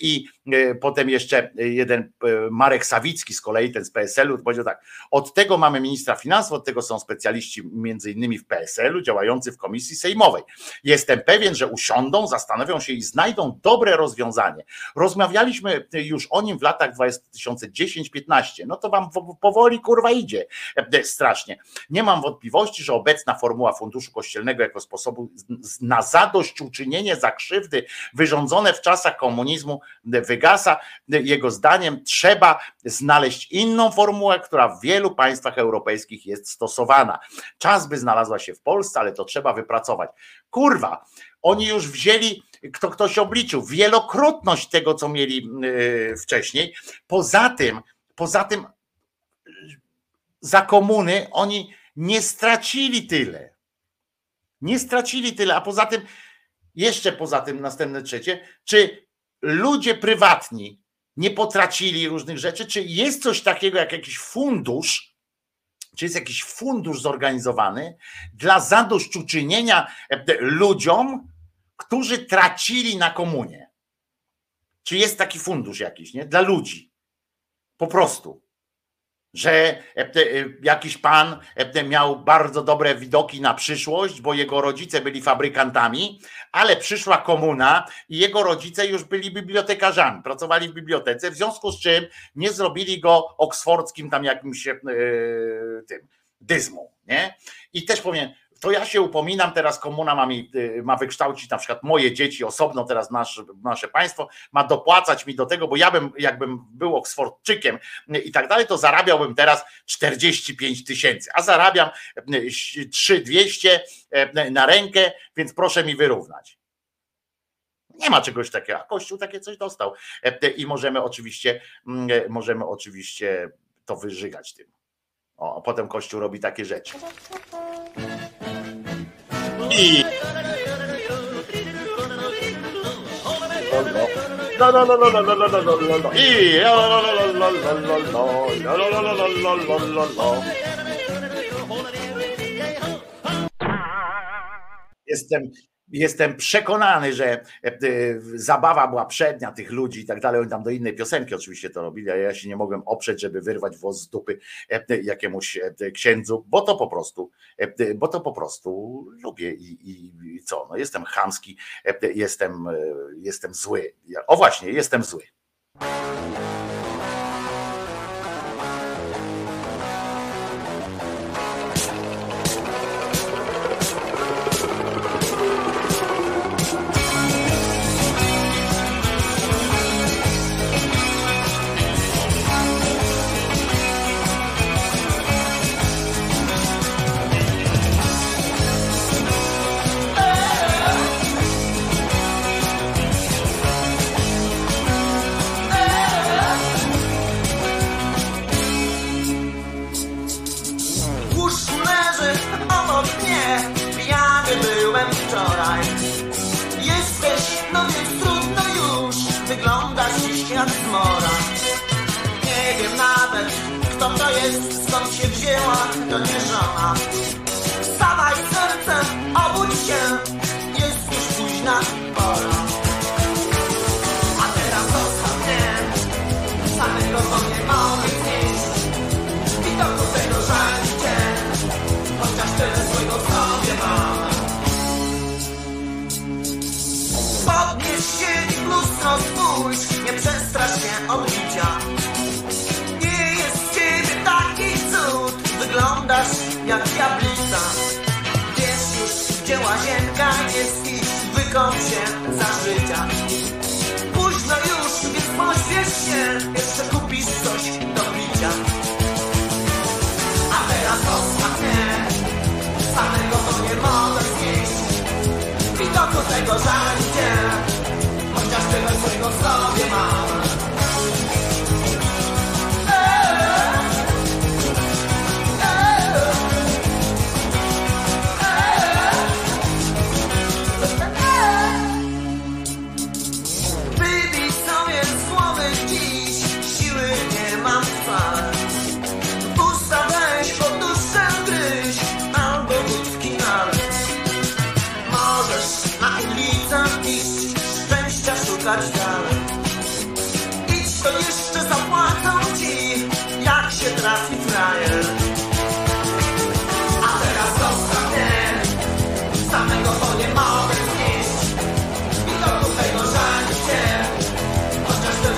Speaker 1: I potem jeszcze jeden Marek Sawicki z kolei, ten z PSL-u, powiedział tak, od tego mamy ministra finansów, od tego są specjaliści między innymi w PSL-u, działający w komisji sejmowej. Jestem pewien, że usiądą, zastanowią się i znajdą dobre rozwiązanie. Rozmawialiśmy już o nim w latach 2010-15, no to wam powoli kurwa idzie strasznie. Nie mam wątpliwości, że obecna formuła Funduszu Kościelnego jako sposobu na zadośćuczynienie za krzywdy wyrządzone w czasach komunizmu wygasa. Jego zdaniem trzeba znaleźć inną formułę, która w wielu państwach europejskich jest stosowana. Czas by znalazła się w Polsce, ale to trzeba wypracować. Kurwa, oni już wzięli, kto ktoś obliczył, wielokrotność tego, co mieli yy, wcześniej. Poza tym, poza tym za komuny oni nie stracili tyle. Nie stracili tyle, a poza tym, jeszcze poza tym, następne trzecie, czy ludzie prywatni nie potracili różnych rzeczy? Czy jest coś takiego jak jakiś fundusz, czy jest jakiś fundusz zorganizowany dla zadośćuczynienia ludziom, którzy tracili na komunie? Czy jest taki fundusz jakiś, nie? Dla ludzi. Po prostu że e, e, jakiś pan e, miał bardzo dobre widoki na przyszłość, bo jego rodzice byli fabrykantami, ale przyszła komuna i jego rodzice już byli bibliotekarzami, pracowali w bibliotece, w związku z czym nie zrobili go oksfordzkim tam jakimś tym dyzmą, nie? I też powiem, to ja się upominam, teraz komuna ma, mi, y, ma wykształcić na przykład moje dzieci osobno, teraz nasze, nasze państwo ma dopłacać mi do tego, bo ja bym, jakbym był Oksfordczykiem i tak dalej, to zarabiałbym teraz 45 tysięcy, a zarabiam 3200 y, na rękę, więc proszę mi wyrównać. Nie ma czegoś takiego, a Kościół takie coś dostał i możemy oczywiście, mm, możemy oczywiście to wyżygać tym. O, a potem Kościół robi takie rzeczy. I... No, no, no, no, no, no, no, no, no, no. I... Jestem jestem przekonany, że e, e, zabawa była przednia tych ludzi i tak dalej. Oni tam do innej piosenki oczywiście to robili, a ja się nie mogłem oprzeć, żeby wyrwać włos z dupy e, jakiemuś księdzu, bo to po prostu, bo to po prostu lubię i, i, i co? No jestem chamski, jestem, jestem zły. O właśnie, jestem zły.
Speaker 16: Skąd się wzięła, to nie żona. Wstawaj serce, obudź się, jest już późna pora. A teraz zostaw mnie, samego to nie mogę znieść. I to do tego żal chociaż tyle swojego sobie mam. Podnieś się i w lustro spójrz, wyglądasz jak diablica. Wiesz już, gdzie łazienka jest i wykąp się za życia. Późno już, więc pośpiesz się, jeszcze kupisz coś do picia. A teraz zostaw mnie, samego to nie mogę znieść Widoku tego żal chociaż tyle swojego w sobie mam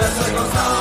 Speaker 17: de.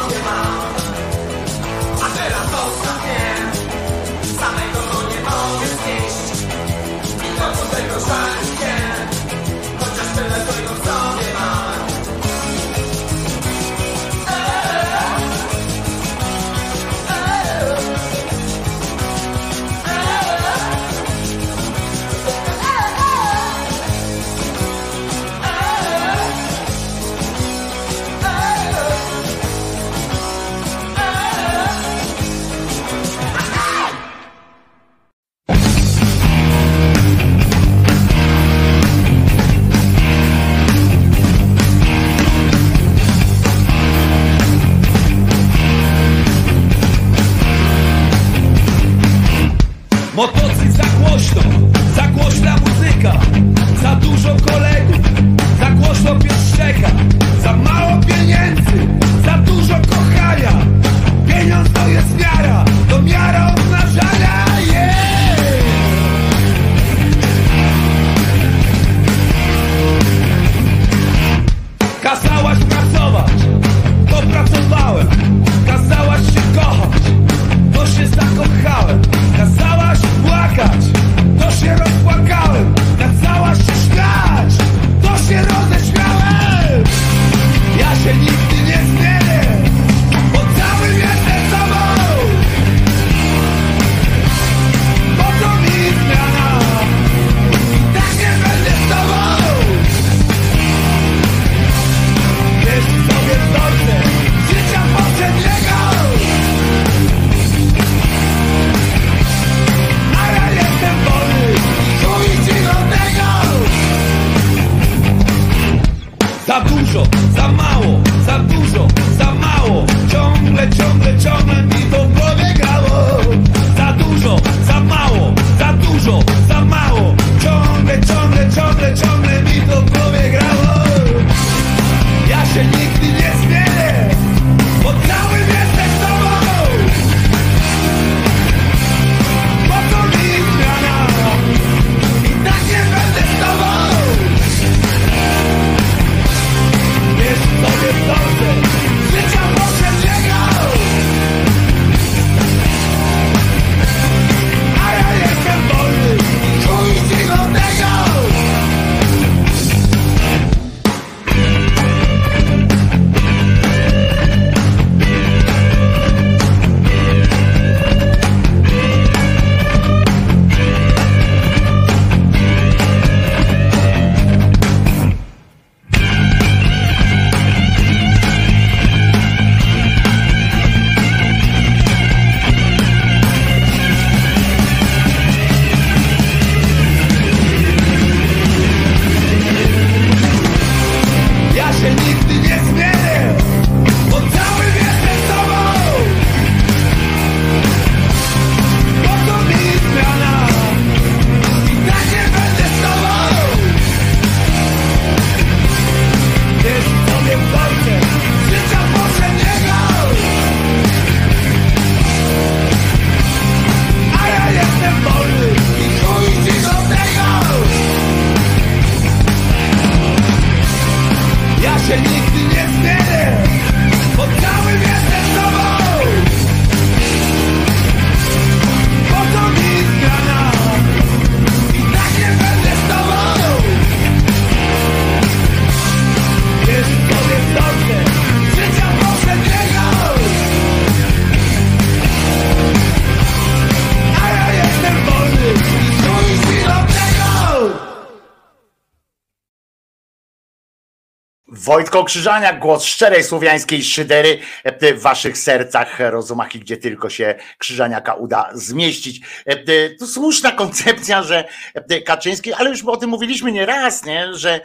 Speaker 1: Wojtko Krzyżaniak, głos szczerej słowiańskiej szydery w waszych sercach, rozumach i gdzie tylko się Krzyżaniaka uda zmieścić. E, e, to słuszna koncepcja, że e, Kaczyński, ale już o tym mówiliśmy nieraz, nie? że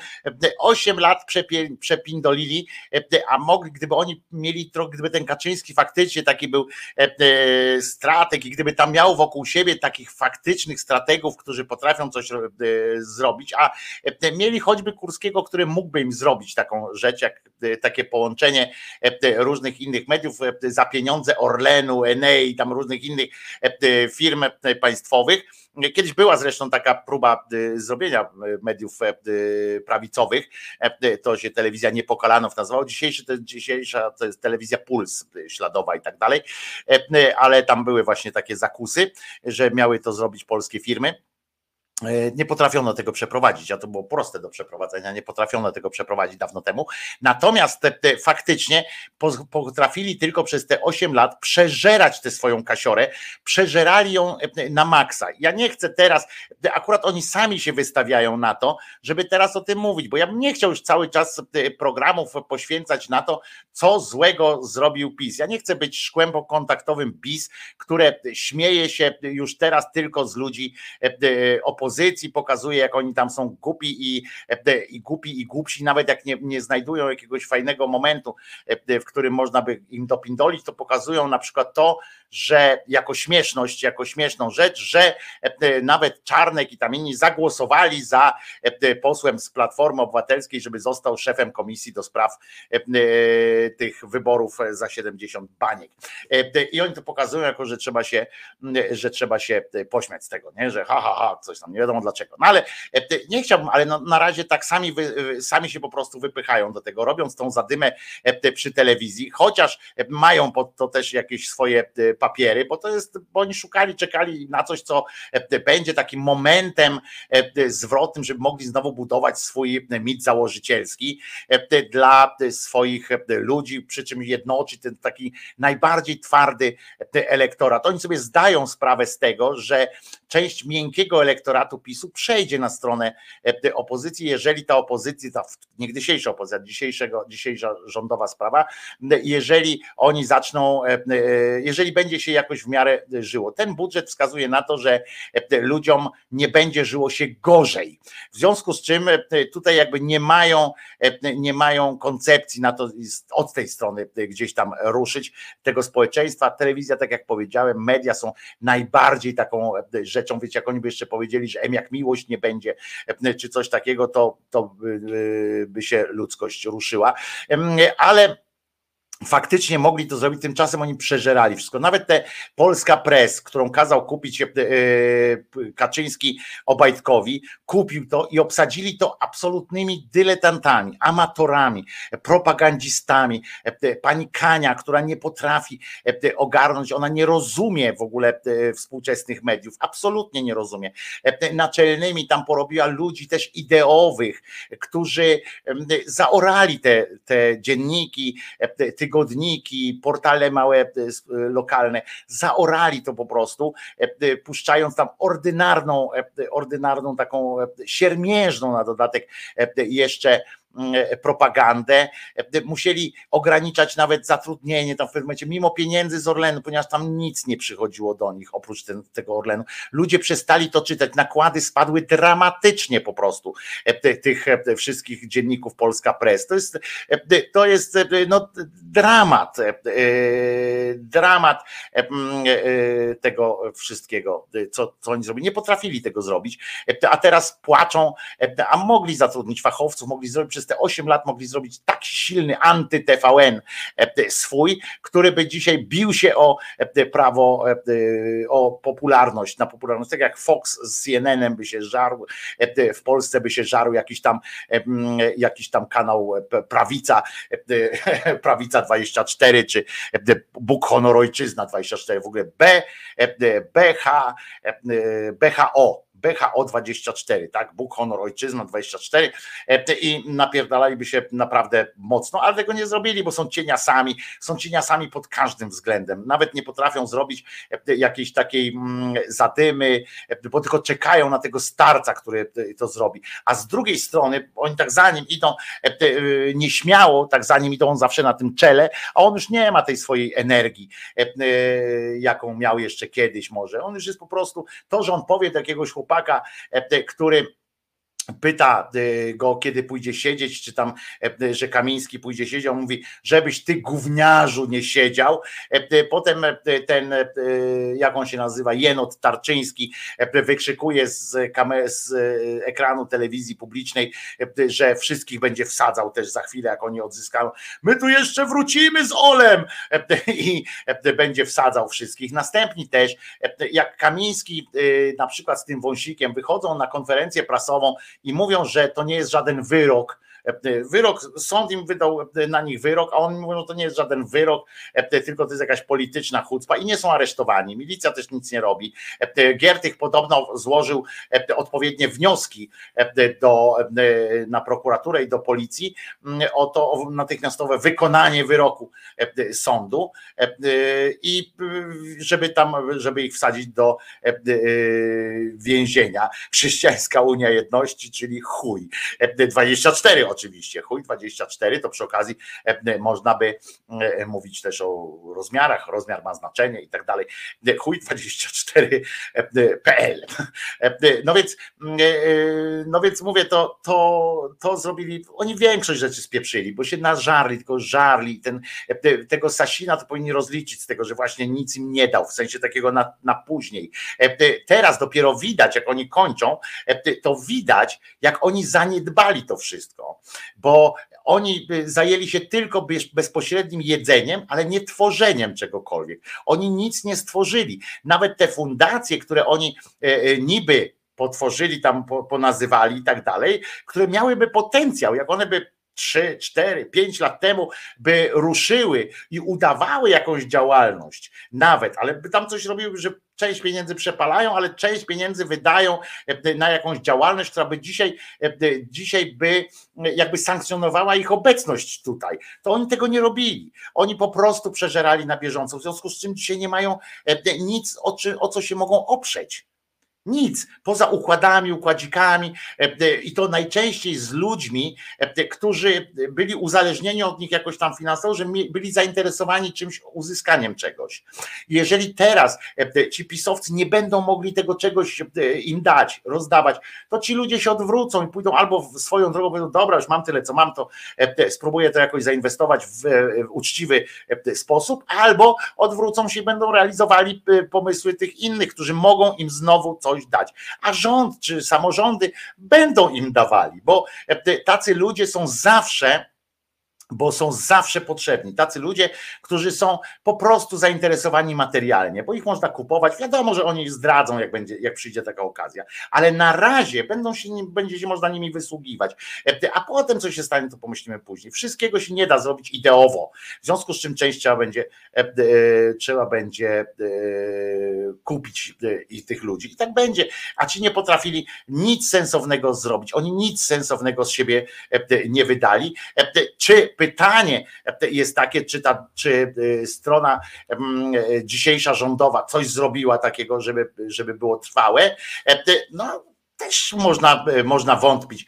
Speaker 1: 8 lat przepie, przepindolili, a mogli, gdyby oni mieli, gdyby ten Kaczyński faktycznie taki był strateg i gdyby tam miał wokół siebie takich faktycznych strategów, którzy potrafią coś zrobić, a mieli choćby Kurskiego, który mógłby im zrobić taką rzecz, jak takie połączenie różnych innych tych mediów e, za pieniądze Orlenu, Enei, tam różnych innych e, e, firm państwowych. Kiedyś była zresztą taka próba zrobienia mediów prawicowych. To się telewizja Niepokalanów nazywała. Dzisiejsza to jest telewizja Puls śladowa i tak dalej. Ale tam były właśnie takie zakusy, że miały to zrobić polskie firmy nie potrafiono tego przeprowadzić, a to było proste do przeprowadzenia, nie potrafiono tego przeprowadzić dawno temu. Natomiast te, te faktycznie potrafili tylko przez te 8 lat przeżerać tę swoją kasiorę, przeżerali ją e, na maksa. Ja nie chcę teraz, e, akurat oni sami się wystawiają na to, żeby teraz o tym mówić, bo ja bym nie chciał już cały czas programów poświęcać na to, co złego zrobił PiS. Ja nie chcę być szkłem kontaktowym PiS, które śmieje się już teraz tylko z ludzi opozycji pokazuje, jak oni tam są głupi i, e, i głupi i głupsi, nawet jak nie, nie znajdują jakiegoś fajnego momentu, e, w którym można by im dopindolić, to pokazują na przykład to, że jako śmieszność, jako śmieszną rzecz, że e, nawet Czarnek i tam inni zagłosowali za posłem z Platformy Obywatelskiej, żeby został szefem komisji do spraw tych wyborów za 70 baniek. I oni to pokazują jako, że trzeba się, że trzeba się pośmiać z tego, nie? że ha, ha, ha, coś tam nie wiadomo dlaczego. No ale e, nie chciałbym, ale no, na razie tak sami, sami się po prostu wypychają do tego, robiąc tą zadymę e, przy telewizji, chociaż e, mają pod to też jakieś swoje papiery, bo to jest, bo oni szukali, czekali na coś, co będzie takim momentem zwrotnym, żeby mogli znowu budować swój mit założycielski dla swoich ludzi, przy czym jednoczyć ten taki najbardziej twardy elektorat. Oni sobie zdają sprawę z tego, że część miękkiego elektoratu PiSu przejdzie na stronę e, opozycji, jeżeli ta opozycja, ta niegdysiejsza opozycja, dzisiejszego, dzisiejsza rządowa sprawa, jeżeli oni zaczną, e, e, jeżeli będzie się jakoś w miarę żyło. Ten budżet wskazuje na to, że ludziom nie będzie żyło się gorzej. W związku z czym tutaj jakby nie mają, nie mają koncepcji na to od tej strony gdzieś tam ruszyć tego społeczeństwa. Telewizja, tak jak powiedziałem, media są najbardziej taką rzeczą, wiecie, jak oni by jeszcze powiedzieli, że M jak miłość nie będzie, czy coś takiego, to, to by się ludzkość ruszyła. Ale faktycznie mogli to zrobić, tymczasem oni przeżerali wszystko. Nawet te Polska Press, którą kazał kupić e, Kaczyński Obajtkowi, kupił to i obsadzili to absolutnymi dyletantami, amatorami, propagandzistami. E, pani Kania, która nie potrafi e, ogarnąć, ona nie rozumie w ogóle współczesnych mediów, absolutnie nie rozumie. Naczelnymi tam porobiła ludzi też ideowych, którzy zaorali te, te dzienniki, tygodniki, portale małe, e, e, lokalne, zaorali to po prostu, e, puszczając tam ordynarną, ordynarną taką siermiężną na dodatek jeszcze propagandę, e, musieli ograniczać nawet zatrudnienie tam w pewnym momencie, mimo pieniędzy z Orlenu, ponieważ tam nic nie przychodziło do nich oprócz ten, tego Orlenu. Ludzie przestali to czytać, nakłady spadły dramatycznie po prostu e, tych wszystkich dzienników Polska Press. To jest, to jest no, dramat, dramat tego wszystkiego, co, co oni zrobili. Nie potrafili tego zrobić, a teraz płaczą, a mogli zatrudnić fachowców, mogli zrobić przez przez te 8 lat mogli zrobić tak silny anty-TVN e, swój, który by dzisiaj bił się o e, prawo, e, o popularność, na popularność, tak jak Fox z CNN by się żarł, w Polsce by się żarł jakiś tam, jakiś tam kanał Prawica, Prawica 24, czy Bóg Honor Ojczyzna 24, w ogóle B, BH, BHO, BHO24, tak? Bóg, honor, ojczyzna 24 e, i napierdalaliby się naprawdę mocno, ale tego nie zrobili, bo są cieniasami, są cieniasami pod każdym względem. Nawet nie potrafią zrobić e, jakiejś takiej mm, zadymy, e, bo tylko czekają na tego starca, który to zrobi. A z drugiej strony, oni tak za nim idą nieśmiało, tak za nim idą on zawsze na tym czele, a on już nie ma tej swojej energii, jaką miał jeszcze kiedyś może. On już jest po prostu, to, że on powie do jakiegoś chłopaka, chłopaka, e, który pyta y, go, kiedy pójdzie siedzieć, czy tam, e, że Kamiński pójdzie siedzieć, mówi, żebyś ty gówniarzu nie siedział. E, potem ten, jak on się nazywa, Jenot Tarczyński wykrzykuje z, z ekranu telewizji publicznej, że wszystkich będzie wsadzał też za chwilę, jak oni odzyskają. My tu jeszcze wrócimy z Olem i będzie wsadzał wszystkich. Następni też, jak Kamiński na przykład z tym wąsikiem wychodzą na konferencję prasową i mówią, że to nie jest żaden wyrok, wyrok, sąd im wydał na nich wyrok, a oni mówią, że to nie jest żaden wyrok, tylko to jest jakaś polityczna chucpa i nie są aresztowani. Milicja też nic nie robi. Giertych podobno złożył odpowiednie wnioski do, na prokuraturę i do policji o to o natychmiastowe wykonanie wyroku sądu i żeby tam, żeby ich wsadzić do więzienia. Chrześcijańska Unia Jedności, czyli chuj. 24 oczywiście, chuj 24, to przy okazji można by mówić też o rozmiarach, rozmiar ma znaczenie i tak dalej. Chuj 24.pl. No więc, no więc mówię, to, to, to zrobili, oni większość rzeczy spieprzyli, bo się nażarli, tylko żarli. Ten, tego Sasina to powinni rozliczyć z tego, że właśnie nic im nie dał, w sensie takiego na, na później. Teraz dopiero widać, jak oni kończą, to widać, jak oni zaniedbali to wszystko, bo oni zajęli się tylko bezpośrednim jedzeniem, ale nie tworzeniem czegokolwiek. Oni nic nie stworzyli. Nawet te fundacje, które oni niby potworzyli, tam ponazywali i tak dalej, które miałyby potencjał, jak one by 3, 4, 5 lat temu by ruszyły i udawały jakąś działalność, nawet, ale by tam coś robiły, że część pieniędzy przepalają, ale część pieniędzy wydają na jakąś działalność, która by dzisiaj, dzisiaj by jakby sankcjonowała ich obecność tutaj. To oni tego nie robili. Oni po prostu przeżerali na bieżąco, w związku z czym dzisiaj nie mają nic, o, czy, o co się mogą oprzeć. Nic, poza układami, układzikami i to najczęściej z ludźmi, którzy byli uzależnieni od nich jakoś tam finansowo, że byli zainteresowani czymś, uzyskaniem czegoś. Jeżeli teraz ci pisowcy nie będą mogli tego czegoś im dać, rozdawać, to ci ludzie się odwrócą i pójdą albo swoją drogą, powiedzą, dobra, już mam tyle, co mam, to spróbuję to jakoś zainwestować w uczciwy sposób, albo odwrócą się i będą realizowali pomysły tych innych, którzy mogą im znowu coś coś dać. A rząd czy samorządy będą im dawali, bo tacy ludzie są zawsze bo są zawsze potrzebni. Tacy ludzie, którzy są po prostu zainteresowani materialnie, bo ich można kupować. Wiadomo, że oni zdradzą, jak, będzie, jak przyjdzie taka okazja, ale na razie będą się, będzie się można nimi wysługiwać. A potem, co się stanie, to pomyślimy później. Wszystkiego się nie da zrobić ideowo, w związku z czym część trzeba będzie, trzeba będzie kupić tych ludzi. I tak będzie. A ci nie potrafili nic sensownego zrobić. Oni nic sensownego z siebie nie wydali. Czy pytanie jest takie, czy, ta, czy y, strona dzisiejsza rządowa coś zrobiła takiego, żeby, żeby było trwałe. No, też można, można wątpić,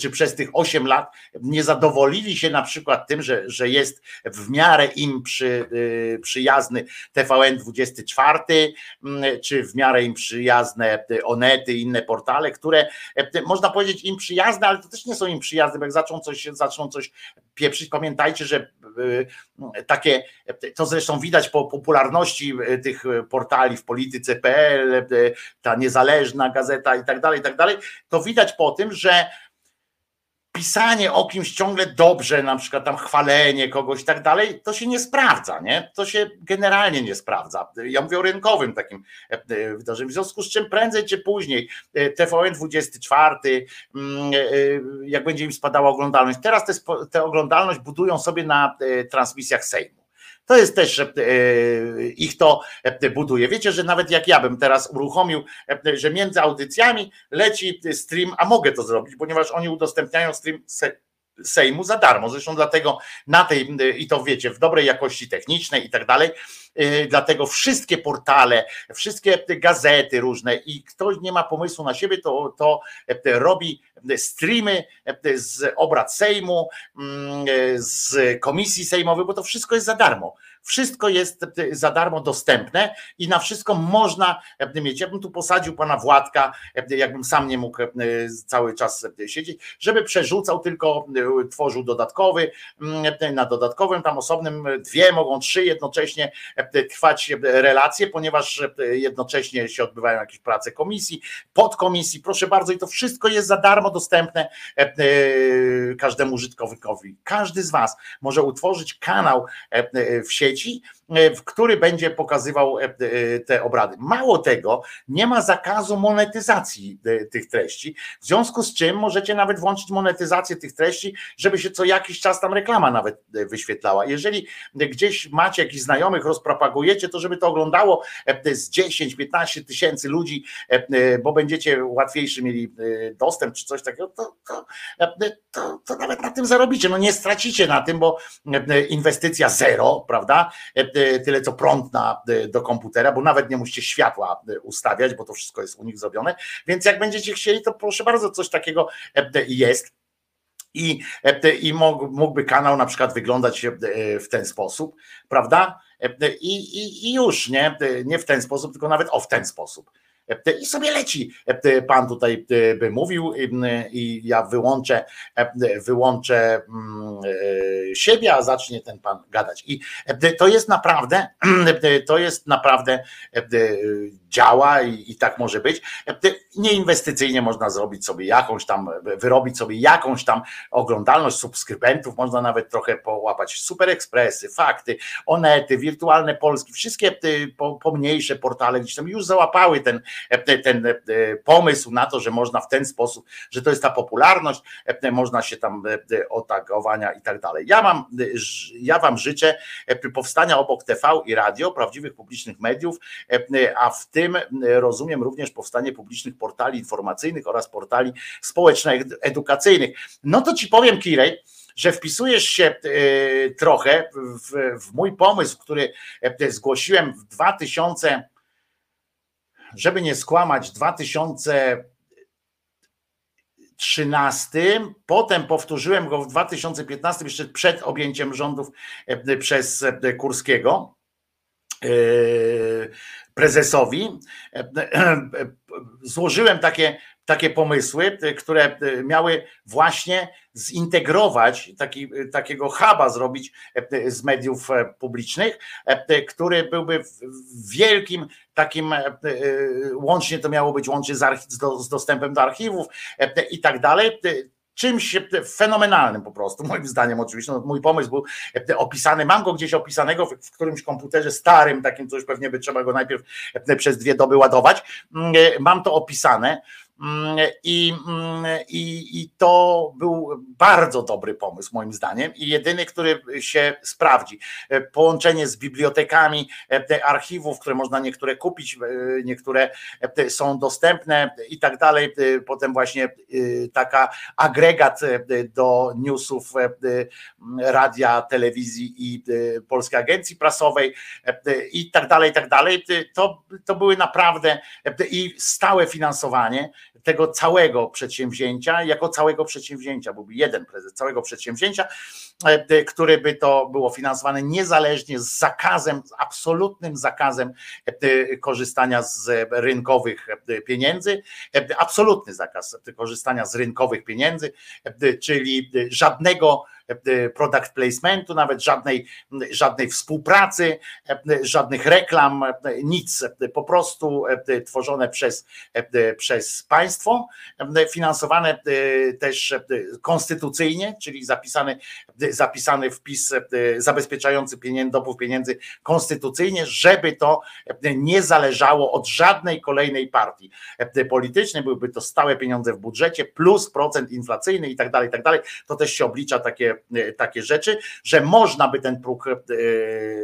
Speaker 1: czy przez tych 8 lat nie zadowolili się na przykład tym, że, że jest w miarę im przy, y, przyjazny TVN 24, czy w miarę im przyjazne Onety inne portale, które można powiedzieć im przyjazne, ale to też nie są im przyjazne, bo jak zaczną coś, zaczną coś pieprzyć, pamiętajcie, że takie, to zresztą widać po popularności tych portali w polityce.pl, ta niezależna gazeta i tak dalej, tak dalej, to widać po tym, że pisanie o kimś ciągle dobrze, na przykład tam chwalenie kogoś i tak dalej, to się nie sprawdza, nie? To się generalnie nie sprawdza. Ja mówię o rynkowym takim wydarzeniu. W związku z czym prędzej czy później TVN 24, jak będzie im spadała oglądalność. Teraz tę oglądalność budują sobie na transmisjach Sejmu. To jest też e, ich to e, buduje. Wiecie, że nawet jak ja bym teraz uruchomił, e, że między audycjami leci stream, a mogę to zrobić, ponieważ oni udostępniają stream Sejmu za darmo. Zresztą dlatego na tej, i to wiecie, w dobrej jakości technicznej i tak dalej, dlatego wszystkie portale, wszystkie gazety różne i ktoś nie ma pomysłu na siebie, to, to robi streamy z obrad Sejmu, z komisji sejmowej, bo to wszystko jest za darmo. Wszystko jest za darmo dostępne i na wszystko można mieć. Ja bym tu posadził pana Władka, jakbym sam nie mógł cały czas siedzieć, żeby przerzucał, tylko tworzył dodatkowy, na dodatkowym tam osobnym dwie, mogą trzy jednocześnie trwać relacje, ponieważ jednocześnie się odbywają jakieś prace komisji, podkomisji, proszę bardzo i to wszystko jest za darmo dostępne każdemu użytkownikowi. Każdy z was może utworzyć kanał w sieci e, w który będzie pokazywał e, e, te obrady. Mało tego, nie ma zakazu monetyzacji e, tych treści, w związku z czym możecie nawet włączyć monetyzację tych treści, żeby się co jakiś czas tam reklama nawet e, wyświetlała. Jeżeli gdzieś macie jakichś znajomych, rozpropagujecie, to żeby to oglądało e, z 10-15 tysięcy ludzi, e, e, bo będziecie łatwiejszy mieli e, dostęp czy coś takiego, to, to, e, to, to nawet na tym zarobicie. No nie stracicie na tym, bo e, inwestycja zero, prawda? E, e, Tyle co prąd na, e, do komputera, bo nawet nie musicie światła e, ustawiać, bo to wszystko jest u nich zrobione. Więc jak będziecie chcieli, to proszę bardzo, coś takiego e, jest. I, e, i mógł- mógłby kanał na przykład wyglądać e, w ten sposób, prawda? E, I, i, I już nie, nie w ten sposób, tylko nawet o w ten sposób. I sobie leci. E, Pan tutaj e, by mówił i ja wyłączę, e, wyłączę mm, siebie, a zacznie ten pan gadać. I to jest naprawdę, to jest naprawdę działa i, i tak może być. E, Nieinwestycyjnie można zrobić sobie jakąś tam, wyrobić sobie jakąś tam oglądalność subskrybentów, można nawet trochę połapać super ekspresy, fakty, onety, wirtualne Polski, wszystkie te po- pomniejsze portale gdzieś tam już załapały ten, ten e, pomysł na to, że można w ten sposób, że to jest ta popularność, e, można się tam e, otagowania i tak dalej. Ja mam, e, ja wam życzę e, powstania obok TV i radio, prawdziwych publicznych mediów, e, a w tym e, rozumiem również powstanie publicznych portali informacyjnych oraz portali społeczno-edukacyjnych. No to ci powiem, Kirej, że wpisujesz się e, trochę w, w mój pomysł, który e, zgłosiłem w 2000, żeby nie skłamać, 2000 13, potem powtórzyłem go w 2015, jeszcze przed objęciem rządów przez Kurskiego prezesowi. E, e, Złożyłem takie, takie pomysły, e, które e, miały właśnie zintegrować, taki, takiego huba zrobić e, z mediów e, publicznych, e, który byłby wielkim takim, e, e, łącznie to miało być łącznie z, z, do, z dostępem do archiwów e, i tak dalej. E, Czymś e, fenomenalnym po prostu, moim zdaniem oczywiście. No, mój pomysł był e, opisany, mam go gdzieś opisanego w, w którymś komputerze starym, takim, co już pewnie by trzeba go najpierw e, przez dwie doby ładować. Mm, e, Mam to opisane. Mm, I, mm, i, I to był bardzo dobry pomysł, moim zdaniem, i jedyny, który się sprawdzi. Połączenie z bibliotekami e, archiwów, które można niektóre kupić, e, niektóre e, są dostępne i tak dalej. Potem właśnie taka agregat do newsów radia, telewizji i Polskiej Agencji Prasowej i tak dalej, i tak dalej. To, to były naprawdę i stałe finansowanie tego całego przedsięwzięcia, jako całego przedsięwzięcia, byłby jeden prezes całego przedsięwzięcia, e, który by to było finansowane niezależnie z zakazem, z absolutnym zakazem e, korzystania z rynkowych e, pieniędzy, e, absolutny zakaz korzystania z rynkowych pieniędzy, czyli żadnego product placementu, nawet żadnej, żadnej współpracy, e, żadnych reklam, e, nic, e, po prostu e, tworzone przez, e, przez państwo, e, finansowane e, też e, konstytucyjnie, czyli zapisany, zapisany wpis e, zabezpieczający pieniędzy, dopływ pieniędzy konstytucyjnie, żeby to e, nie zależało od żadnej kolejnej partii e, politycznej, byłyby to stałe pieniądze w budżecie, plus procent inflacyjny i tak dalej, i tak dalej. To też się oblicza takie, e, takie rzeczy, że można by ten próg e,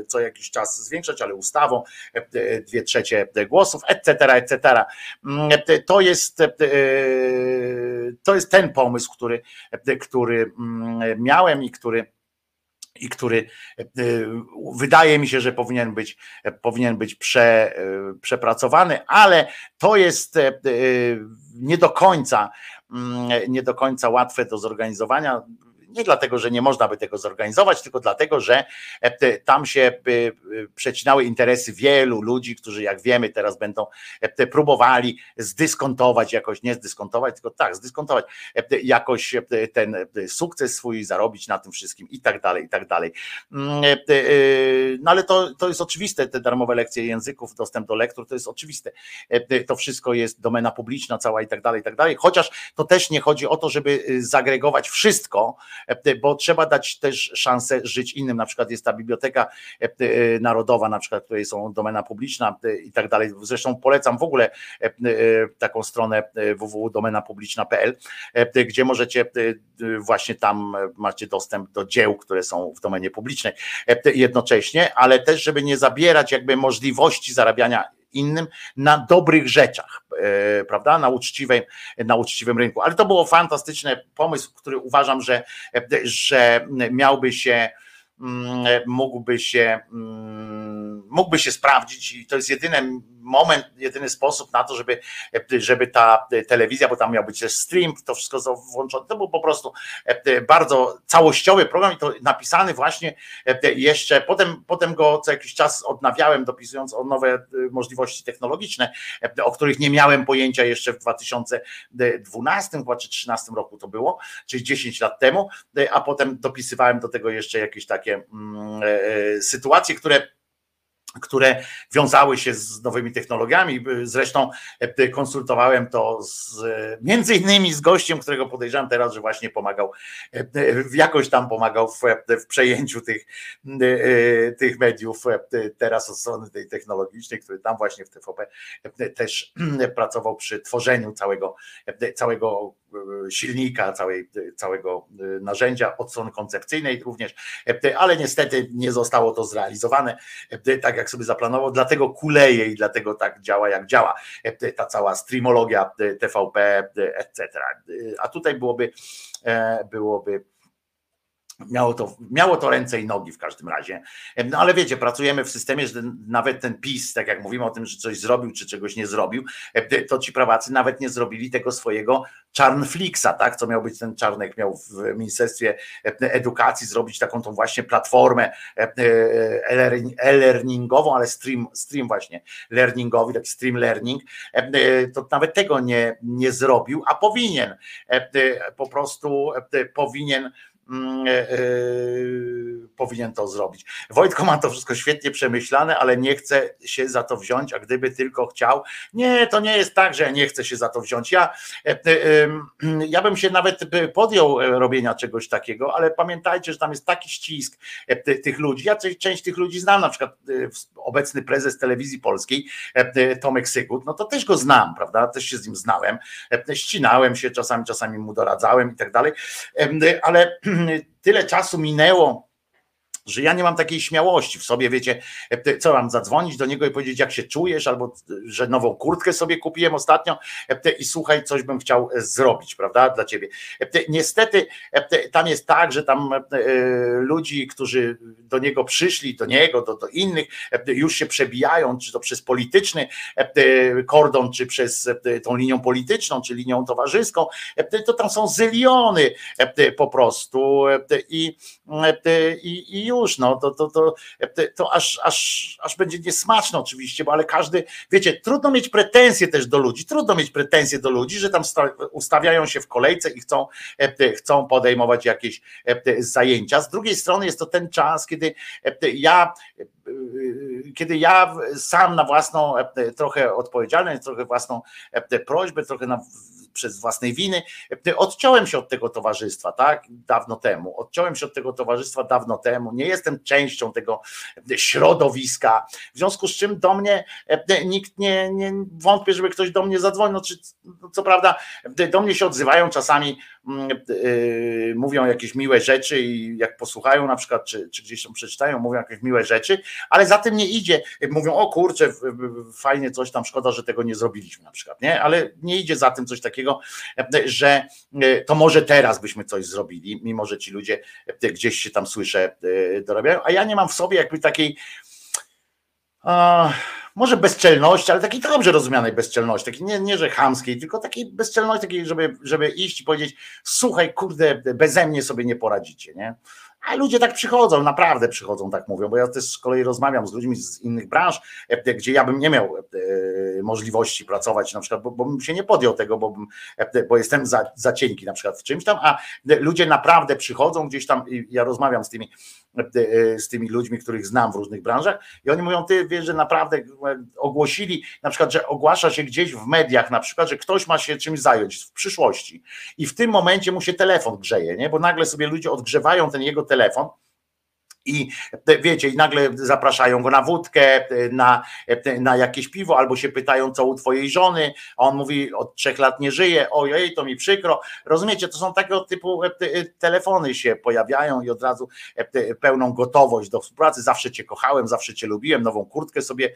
Speaker 1: co jakiś czas zwiększać, ale ustawą e, dwie trzecie głosów, etc., etc. Mm, e, To jest, e, to jest ten pomysł, który, który mm, miałem i który i który e, wydaje mi się, że powinien być, powinien być prze, e, przepracowany, ale to jest e, nie do końca, mm, nie do końca łatwe do zorganizowania. Nie dlatego, że nie można by tego zorganizować, tylko dlatego, że e, tam się e, e, przecinały interesy wielu ludzi, którzy, jak wiemy, teraz będą próbowali zdyskontować jakoś, nie zdyskontować, tylko tak, zdyskontować jakoś ten sukces swój, zarobić na tym wszystkim i tak dalej, i tak dalej. Mm, No ale to, to jest oczywiste, te darmowe lekcje języków, dostęp do lektur, to jest oczywiste. To wszystko jest domena publiczna cała i tak dalej, i tak dalej. Chociaż to też nie chodzi o to, żeby zagregować wszystko, bo trzeba dać też szansę żyć innym. Na przykład jest ta Biblioteka Narodowa, na przykład, której są domena publiczna i tak dalej. Zresztą polecam w ogóle taką stronę www.domenapubliczna.pl, gdzie możecie właśnie tam macie dostęp do dzieł, które są w domenie publicznej jednocześnie, ale też, żeby nie zabierać jakby możliwości zarabiania innym na dobrych rzeczach, e, prawda? Na uczciwym, na uczciwym rynku. Ale to było fantastyczny pomysł, który uważam, że, że miałby się mógłby się mm, mógłby się sprawdzić i to jest jedyny moment, jedyny sposób na to, żeby, żeby ta telewizja, bo tam miał być też stream, to wszystko włączone, to był po prostu bardzo całościowy program i to napisany właśnie jeszcze, potem, potem go co jakiś czas odnawiałem, dopisując o nowe możliwości technologiczne, o których nie miałem pojęcia jeszcze w 2012 chyba czy 2013 roku to było, czyli 10 lat temu, a potem dopisywałem do tego jeszcze jakieś takie mm, e, e, sytuacje, które które wiązały się z nowymi technologiami. Zresztą e, konsultowałem to z, między innymi z gościem, którego podejrzewam teraz, że właśnie pomagał, jakoś tam pomagał w, w przejęciu tych, tych mediów teraz od strony tej technologicznej, który tam właśnie w TVP też pracował przy tworzeniu całego, całego silnika, całej, całego narzędzia od strony koncepcyjnej również, ale niestety nie zostało to zrealizowane tak jak sobie zaplanował, dlatego kuleje i dlatego tak działa jak działa ta cała streamologia TVP, etc. A tutaj byłoby byłoby Miało to, miało to ręce i nogi w każdym razie. No ale wiecie, pracujemy w systemie, że nawet ten PiS, tak jak mówimy o tym, że coś zrobił czy czegoś nie zrobił, to ci prawacy nawet nie zrobili tego swojego Czarnflixa, tak? Co miał być ten Czarnek, miał w Ministerstwie Edukacji zrobić taką tą właśnie platformę e-learningową, ale stream, stream właśnie learningowy, taki stream learning, to nawet tego nie, nie zrobił, a powinien. Po prostu powinien e, e, powinien to zrobić. Wojtko ma to wszystko świetnie przemyślane, ale nie chce się za to wziąć, a gdyby tylko chciał, nie, to nie jest tak, że nie chcę się za to wziąć. Ja, e, ja bym się nawet podjął robienia czegoś takiego, ale pamiętajcie, że tam jest taki ścisk tych ludzi. Ja część tych ludzi znam, na przykład obecny prezes telewizji polskiej, Tomek Sygut, no to też go znam, prawda? Też się z nim znałem, ścinałem się czasami, czasami mu doradzałem i tak dalej, ale tyle czasu minęło że ja nie mam takiej śmiałości w sobie, wiecie, co mam zadzwonić do niego i powiedzieć, jak się czujesz, albo że nową kurtkę sobie kupiłem ostatnio i słuchaj, coś bym chciał zrobić, prawda, dla ciebie. Niestety tam jest tak, że tam ludzi, którzy do niego przyszli, do niego, do, do innych, już się przebijają, czy to przez polityczny kordon, czy przez tą linią polityczną, czy linią towarzyską, to tam są zyliony po prostu i, i, i już, no to, to, to, to aż, aż, aż będzie niesmaczne oczywiście, bo ale każdy, wiecie, trudno mieć pretensje też do ludzi, trudno mieć pretensje do ludzi, że tam ustawiają się w kolejce i chcą, chcą podejmować jakieś zajęcia. Z drugiej strony jest to ten czas, kiedy ja kiedy ja sam na własną trochę odpowiedzialność, trochę własną prośbę, trochę na przez własnej winy. Odciąłem się od tego towarzystwa, tak? Dawno temu. Odciąłem się od tego towarzystwa dawno temu. Nie jestem częścią tego środowiska. W związku z czym do mnie nikt nie, nie wątpię, żeby ktoś do mnie zadzwonił. No, czy, co prawda, do mnie się odzywają czasami, mówią jakieś miłe rzeczy i jak posłuchają na przykład, czy, czy gdzieś tam przeczytają, mówią jakieś miłe rzeczy, ale za tym nie idzie. Mówią, o kurczę, fajnie coś tam, szkoda, że tego nie zrobiliśmy na przykład, nie? Ale nie idzie za tym coś takiego że e, to może teraz byśmy coś zrobili, mimo że ci ludzie e, gdzieś się tam słyszę dorabiają, a ja nie mam w sobie jakby takiej może bezczelności, ale takiej dobrze rozumianej bezczelności, takiej nie, nie że chamskiej, tylko takiej bezczelności, takiej, żeby, żeby iść i powiedzieć, słuchaj, kurde, beze mnie sobie nie poradzicie, nie? A ludzie tak przychodzą, naprawdę przychodzą, tak mówią, bo ja też z kolei rozmawiam z ludźmi z innych branż, e, gdzie ja bym nie miał e, możliwości pracować, na przykład, bo, bo bym się nie podjął tego, bo, bym, e, bo jestem za, za cienki na przykład w czymś tam, a ludzie naprawdę przychodzą gdzieś tam i ja rozmawiam z tymi e, z tymi ludźmi, których znam w różnych branżach i oni mówią, ty wiesz, że naprawdę e, ogłosili, na przykład, że ogłasza się gdzieś w mediach, na przykład, że ktoś ma się czymś zająć w przyszłości i w tym momencie mu się telefon grzeje, nie? bo nagle sobie ludzie odgrzewają ten jego telefon, i wiecie, i nagle zapraszają go na wódkę, na, na jakieś piwo, albo się pytają, co u twojej żony, a on mówi, od trzech lat nie żyje, ojej, to mi przykro. Rozumiecie, to są takiego typu telefony się pojawiają i od razu pełną gotowość do współpracy, zawsze cię kochałem, zawsze cię lubiłem, nową kurtkę sobie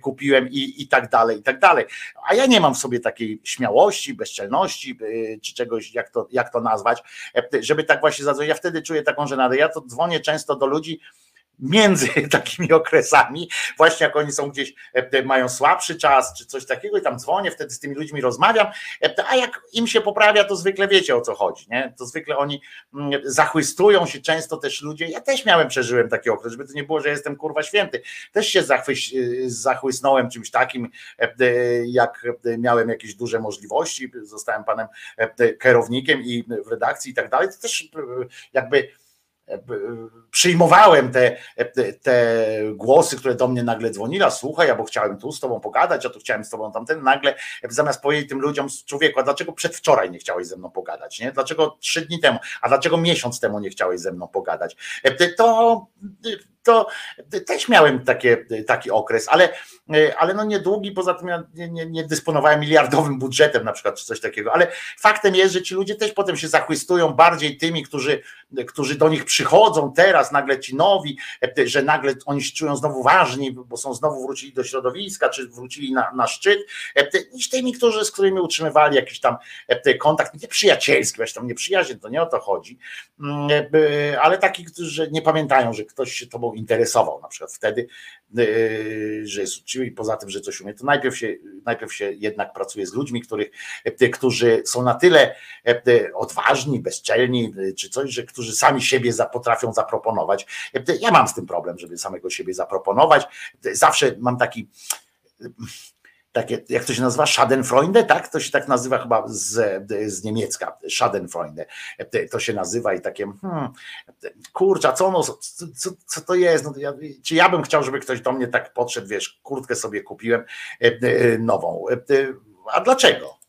Speaker 1: kupiłem i, i tak dalej, i tak dalej. A ja nie mam w sobie takiej śmiałości, bezczelności, czy czegoś, jak to, jak to nazwać, żeby tak właśnie zadzwonić. Ja wtedy czuję taką żenadę. Ja to dzwonię często do ludzi między takimi okresami, właśnie jak oni są gdzieś, e, mają słabszy czas, czy coś takiego, i tam dzwonię, wtedy z tymi ludźmi rozmawiam, e, a jak im się poprawia, to zwykle wiecie o co chodzi, nie? To zwykle oni mm, zachwystują się często też ludzie. Ja też miałem, przeżyłem taki okres, żeby to nie było, że jestem kurwa święty. Też się zachwyś, zachłysnąłem czymś takim, e, jak miałem jakieś duże możliwości, zostałem panem kierownikiem i w redakcji i tak dalej. To też jakby przyjmowałem te, te głosy, które do mnie nagle dzwoniła, słuchaj, albo chciałem tu z tobą pogadać, a tu chciałem z tobą tamten, nagle zamiast powiedzieć tym ludziom, człowieku, a dlaczego przedwczoraj nie chciałeś ze mną pogadać, nie? Dlaczego trzy dni temu, a dlaczego miesiąc temu nie chciałeś ze mną pogadać? To to też miałem takie, taki okres, ale, ale no niedługi, poza tym ja nie, nie, nie, dysponowałem miliardowym budżetem na przykład, czy coś takiego, ale faktem jest, że ci ludzie też potem się zachwystują bardziej tymi, którzy, którzy do nich przychodzą teraz, nagle ci nowi, że nagle oni się czują znowu ważni, bo są znowu wrócili do środowiska, czy wrócili na, na szczyt, niż tymi, którzy, z którymi utrzymywali jakiś tam kontakt, nie przyjacielski, właśnie tam nie to nie o to chodzi, ale taki, którzy nie pamiętają, że ktoś się tobą interesował, na przykład wtedy, yy, że jest uczciwy i poza tym, że coś umie, to najpierw się, najpierw się jednak pracuje z ludźmi, których, yy, którzy są na tyle yy, odważni, bezczelni, czy coś, że którzy sami siebie potrafią zaproponować. Ja mam z tym problem, żeby samego siebie zaproponować. Zawsze mam taki takie, jak to się nazywa, Schadenfreunde, tak? To się tak nazywa chyba z, z niemiecka, Schadenfreunde. To się nazywa i takie, hmm, kurczę, co, ono, co, co to jest? No, ja, czy ja bym chciał, żeby ktoś do mnie tak podszedł, wiesz, kurtkę sobie kupiłem e, e, nową. E, a dlaczego?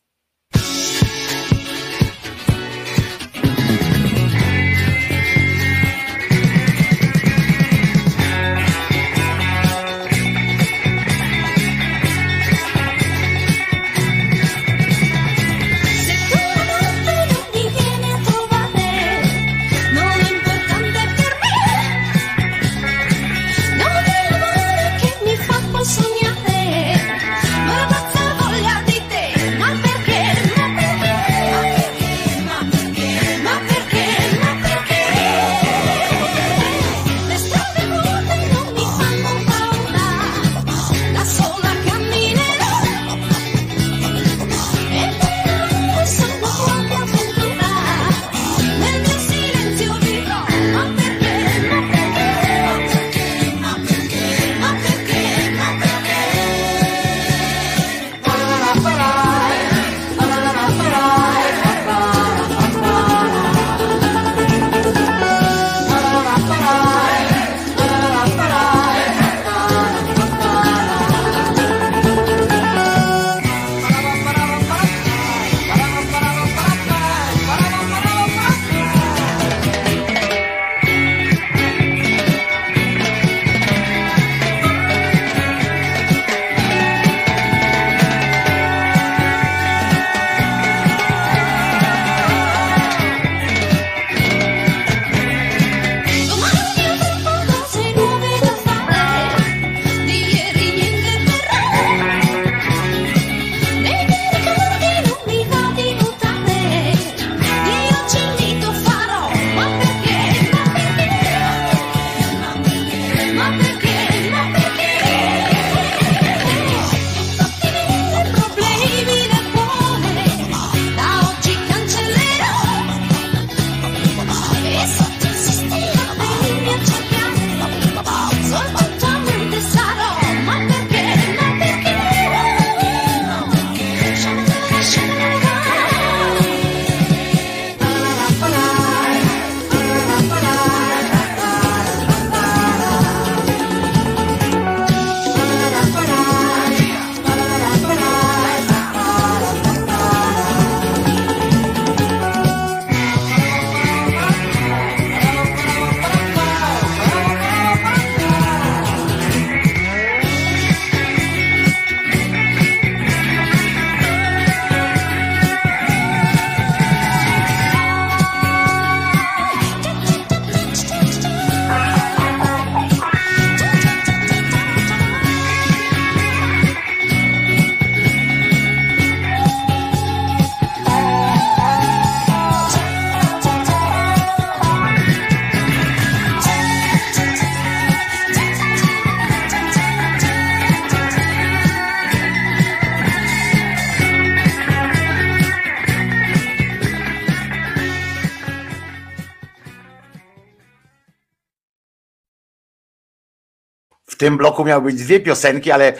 Speaker 1: Tym bloku miały być dwie piosenki, ale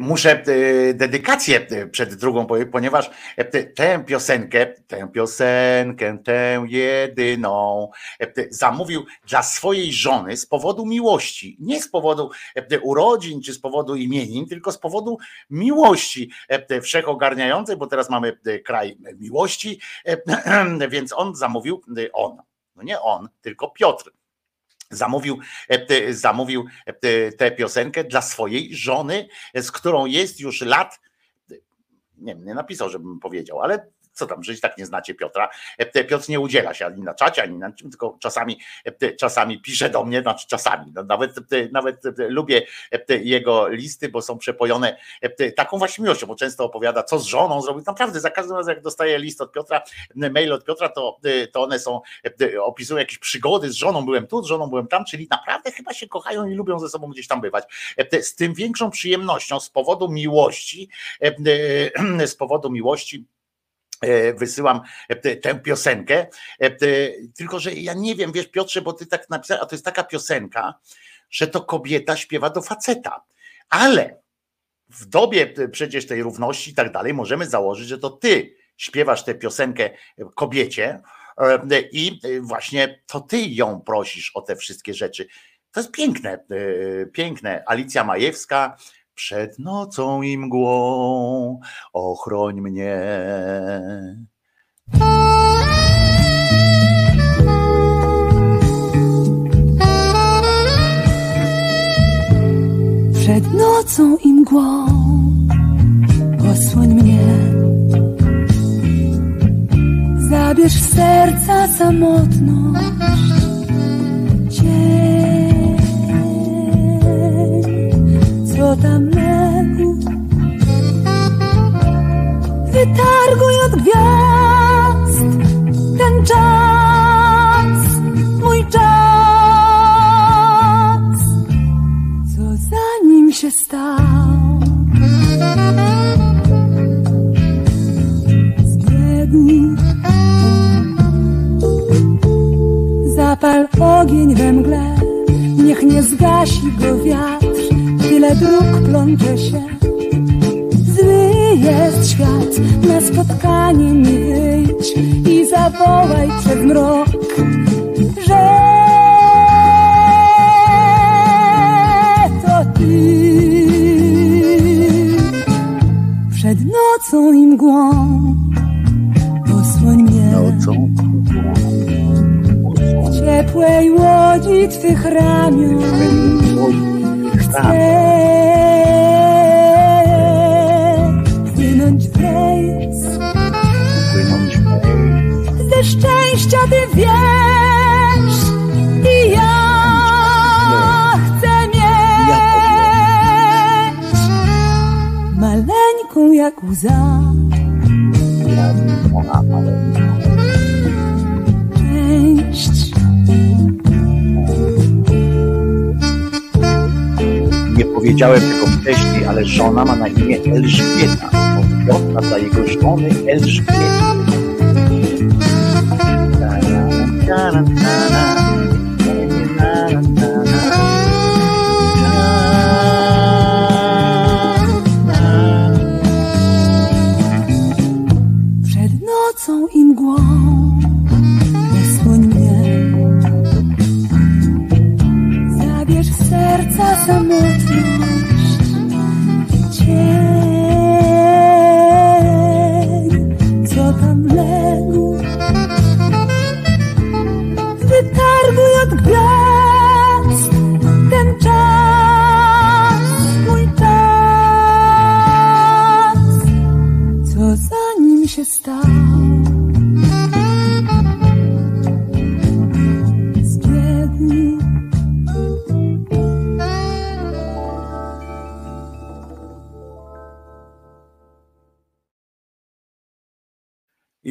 Speaker 1: muszę dedykację przed drugą ponieważ tę piosenkę, tę piosenkę, tę jedyną zamówił dla swojej żony z powodu miłości. Nie z powodu urodzin czy z powodu imienin, tylko z powodu miłości wszechogarniającej, bo teraz mamy kraj miłości, więc on zamówił, on, no nie on, tylko Piotr zamówił, zamówił tę piosenkę dla swojej żony, z którą jest już lat, nie, nie napisał, żebym powiedział, ale co tam, że tak nie znacie Piotra. Piotr nie udziela się ani na czacie, ani na czym, tylko czasami, czasami pisze do mnie, znaczy czasami, no nawet, nawet lubię jego listy, bo są przepojone taką właśnie miłością, bo często opowiada, co z żoną zrobił. Naprawdę za każdym razem, jak dostaję list od Piotra, mail od Piotra, to, to one są, opisują jakieś przygody z żoną, byłem tu, z żoną byłem tam, czyli naprawdę chyba się kochają i lubią ze sobą gdzieś tam bywać. Z tym większą przyjemnością z powodu miłości, z powodu miłości wysyłam tę piosenkę, tylko że ja nie wiem, wiesz Piotrze, bo ty tak napisałeś, a to jest taka piosenka, że to kobieta śpiewa do faceta, ale w dobie przecież tej równości i tak dalej możemy założyć, że to ty śpiewasz tę piosenkę kobiecie i właśnie to ty ją prosisz o te wszystkie rzeczy. To jest piękne, piękne. Alicja Majewska, przed nocą i mgłą ochroń mnie.
Speaker 18: Przed nocą i mgłą osłoń mnie. Zabierz serca samotność. Tam legł. Wytarguj od gwiazd ten czas, mój czas. Co za nim się stał? Zbiegł. Zapal ogień we mgle, niech nie zgasi go wiatr. Tyle dróg plącze się. Zły jest świat, na spotkanie mi wyjdź i zawołaj przed mrok, że to ty. Przed nocą i mgłą osłoń mnie. W ciepłej łodzi twych ramion chcę płynąć w rejs. Ze szczęścia ty wiesz i ja chcę mieć maleńką jak łza. Część
Speaker 1: Nie powiedziałem tego wcześniej, ale żona ma na imię Elżbieta. Od Piotra dla jego żony Elżbiety.
Speaker 18: przed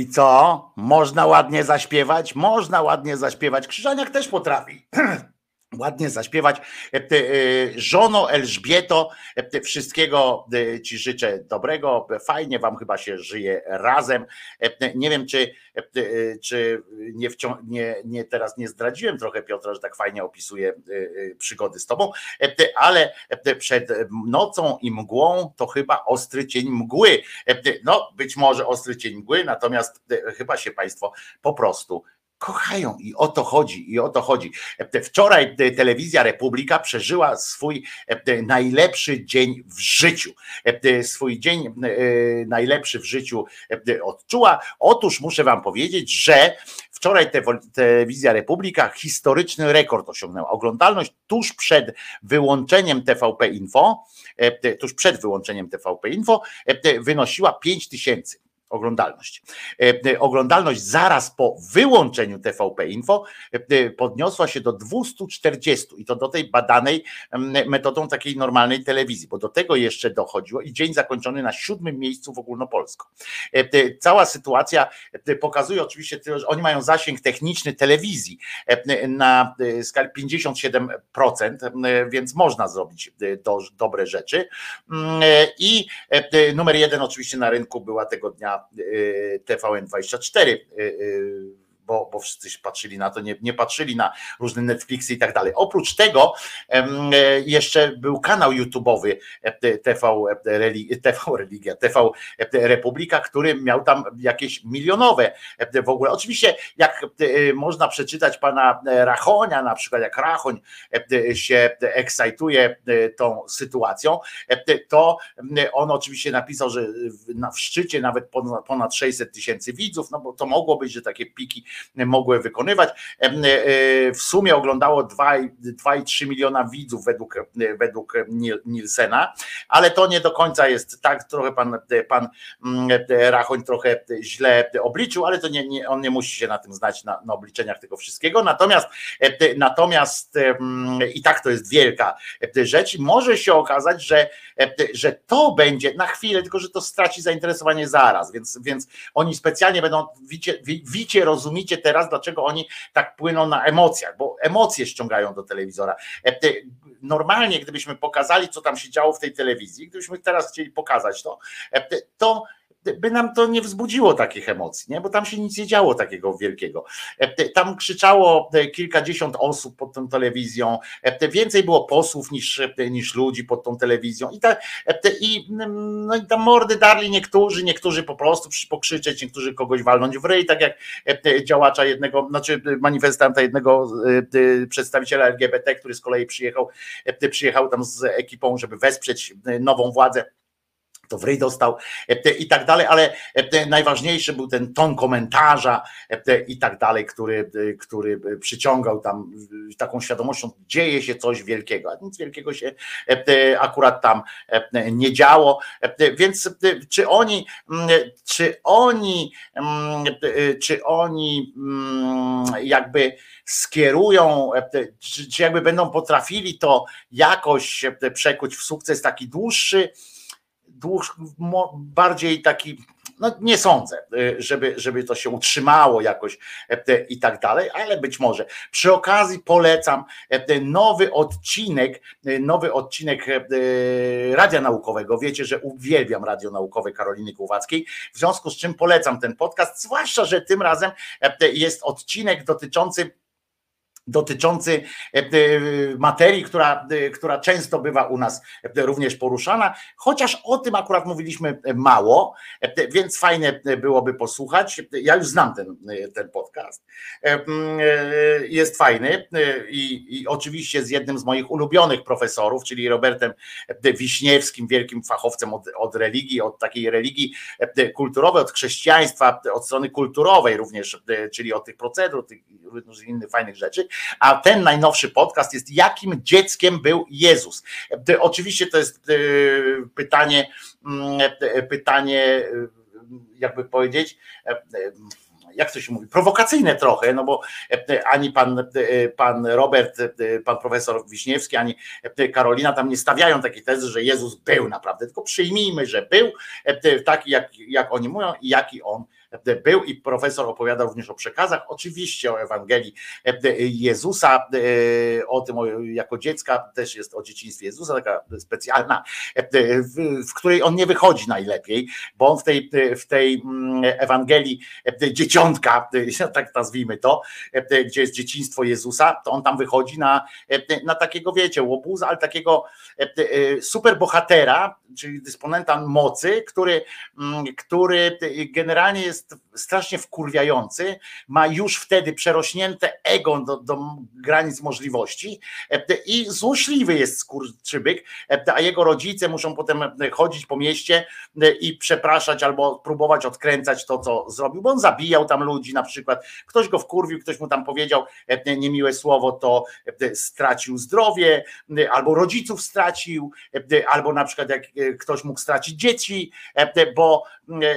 Speaker 18: I co?
Speaker 1: Można ładnie zaśpiewać? Można ładnie zaśpiewać. Krzyżaniak też potrafi. ładnie zaśpiewać. E, e, żono Elżbieto, e, wszystkiego ci życzę dobrego. Fajnie wam chyba się żyje razem. Nie wiem, czy, czy nie, wcią- nie, nie teraz nie zdradziłem trochę Piotra, że tak fajnie opisuje przygody z tobą, ale przed nocą i mgłą to chyba ostry cień mgły. No, być może ostry cień mgły, natomiast chyba się Państwo po prostu kochają i o to chodzi, i o to chodzi. Wczoraj telewizja Republika przeżyła swój najlepszy dzień w życiu. Swój dzień e, najlepszy w życiu odczuła. Otóż muszę wam powiedzieć, że wczoraj te, telewizja Republika historyczny rekord osiągnęła. Oglądalność tuż przed wyłączeniem TVP Info, tuż przed wyłączeniem TVP Info wynosiła 5 tysięcy oglądalność. E, oglądalność zaraz po wyłączeniu TVP Info e, podniosła się do 240 i to do tej badanej metodą takiej normalnej telewizji, bo do tego jeszcze dochodziło i dzień zakończony na siódmym miejscu w ogólnopolsku. E, cała sytuacja pokazuje oczywiście, że oni mają zasięg techniczny telewizji na skali 57%, więc można zrobić do, dobre rzeczy. Mm, I numer jeden oczywiście na rynku była tego dnia TVN24 bo, bo wszyscy patrzyli na to, nie, nie patrzyli na różne Netflixy i tak dalej. Oprócz tego e, jeszcze był kanał YouTube'owy e, TV, e, TV Religia, TV Republika, który miał tam jakieś milionowe w ogóle. Oczywiście, jak można przeczytać pana Rachonia, na przykład jak Rachoń się ekscytuje tą sytuacją, to on oczywiście napisał, że w szczycie nawet ponad 600 tysięcy widzów, no bo to mogło być, że takie piki mogły wykonywać. E, e, w sumie oglądało 2,3 miliona widzów według, według Nielsena, ale to nie do końca jest tak, trochę pan, pan mm, Rachoń trochę źle obliczył, ale to nie, nie, on nie musi się na tym znać, na, na obliczeniach tego wszystkiego. Natomiast, e, natomiast i tak to jest wielka rzecz może się okazać, że, że to będzie na chwilę, tylko że to straci zainteresowanie zaraz, więc, więc oni specjalnie będą, wicie, wicie rozumicie, widzicie teraz, dlaczego oni tak płyną na emocjach, bo emocje ściągają do telewizora. E, normalnie, gdybyśmy pokazali, co tam się działo w tej telewizji, gdybyśmy teraz chcieli pokazać to, e, to by nam to nie wzbudziło takich emocji, nie? bo tam się nic nie działo takiego wielkiego. E, tam krzyczało e, kilkadziesiąt osób pod tą telewizją, e, więcej było posłów niż, niż ludzi pod tą telewizją i, ta, i, no i tam mordy darli niektórzy, niektórzy po prostu pokrzyczeć, niektórzy kogoś walnąć w ryj, tak jak działacza jednego, znaczy manifestanta jednego przedstawiciela LGBT, który z kolei przyjechał, przyjechał tam z ekipą, żeby wesprzeć nową władzę to w dostał e, i tak dalej, ale e, najważniejszy był ten ton komentarza e, i tak dalej, który, który przyciągał tam taką świadomością, dzieje się coś wielkiego, a nic wielkiego się akurat tam nie działo, więc czy oni, mm, czy oni, mm, czy oni mm, jakby skierują, czy jakby będą potrafili to jakoś przekuć w sukces taki dłuższy, dłuż, bardziej taki, no nie sądzę, y, żeby, żeby to się utrzymało jakoś e, i tak dalej, ale być może. Przy okazji polecam e, nowy odcinek, e, nowy odcinek Radia Naukowego. Wiecie, że uwielbiam Radio Naukowe Karoliny Głowackiej, w związku z czym polecam ten podcast, zwłaszcza, że tym razem jest odcinek dotyczący dotyczący e, e, materii, która, e, która często bywa u nas również poruszana, chociaż o tym akurat mówiliśmy mało, więc fajnie byłoby posłuchać. Ja już znam ten, ten podcast. Jest fajny i, i oczywiście z jednym z moich ulubionych profesorów, czyli Robertem Wiśniewskim, wielkim fachowcem od, od religii, od takiej religii kulturowej, od chrześcijaństwa, od strony kulturowej również, czyli od tych procedur, tych różnych innych fajnych rzeczy. A ten najnowszy podcast jest Jakim dzieckiem był Jezus? Oczywiście to jest e, pytanie, mm, e, pytanie, e, jakby powiedzieć, jak to się mówi, prowokacyjne trochę, no bo ani pan, pan Robert, pan profesor Wiśniewski, ani Karolina tam nie stawiają takiej tezy, że Jezus był naprawdę, tylko przyjmijmy, że był taki, jak, jak oni mówią i jaki on był i profesor opowiadał również o przekazach, oczywiście o Ewangelii Jezusa, o tym jako dziecka, też jest o dzieciństwie Jezusa, taka specjalna, w, której on nie wychodzi najlepiej, bo on w tej, w tej mm, Ewangelii dzieciątka, tak nazwijmy to, gdzie jest dzieciństwo Jezusa, to on tam wychodzi na, na takiego, wiecie, łobuza, ale takiego superbohatera, czyli dysponenta mocy, który, mm, który generalnie jest just strasznie wkurwiający, ma już wtedy przerośnięte ego do, do granic możliwości i złośliwy jest skurczybyk, a jego rodzice muszą potem chodzić po mieście i przepraszać albo próbować odkręcać to, co zrobił, bo on zabijał tam ludzi na przykład, ktoś go wkurwił, ktoś mu tam powiedział niemiłe słowo, to stracił zdrowie, albo rodziców stracił, albo na przykład jak ktoś mógł stracić dzieci, bo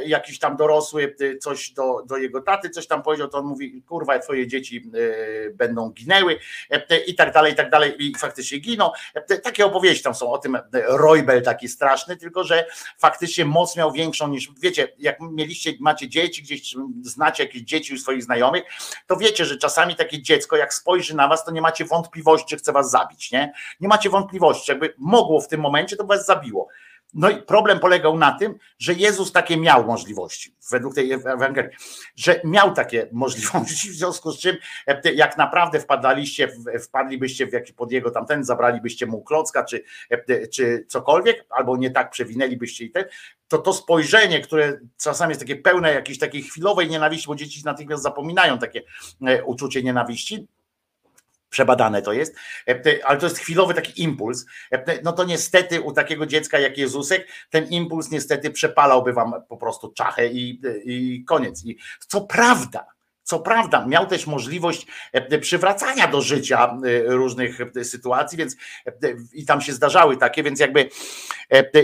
Speaker 1: jakiś tam dorosły coś do, do jego taty coś tam powiedział, to on mówi, kurwa, twoje dzieci będą ginęły i tak dalej, i tak dalej i faktycznie giną. Takie opowieści tam są o tym Roybel taki straszny, tylko że faktycznie moc miał większą niż, wiecie, jak mieliście, macie dzieci, gdzieś znacie jakieś dzieci u swoich znajomych, to wiecie, że czasami takie dziecko, jak spojrzy na was, to nie macie wątpliwości, że chce was zabić, nie? Nie macie wątpliwości, jakby mogło w tym momencie, to was zabiło. No i problem polegał na tym, że Jezus takie miał możliwości, według tej Ewangelii, że miał takie możliwości, w związku z czym jak naprawdę wpadaliście, wpadlibyście w jakiś pod jego tamten, zabralibyście mu klocka, czy, czy cokolwiek, albo nie tak przewinęlibyście i ten, to to spojrzenie, które czasami jest takie pełne jakiejś takiej chwilowej nienawiści, bo dzieci natychmiast zapominają takie e, uczucie nienawiści, przebadane to jest, ale to jest chwilowy taki impuls. No to niestety u takiego dziecka jak Jezusek, ten impuls niestety przepalałby wam po prostu czachę i, i koniec. I co prawda, co prawda, miał też możliwość przywracania do życia różnych sytuacji, więc i tam się zdarzały takie, więc jakby,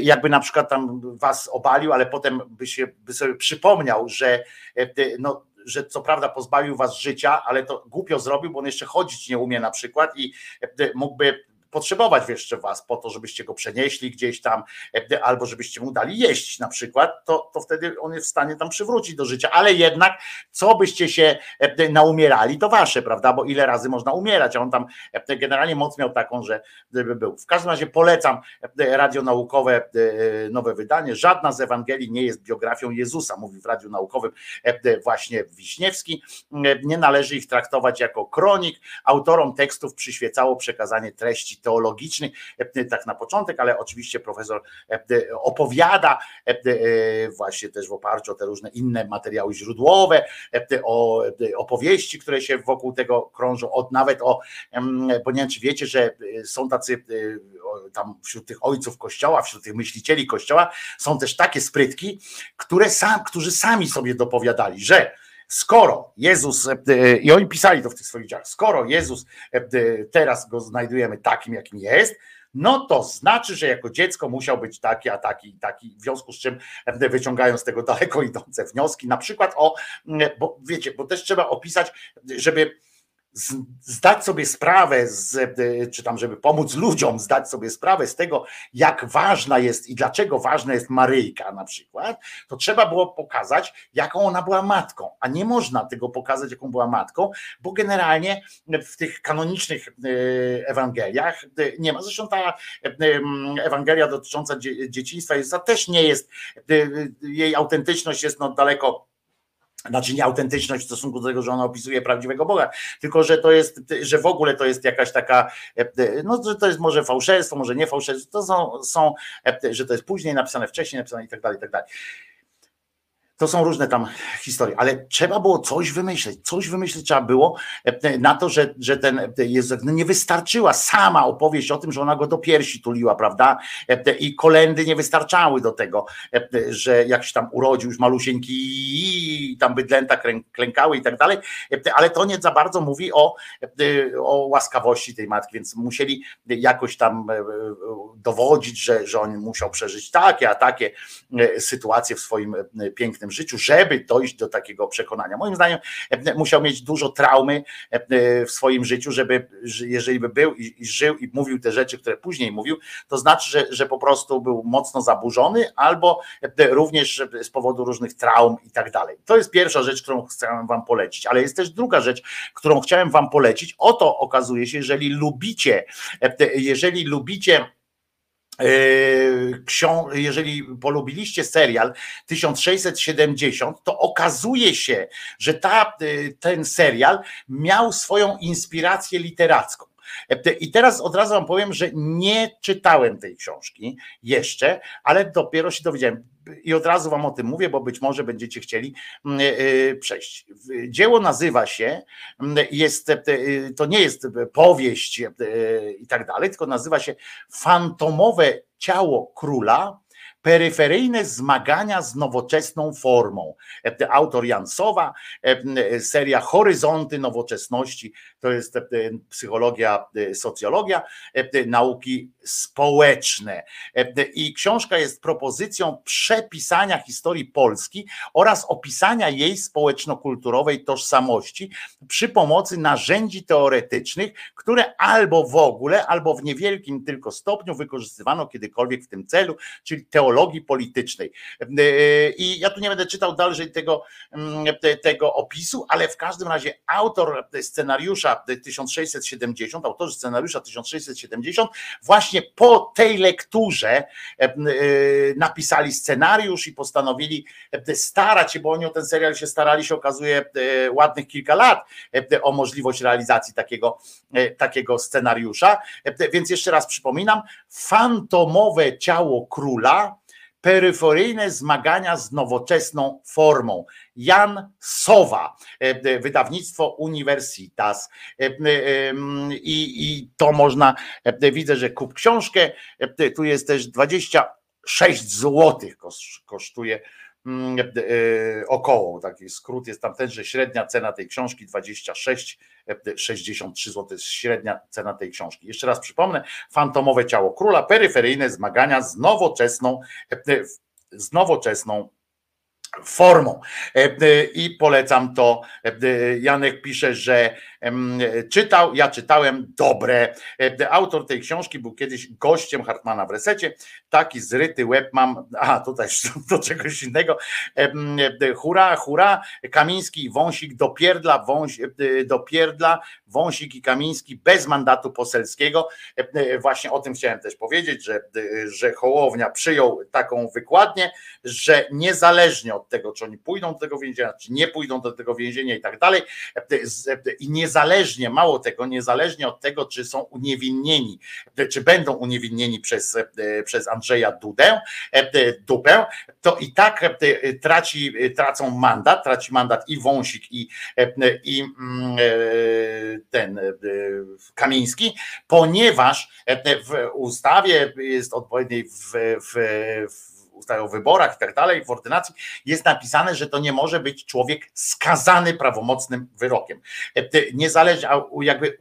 Speaker 1: jakby na przykład tam was obalił, ale potem by, się, by sobie przypomniał, że no, że co prawda pozbawił was życia, ale to głupio zrobił, bo on jeszcze chodzić nie umie na przykład i e, mógłby potrzebować jeszcze was po to, żebyście go przenieśli gdzieś tam, e, albo żebyście mu dali jeść na przykład, to, to wtedy on jest w stanie tam przywrócić do życia. Ale jednak, co byście się e, naumierali, to wasze, prawda? Bo ile razy można umierać, a on tam generalnie moc miał taką, że by był. W każdym razie polecam radionaukowe nowe wydanie. Żadna z Ewangelii nie jest biografią Jezusa, mówi w radiu naukowym właśnie Wiśniewski. Nie należy ich traktować jako kronik. Autorom tekstów przyświecało przekazanie treści teologicznych, tak na początek, ale oczywiście profesor opowiada właśnie też w oparciu o te różne inne materiały źródłowe, o opowieści, które się wokół tego krążą, od nawet o, bo nie wiem, czy wiecie, że są tacy tam wśród tych ojców kościoła, wśród tych myślicieli kościoła są też takie sprytki, które sam, którzy sami sobie dopowiadali, że skoro Jezus, e, i oni pisali to w tych swoich dziejach, skoro Jezus e, teraz go znajdujemy takim, jakim jest, no to znaczy, że jako dziecko musiał być taki, a taki, taki, w związku z czym e, wyciągają z tego daleko idące wnioski, na przykład o, bo wiecie, bo też trzeba opisać, żeby zdać sobie sprawę, z, e, czy tam, żeby pomóc ludziom zdać sobie sprawę z tego, jak ważna jest i dlaczego ważna jest Maryjka na przykład, to trzeba było pokazać, jaką ona była matką, a nie można tego pokazać, jaką była matką, bo generalnie w tych kanonicznych e, Ewangeliach e, nie ma. Zresztą ta Ewangelia dotycząca dzieciństwa Jezusa też nie jest, jej autentyczność jest no daleko znaczy nie autentyczność w stosunku do tego, że ona opisuje prawdziwego Boga, tylko że to jest, że w ogóle to jest jakaś taka, no że to jest może fałszerstwo, może nie fałszerstwo, to są, są że to jest później napisane, wcześniej napisane i tak dalej, i tak dalej. To są różne tam historie, ale trzeba było coś wymyśleć, coś wymyśleć trzeba było e, na to, że, że ten Jezus, no nie wystarczyła sama opowieść o tym, że ona go do piersi tuliła, prawda? E, I kolendy nie wystarczały do tego, e, że jak się tam urodził już malusieńki i tam bydlęta klękały i tak dalej, ale to nie za bardzo mówi o, o łaskawości tej matki, więc musieli jakoś tam dowodzić, że, że on musiał przeżyć takie, a takie sytuacje w swoim pięknym swoim życiu, żeby dojść do takiego przekonania. Moim zdaniem musiał mieć dużo traumy w swoim życiu, żeby, jeżeli by był i, i żył i mówił te rzeczy, które później mówił, to znaczy, że, że po prostu był mocno zaburzony albo również z powodu różnych traum i tak dalej. To jest pierwsza rzecz, którą chciałem wam polecić, ale jest też druga rzecz, którą chciałem wam polecić. Oto okazuje się, jeżeli lubicie, jeżeli lubicie jeżeli polubiliście serial 1670, to okazuje się, że ta, ten serial miał swoją inspirację literacką. I teraz od razu wam powiem, że nie czytałem tej książki jeszcze, ale dopiero się dowiedziałem. I od razu wam o tym mówię, bo być może będziecie chcieli mm, e, e, przejść. Dzieło nazywa się, mm, jest, e, to nie jest powieść i tak dalej, tylko nazywa się Fantomowe ciało króla peryferyjne zmagania z nowoczesną formą. Autor Jansowa, seria Horyzonty Nowoczesności, to jest psychologia, socjologia, nauki społeczne. I książka jest propozycją przepisania historii Polski oraz opisania jej społeczno-kulturowej tożsamości przy pomocy narzędzi teoretycznych, które albo w ogóle, albo w niewielkim tylko stopniu wykorzystywano kiedykolwiek w tym celu, czyli teologii politycznej. I ja tu nie będę czytał dalej tego, tego opisu, ale w każdym razie autor scenariusza 1670, autorzy scenariusza 1670 właśnie po tej lekturze e, e, napisali scenariusz i postanowili e, starać się, bo oni o ten serial się starali, się okazuje ładnych kilka lat o możliwość realizacji takiego, takiego scenariusza. Więc jeszcze raz przypominam, fantomowe ciało króla peryferyjne zmagania z nowoczesną formą. Jan Sowa, e, e, wydawnictwo Universitas. E, I, i to można, widzę, że kup książkę, tu jest też 26 złotych kosztuje Mm, około, taki skrót jest tam ten, że średnia cena tej książki 26,63 zł jest średnia cena tej książki. Jeszcze raz przypomnę, Fantomowe Ciało Króla, peryferyjne zmagania z nowoczesną, e, z nowoczesną formą. I polecam to. Janek pisze, że czytał, ja czytałem dobre. Autor tej książki był kiedyś gościem Hartmana w resecie. Taki zryty łeb mam, a tutaj do czegoś innego. Hura, hura, Kamiński i Wąsik do pierdla, wąs, do pierdla, Wąsik i Kamiński bez mandatu poselskiego. Właśnie o tym chciałem też powiedzieć, że, że Hołownia przyjął taką wykładnię, że niezależnie od tego, czy oni pójdą do tego więzienia, czy nie pójdą do tego więzienia i tak dalej, i nie niezależnie, mało tego, niezależnie od tego, czy są uniewinnieni, czy będą uniewinnieni przez, e, przez Andrzeja Dudę, e, Dupę, to i tak e, traci, tracą mandat, traci mandat i Wąsik, i, i mm, ten Kamiński, ponieważ w ustawie jest odpowiedniej w, w, w ustawie o wyborach i tak dalej, w ordynacji jest napisane, że to nie może być człowiek skazany prawomocnym wyrokiem. E, niezależnie, jakby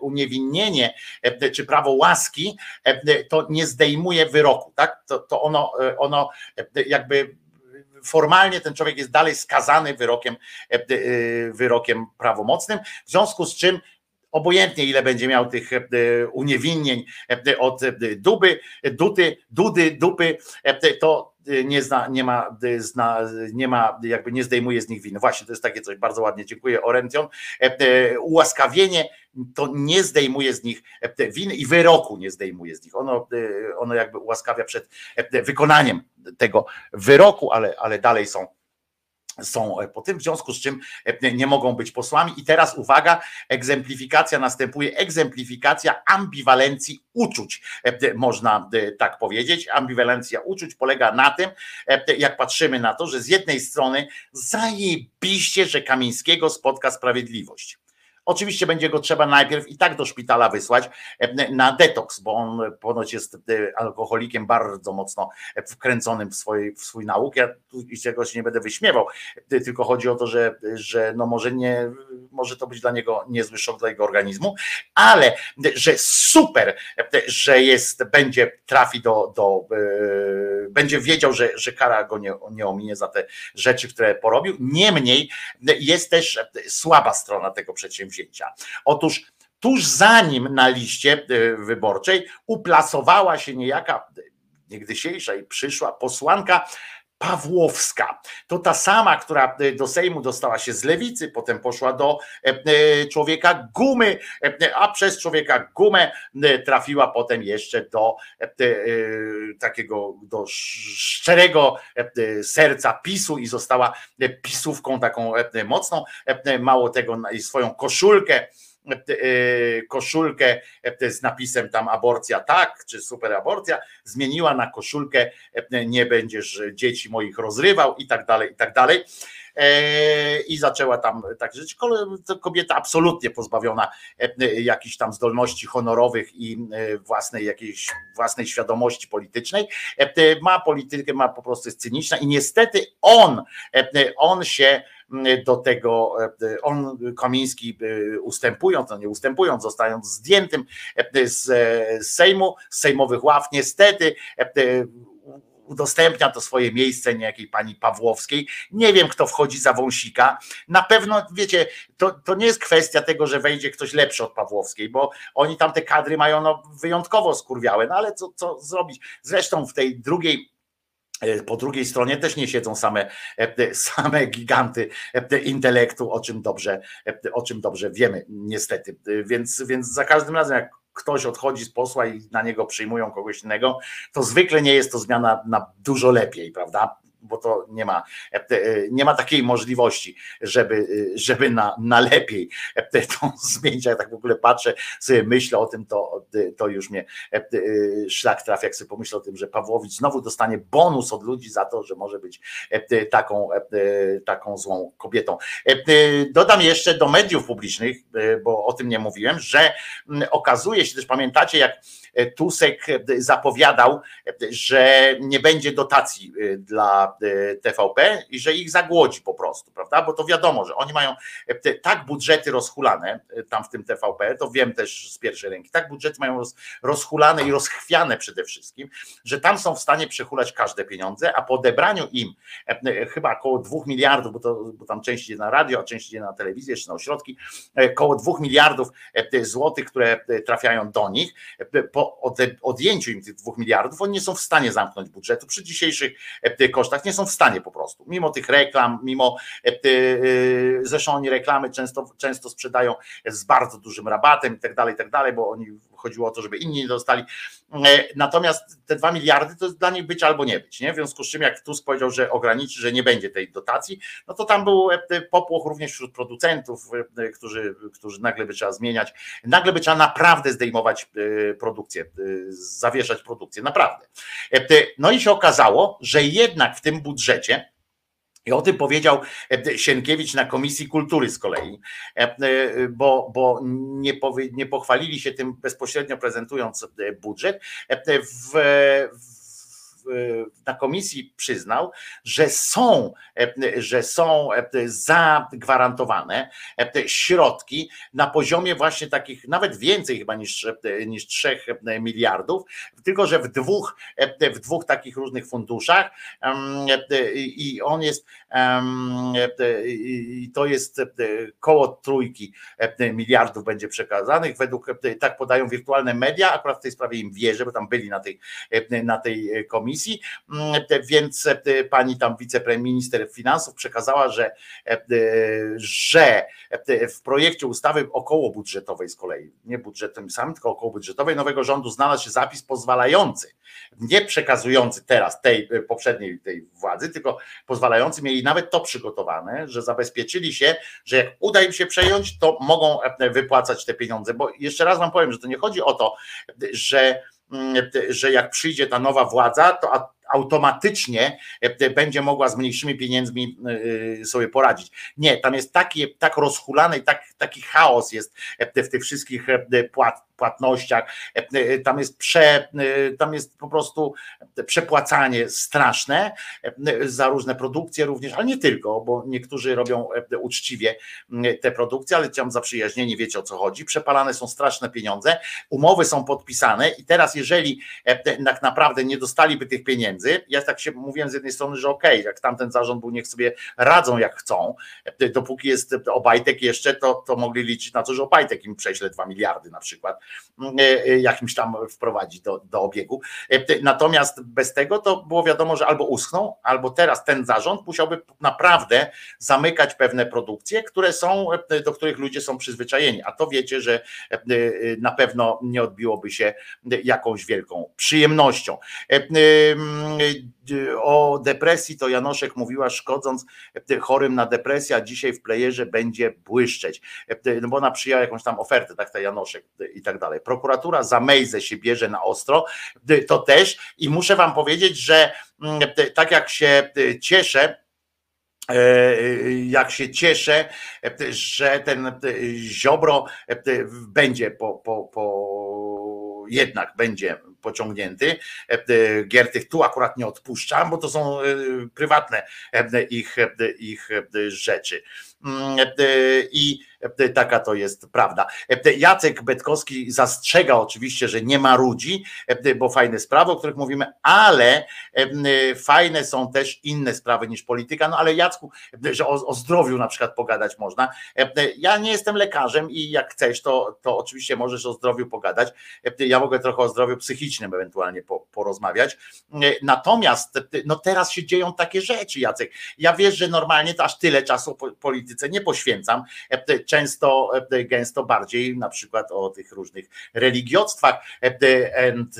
Speaker 1: uniewinnienie e, czy prawo łaski e, to nie zdejmuje wyroku, tak? To, to ono, ono jakby formalnie ten człowiek jest dalej skazany wyrokiem, wyrokiem prawomocnym, w związku z czym obojętnie ile będzie miał tych e, uniewinnień e, od e, duby, duty, dudy, dupy, to nie, zna, nie, ma, zna, nie ma, jakby nie zdejmuje z nich winy. Właśnie to jest takie coś, bardzo ładnie, dziękuję Orention. Ułaskawienie to nie zdejmuje z nich winy i wyroku nie zdejmuje z nich. Ono, ono jakby ułaskawia przed wykonaniem tego wyroku, ale, ale dalej są są e, po tym, w związku z czym e, nie mogą być posłami. I teraz uwaga, egzemplifikacja następuje, egzemplifikacja ambiwalencji uczuć, e, można tak powiedzieć. Ambiwalencja uczuć polega na tym, jak patrzymy na to, że z jednej strony zajebiście, że Kamińskiego spotka sprawiedliwość. Oczywiście będzie go trzeba najpierw i tak do szpitala wysłać e, na detoks, bo on ponoć jest e, alkoholikiem bardzo mocno wkręconym w, swój, w swój nauk. Ja tu czegoś nie będę wyśmiewał, tylko chodzi o to, że, że no może nie, może to być dla niego niezły szok dla jego organizmu, ale że super, że jest, będzie trafi do, do będzie wiedział, że, że kara go nie, nie ominie za te rzeczy, które porobił. Niemniej jest też słaba strona tego przedsięwzięcia. Otóż tuż za nim na liście wyborczej uplasowała się niejaka niegdysiejsza i przyszła posłanka Pawłowska. To ta sama, która do Sejmu dostała się z lewicy, potem poszła do człowieka gumy, a przez człowieka gumę trafiła potem jeszcze do takiego do szczerego serca PiSu i została pisówką taką mocną. Mało tego, swoją koszulkę koszulkę z napisem tam aborcja tak, czy super aborcja, zmieniła na koszulkę nie będziesz dzieci moich rozrywał i tak dalej, i tak dalej. I zaczęła tam tak żyć. Kobieta absolutnie pozbawiona jakichś tam zdolności honorowych i własnej jakiejś własnej świadomości politycznej. Ma politykę, ma po prostu jest cyniczna i niestety on, on się do tego on Kamiński ustępując, no nie ustępując, zostając zdjętym z Sejmu, z sejmowych ław, niestety udostępnia to swoje miejsce niejakiej pani Pawłowskiej. Nie wiem, kto wchodzi za wąsika. Na pewno, wiecie, to, to nie jest kwestia tego, że wejdzie ktoś lepszy od Pawłowskiej, bo oni tam te kadry mają no, wyjątkowo skurwiałe, no ale co, co zrobić? Zresztą w tej drugiej po drugiej stronie też nie siedzą same, same giganty intelektu, o czym dobrze, o czym dobrze wiemy, niestety. Więc, więc za każdym razem, jak ktoś odchodzi z posła i na niego przyjmują kogoś innego, to zwykle nie jest to zmiana na dużo lepiej, prawda? Bo to nie ma, nie ma takiej możliwości, żeby, żeby na, na lepiej to zmienić. Jak tak w ogóle patrzę, sobie myślę o tym, to, to już mnie szlak trafia, jak sobie pomyślę o tym, że Pawłowicz znowu dostanie bonus od ludzi za to, że może być taką, taką złą kobietą. Dodam jeszcze do mediów publicznych, bo o tym nie mówiłem, że okazuje się też, pamiętacie, jak Tusek zapowiadał, że nie będzie dotacji dla TVP i że ich zagłodzi po prostu, prawda? Bo to wiadomo, że oni mają tak budżety rozhulane tam w tym TVP, to wiem też z pierwszej ręki, tak budżety mają rozhulane i rozchwiane przede wszystkim, że tam są w stanie przechulać każde pieniądze, a po odebraniu im chyba około dwóch miliardów, bo, to, bo tam część idzie na radio, a część idzie na telewizję, jeszcze na ośrodki, około dwóch miliardów złotych, które trafiają do nich, po odjęciu im tych dwóch miliardów, oni nie są w stanie zamknąć budżetu przy dzisiejszych kosztach, nie są w stanie po prostu, mimo tych reklam, mimo zresztą oni reklamy często, często sprzedają z bardzo dużym rabatem i tak dalej, tak dalej, bo oni chodziło o to, żeby inni nie dostali. Natomiast te dwa miliardy to jest dla nich być albo nie być. Nie? W związku z czym, jak Tusk powiedział, że ograniczy, że nie będzie tej dotacji, no to tam był popłoch również wśród producentów, którzy, którzy nagle by trzeba zmieniać, nagle by trzeba naprawdę zdejmować produkcję, zawieszać produkcję, naprawdę. No i się okazało, że jednak w tym budżecie, i o tym powiedział Sienkiewicz na Komisji Kultury z kolei, bo, bo nie, powie, nie pochwalili się tym bezpośrednio prezentując budżet. W, w na komisji przyznał, że są, że są zagwarantowane środki na poziomie właśnie takich, nawet więcej chyba niż, niż 3 miliardów, tylko że w dwóch, w dwóch takich różnych funduszach i on jest i to jest koło trójki miliardów będzie przekazanych, według, tak podają wirtualne media, akurat w tej sprawie im wierzę, bo tam byli na tej, na tej komisji, komisji, mm, więc e, pani tam wiceminister finansów przekazała, że, e, że w projekcie ustawy około budżetowej z kolei, nie budżetem samym, tylko około budżetowej nowego rządu znalazł się zapis pozwalający, nie przekazujący teraz tej e, poprzedniej tej władzy, tylko pozwalający, mieli nawet to przygotowane, że zabezpieczyli się, że jak uda im się przejąć, to mogą wypłacać te pieniądze, bo jeszcze raz wam powiem, że to nie chodzi o to, że że jak przyjdzie ta nowa władza, to automatycznie e, będzie mogła z mniejszymi pieniędzmi e, sobie poradzić. Nie, tam jest taki, tak rozhulany, tak, taki chaos jest e, w tych wszystkich płatnościach, tam jest prze, tam jest po prostu przepłacanie straszne za różne produkcje również, ale nie tylko, bo niektórzy robią uczciwie te produkcje, ale tam zaprzyjaźnieni wiecie o co chodzi, przepalane są straszne pieniądze, umowy są podpisane i teraz jeżeli tak naprawdę nie dostaliby tych pieniędzy, ja tak się mówiłem z jednej strony, że okej, okay, jak tamten zarząd był, niech sobie radzą jak chcą, dopóki jest Obajtek jeszcze, to, to mogli liczyć na to, że Obajtek im prześle 2 miliardy na przykład, jakimś tam wprowadzi do, do obiegu. Natomiast bez tego to było wiadomo, że albo uschną, albo teraz ten zarząd musiałby naprawdę zamykać pewne produkcje, które są, do których ludzie są przyzwyczajeni. A to wiecie, że na pewno nie odbiłoby się jakąś wielką przyjemnością. O depresji to Janoszek mówiła, szkodząc chorym na depresję, a dzisiaj w playerze będzie błyszczeć. No bo ona przyjęła jakąś tam ofertę, tak ta Janoszek i tak dalej. Prokuratura za Mejzę się bierze na ostro, to też i muszę wam powiedzieć, że tak jak się cieszę, jak się cieszę, że ten Ziobro będzie po, po, po jednak będzie pociągnięty. Giertych tu akurat nie odpuszczam, bo to są prywatne ich, ich rzeczy. I taka to jest prawda. Jacek Betkowski zastrzega oczywiście, że nie ma ludzi, bo fajne sprawy, o których mówimy, ale fajne są też inne sprawy niż polityka. No ale Jacku, że o, o zdrowiu na przykład pogadać można. Ja nie jestem lekarzem i jak chcesz, to, to oczywiście możesz o zdrowiu pogadać. Ja mogę trochę o zdrowiu psychicznym ewentualnie porozmawiać. Natomiast no teraz się dzieją takie rzeczy, Jacek. Ja wiesz, że normalnie to aż tyle czasu polityce nie poświęcam często e, gęsto bardziej na przykład o tych różnych religiostwach e, and,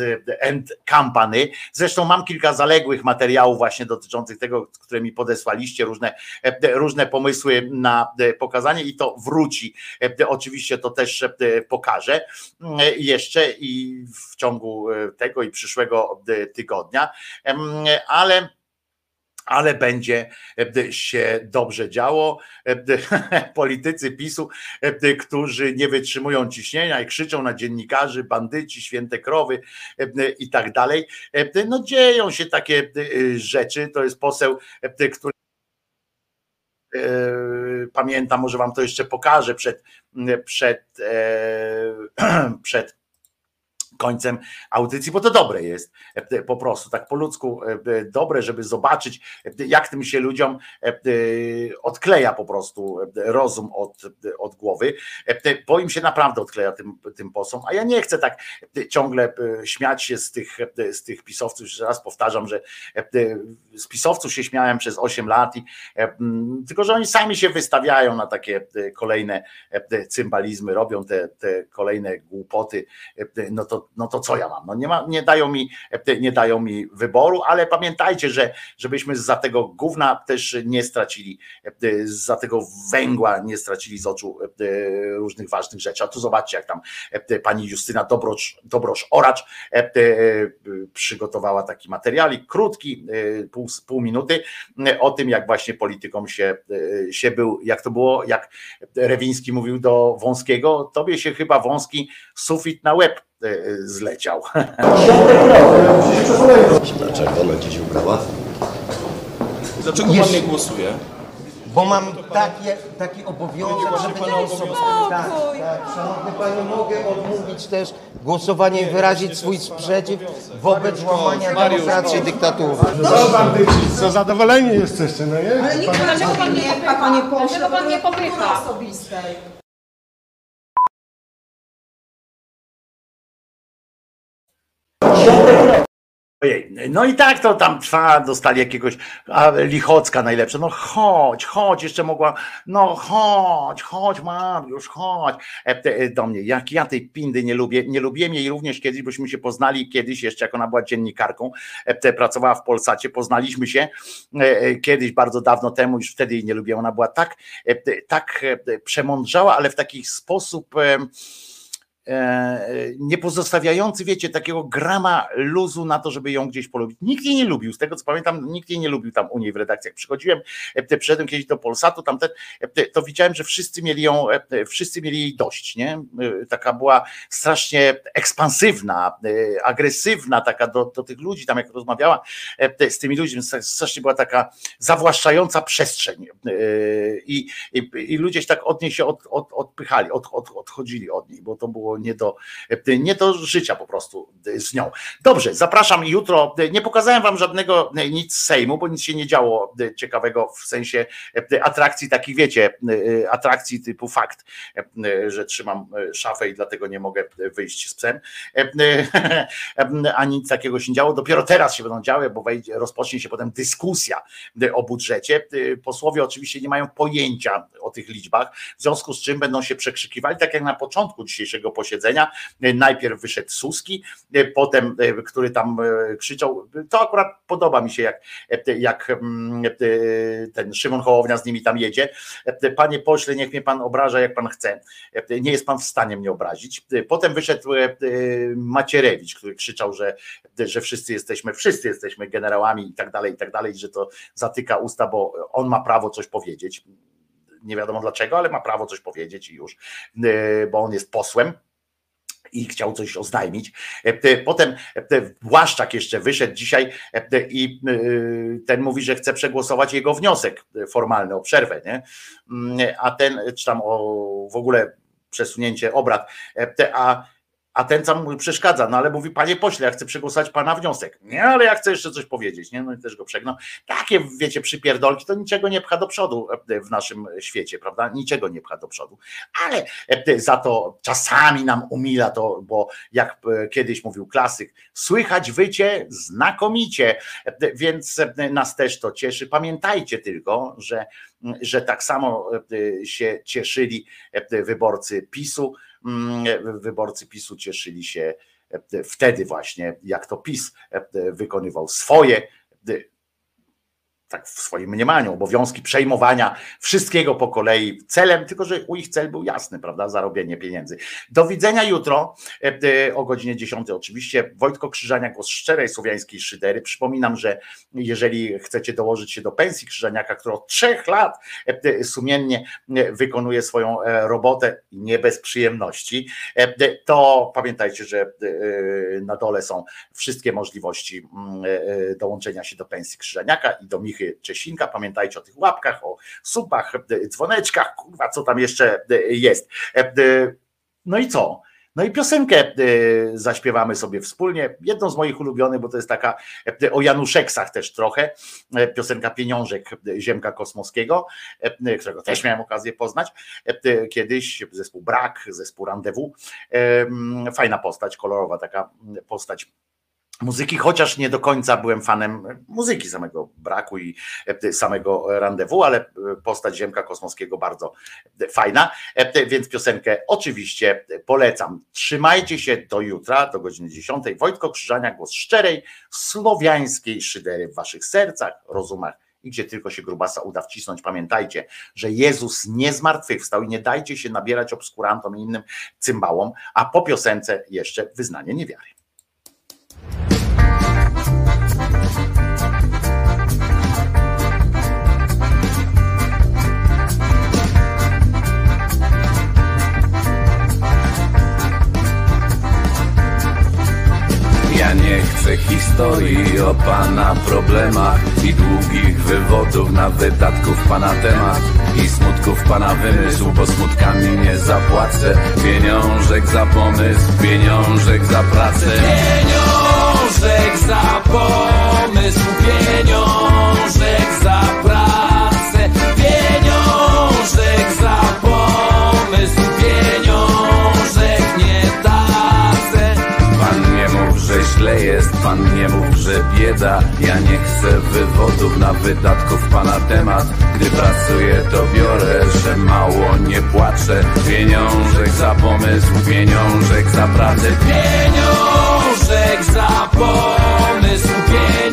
Speaker 1: and company. Zresztą mam kilka zaległych materiałów właśnie dotyczących tego, które mi podesłaliście, różne, e, różne pomysły na pokazanie i to wróci. Oczywiście to też pokażę jeszcze i w ciągu tego i przyszłego tygodnia, ale ale będzie e, się dobrze działo. E, politycy PiSu, e, którzy nie wytrzymują ciśnienia i krzyczą na dziennikarzy, bandyci, święte krowy i tak dalej. No dzieją się takie rzeczy. To jest poseł, który pamiętam, może wam to jeszcze pokażę przed, przed, przed końcem audycji, bo to dobre jest e, po prostu, tak po ludzku e, dobre, żeby zobaczyć, e, jak tym się ludziom odkleja po prostu rozum od, od głowy, bo im się naprawdę odkleja tym, tym posom, a ja nie chcę tak ciągle śmiać się z tych, z tych pisowców, jeszcze raz powtarzam, że z pisowców się śmiałem przez 8 lat, i, tylko że oni sami się wystawiają na takie kolejne cymbalizmy, robią te, te kolejne głupoty, no to no to co ja mam? No nie, ma, nie, dają mi, nie dają mi wyboru, ale pamiętajcie, że żebyśmy za tego gówna też nie stracili, za tego węgła nie stracili z oczu różnych ważnych rzeczy. A tu zobaczcie, jak tam pani Justyna Dobrosz, Dobrosz Oracz przygotowała taki materialik, krótki, pół, pół minuty, o tym, jak właśnie politykom się, się był, jak to było, jak Rewiński mówił do Wąskiego, tobie się chyba Wąski sufit na łeb E, zleciał.
Speaker 19: Dlaczego ona dziś ubrała?
Speaker 5: Dlaczego pan nie głosuje?
Speaker 19: Bo mam takie, taki obowiązek, żeby
Speaker 5: pana
Speaker 19: głosować. Tak, tak. Szanowny Panie, mogę odmówić też głosowania i wyrazić swój sprzeciw wobec łamania demokracji i dyktatury.
Speaker 6: Co zadowoleni jesteście, no nie?
Speaker 20: Ale nie, dlaczego pan nie popycha? Dlaczego pan nie popycha?
Speaker 1: No i tak to tam trwa, dostali jakiegoś a, Lichocka najlepsze, no chodź, chodź, jeszcze mogła, no chodź, chodź Mariusz, chodź. E, e, do mnie, jak ja tej pindy nie lubię, nie lubiłem jej również kiedyś, bośmy się poznali kiedyś jeszcze, jak ona była dziennikarką, e, pracowała w Polsacie, poznaliśmy się kiedyś, bardzo dawno temu, już wtedy jej nie lubiłem, ona była tak, tak przemądrzała, ale w taki sposób nie pozostawiający, wiecie, takiego grama luzu na to, żeby ją gdzieś polubić. Nikt jej nie lubił, z tego co pamiętam, nikt jej nie lubił tam u niej w redakcjach. Przychodziłem, e, przyszedłem kiedyś do Polsatu, tam te, e, to widziałem, że wszyscy mieli ją, e, wszyscy mieli jej dość, nie? E, Taka była strasznie ekspansywna, e, agresywna taka do, do tych ludzi, tam jak rozmawiała e, z tymi ludźmi, strasznie była taka zawłaszczająca przestrzeń e, i, i, i ludzie się tak od niej się od, od, odpychali, od, od, odchodzili od niej, bo to było nie do, nie do życia po prostu z nią. Dobrze, zapraszam jutro. Nie pokazałem wam żadnego nic z Sejmu, bo nic się nie działo ciekawego w sensie atrakcji takich, wiecie, atrakcji typu fakt, że trzymam szafę i dlatego nie mogę wyjść z psem. Ani nic takiego się nie działo. Dopiero teraz się będą działy, bo wejdzie, rozpocznie się potem dyskusja o budżecie. Posłowie oczywiście nie mają pojęcia o tych liczbach, w związku z czym będą się przekrzykiwali, tak jak na początku dzisiejszego posiedzenia. Najpierw wyszedł Suski, potem, który tam krzyczał, to akurat podoba mi się, jak, jak ten Szymon Hołownia z nimi tam jedzie. Panie pośle, niech mnie pan obraża, jak pan chce. Nie jest pan w stanie mnie obrazić. Potem wyszedł Macierewicz, który krzyczał, że, że wszyscy jesteśmy, wszyscy jesteśmy generałami i tak dalej, i tak dalej, że to zatyka usta, bo on ma prawo coś powiedzieć nie wiadomo dlaczego, ale ma prawo coś powiedzieć i już, bo on jest posłem i chciał coś oznajmić. Potem Błaszczak jeszcze wyszedł dzisiaj i ten mówi, że chce przegłosować jego wniosek formalny o przerwę, nie? A ten, czy tam o w ogóle przesunięcie obrad, a a ten sam mu przeszkadza, no ale mówi, panie pośle, ja chcę przegłosować pana wniosek. Nie, ale ja chcę jeszcze coś powiedzieć, nie? No i też go przegnał. Takie, wiecie, przypierdolki, to niczego nie pcha do przodu w naszym świecie, prawda? Niczego nie pcha do przodu. Ale za to czasami nam umila to, bo jak kiedyś mówił klasyk, słychać wycie znakomicie, więc nas też to cieszy. Pamiętajcie tylko, że, że tak samo się cieszyli wyborcy PiSu, wyborcy PiSu cieszyli się wtedy właśnie, jak to PiS wykonywał swoje tak w swoim mniemaniu, obowiązki przejmowania wszystkiego po kolei celem, tylko że u ich cel był jasny, prawda, zarobienie pieniędzy. Do widzenia jutro o godzinie 10 oczywiście. Wojtko Krzyżania, głos szczerej słowiańskiej szydery. Przypominam, że jeżeli chcecie dołożyć się do pensji Krzyżaniaka, który od trzech lat sumiennie wykonuje swoją robotę nie bez przyjemności, to pamiętajcie, że na dole są wszystkie możliwości dołączenia się do pensji Krzyżaniaka i do Michy Czesinka. Pamiętajcie o tych łapkach, o subach, dzwoneczkach, kurwa, co tam jeszcze jest. No i co? No i piosenkę zaśpiewamy sobie wspólnie. Jedną z moich ulubionych, bo to jest taka o Januszeksach też trochę. Piosenka Pieniążek Ziemka Kosmowskiego, którego też miałem okazję poznać kiedyś. Zespół Brak, zespół Rendezvous. Fajna postać, kolorowa taka postać muzyki, chociaż nie do końca byłem fanem muzyki samego braku i samego randewu, ale postać Ziemka Kosmowskiego bardzo fajna, więc piosenkę oczywiście polecam. Trzymajcie się do jutra, do godziny 10. Wojtko Krzyżania, głos szczerej, słowiańskiej szydery w waszych sercach, rozumach i gdzie tylko się grubasa uda wcisnąć. Pamiętajcie, że Jezus nie zmartwychwstał i nie dajcie się nabierać obskurantom i innym cymbałom, a po piosence jeszcze wyznanie niewiary.
Speaker 17: Historii o pana problemach I długich wywodów na wydatków pana temat I smutków pana wymysł, bo smutkami nie zapłacę. Pieniążek za pomysł, pieniążek za pracę. Pieniążek za pomysł, pieniążek za pracę. Pieniążek za pomysł, że źle jest, pan nie mów, że bieda. Ja nie chcę wywodów na wydatków pana temat. Gdy pracuję to biorę, że mało nie płaczę. Pieniążek za pomysł, pieniążek za pracę. Pieniążek za pomysł, pieniążek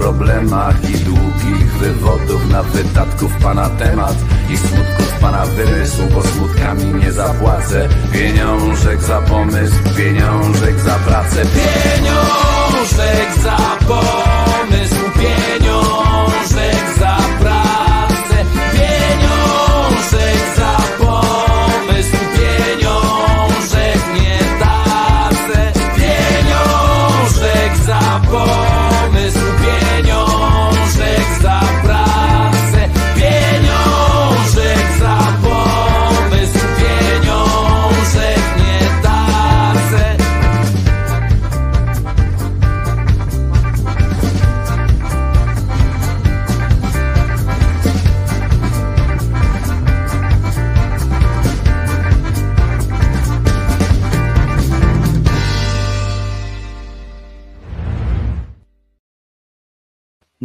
Speaker 17: problemach i długich wywodów na wydatków pana temat i smutków pana wymysłu, bo smutkami nie zapłacę. Pieniążek za pomysł, pieniążek za pracę, pieniążek za pomysł, pieniążek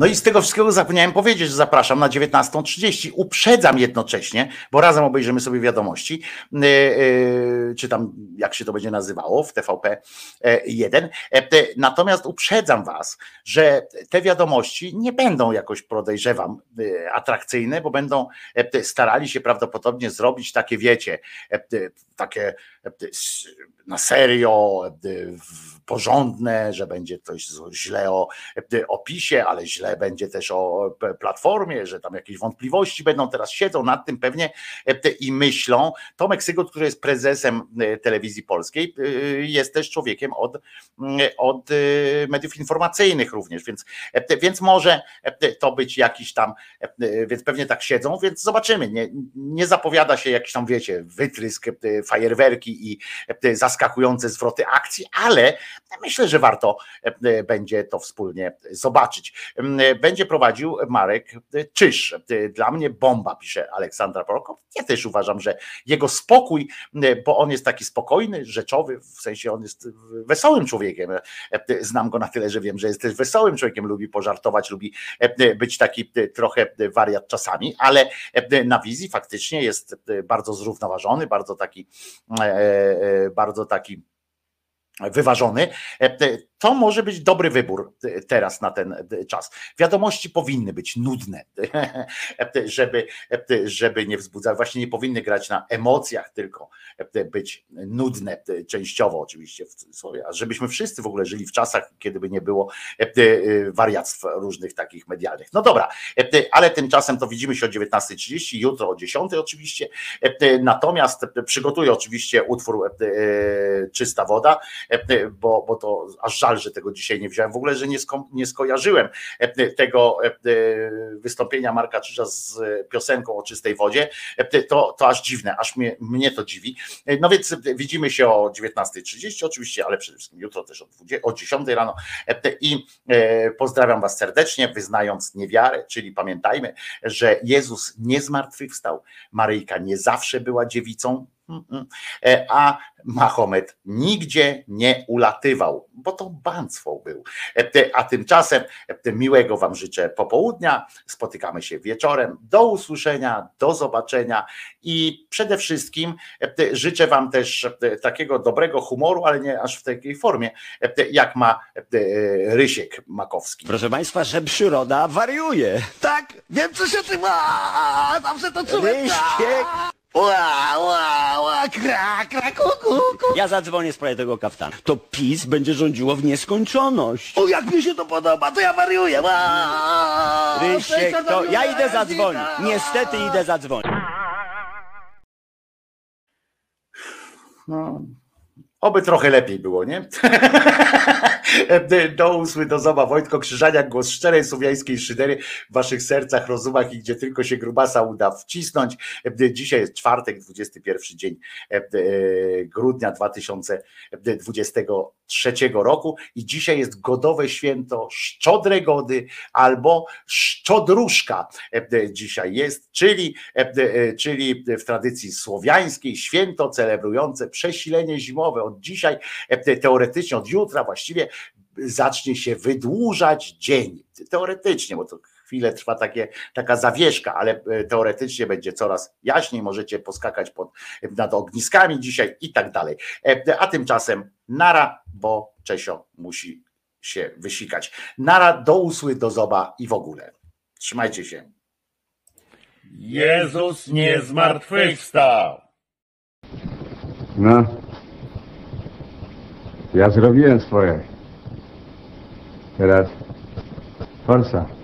Speaker 1: No i z tego wszystkiego zapomniałem powiedzieć, że zapraszam na 19.30. Uprzedzam jednocześnie, bo razem obejrzymy sobie wiadomości, yy, yy, czy tam jak się to będzie nazywało w TVP 1. Natomiast uprzedzam Was, że te wiadomości nie będą jakoś podejrzewam yy, atrakcyjne, bo będą e, starali się prawdopodobnie zrobić takie, wiecie, e, takie e, na serio, e, porządne, że będzie coś źle o e, opisie, ale źle będzie też o platformie, że tam jakieś wątpliwości będą. Teraz siedzą nad tym pewnie e, i myślą. Tomek Sygot, który jest prezesem e, telewizji polskiej, e, jest też człowiekiem od, mm, od e, mediów informacyjnych również, więc, e, więc może e, to być jakiś tam, e, więc pewnie tak siedzą, więc zobaczymy. Nie, nie zapowiada się jakiś tam, wiecie, wytrysk, e, i zaskakujące zwroty akcji, ale myślę, że warto e, będzie to wspólnie zobaczyć. Będzie prowadził Marek Czyż. Dla mnie bomba, pisze Aleksandra Prokop. Ja też uważam, że jego spokój, bo on jest taki spokojny, rzeczowy, w sensie on jest wesołym człowiekiem. E, Znam go na tyle, że wiem, że jest też wesołym człowiekiem, lubi pożartować, lubi e, być taki trochę wariat czasami, ale na wizji faktycznie jest bardzo zrównoważony, bardzo taki, bardzo taki wyważony. E, To może być dobry wybór e, teraz na ten e, czas. Wiadomości powinny być nudne, żeby, żeby nie wzbudzać, właśnie nie powinny grać na emocjach, tylko być nudne, częściowo oczywiście, a żebyśmy wszyscy w ogóle żyli w czasach, kiedy by nie było wariactw różnych takich medialnych. No dobra, ale tymczasem to widzimy się o 19.30, jutro o 10.00 oczywiście, natomiast przygotuję oczywiście utwór Czysta Woda, bo, bo to aż żal, że tego dzisiaj nie wziąłem. W ogóle, że nie, sko, nie skojarzyłem e, tego e, wystąpienia Marka Czyża z piosenką o czystej wodzie. E, To, to aż dziwne, aż mnie, mnie to dziwi. E, No więc widzimy się o 19.30 oczywiście, ale przede wszystkim jutro też o, 20, o 10 rano E, i e, pozdrawiam Was serdecznie, wyznając niewiarę, czyli pamiętajmy, że Jezus nie zmartwychwstał, Maryjka nie zawsze była dziewicą. E, a Mahomet nigdzie nie ulatywał, bo to banstwo był. E, A tymczasem e, miłego Wam życzę popołudnia, spotykamy się wieczorem, do usłyszenia, do zobaczenia i przede wszystkim e, życzę Wam też e, takiego dobrego humoru, ale nie aż w takiej formie, e, jak ma e, Rysiek Makowski.
Speaker 21: Proszę Państwa, że przyroda wariuje. Tak, wiem co się ty ma, zawsze to czułem. Rysiek. Ła, ła, ła, kra, kra, ku, ku, ku. Ja zadzwonię w sprawie tego kaftana. To PiS będzie rządziło w nieskończoność. O, jak mi się to podoba, to ja wariuję. Ła, Rysiek, to ja idę zadzwonić. Niestety idę zadzwonić.
Speaker 1: No, oby trochę lepiej było, nie? Do usły, do zoba. Wojtko Krzyżaniak, głos szczerej słowiańskiej szydery w waszych sercach, rozumach i gdzie tylko się grubasa uda wcisnąć. Dzisiaj jest czwartek, 21 dzień e, grudnia 2023 roku i dzisiaj jest godowe święto Szczodre Gody albo Szczodruszka e, dzisiaj jest, czyli, e, czyli w tradycji słowiańskiej święto celebrujące przesilenie zimowe. Od dzisiaj, e, teoretycznie od jutra właściwie zacznie się wydłużać dzień. Teoretycznie, bo to chwilę trwa takie, taka zawieszka, ale e, teoretycznie będzie coraz jaśniej, możecie poskakać pod, nad ogniskami dzisiaj i tak dalej. E, A tymczasem nara, bo Czesio musi się wysikać. Nara do usły, do zoba i w ogóle. Trzymajcie się.
Speaker 17: Jezus nie zmartwychwstał.
Speaker 22: No. Ja zrobiłem swoje. Teraz forsa.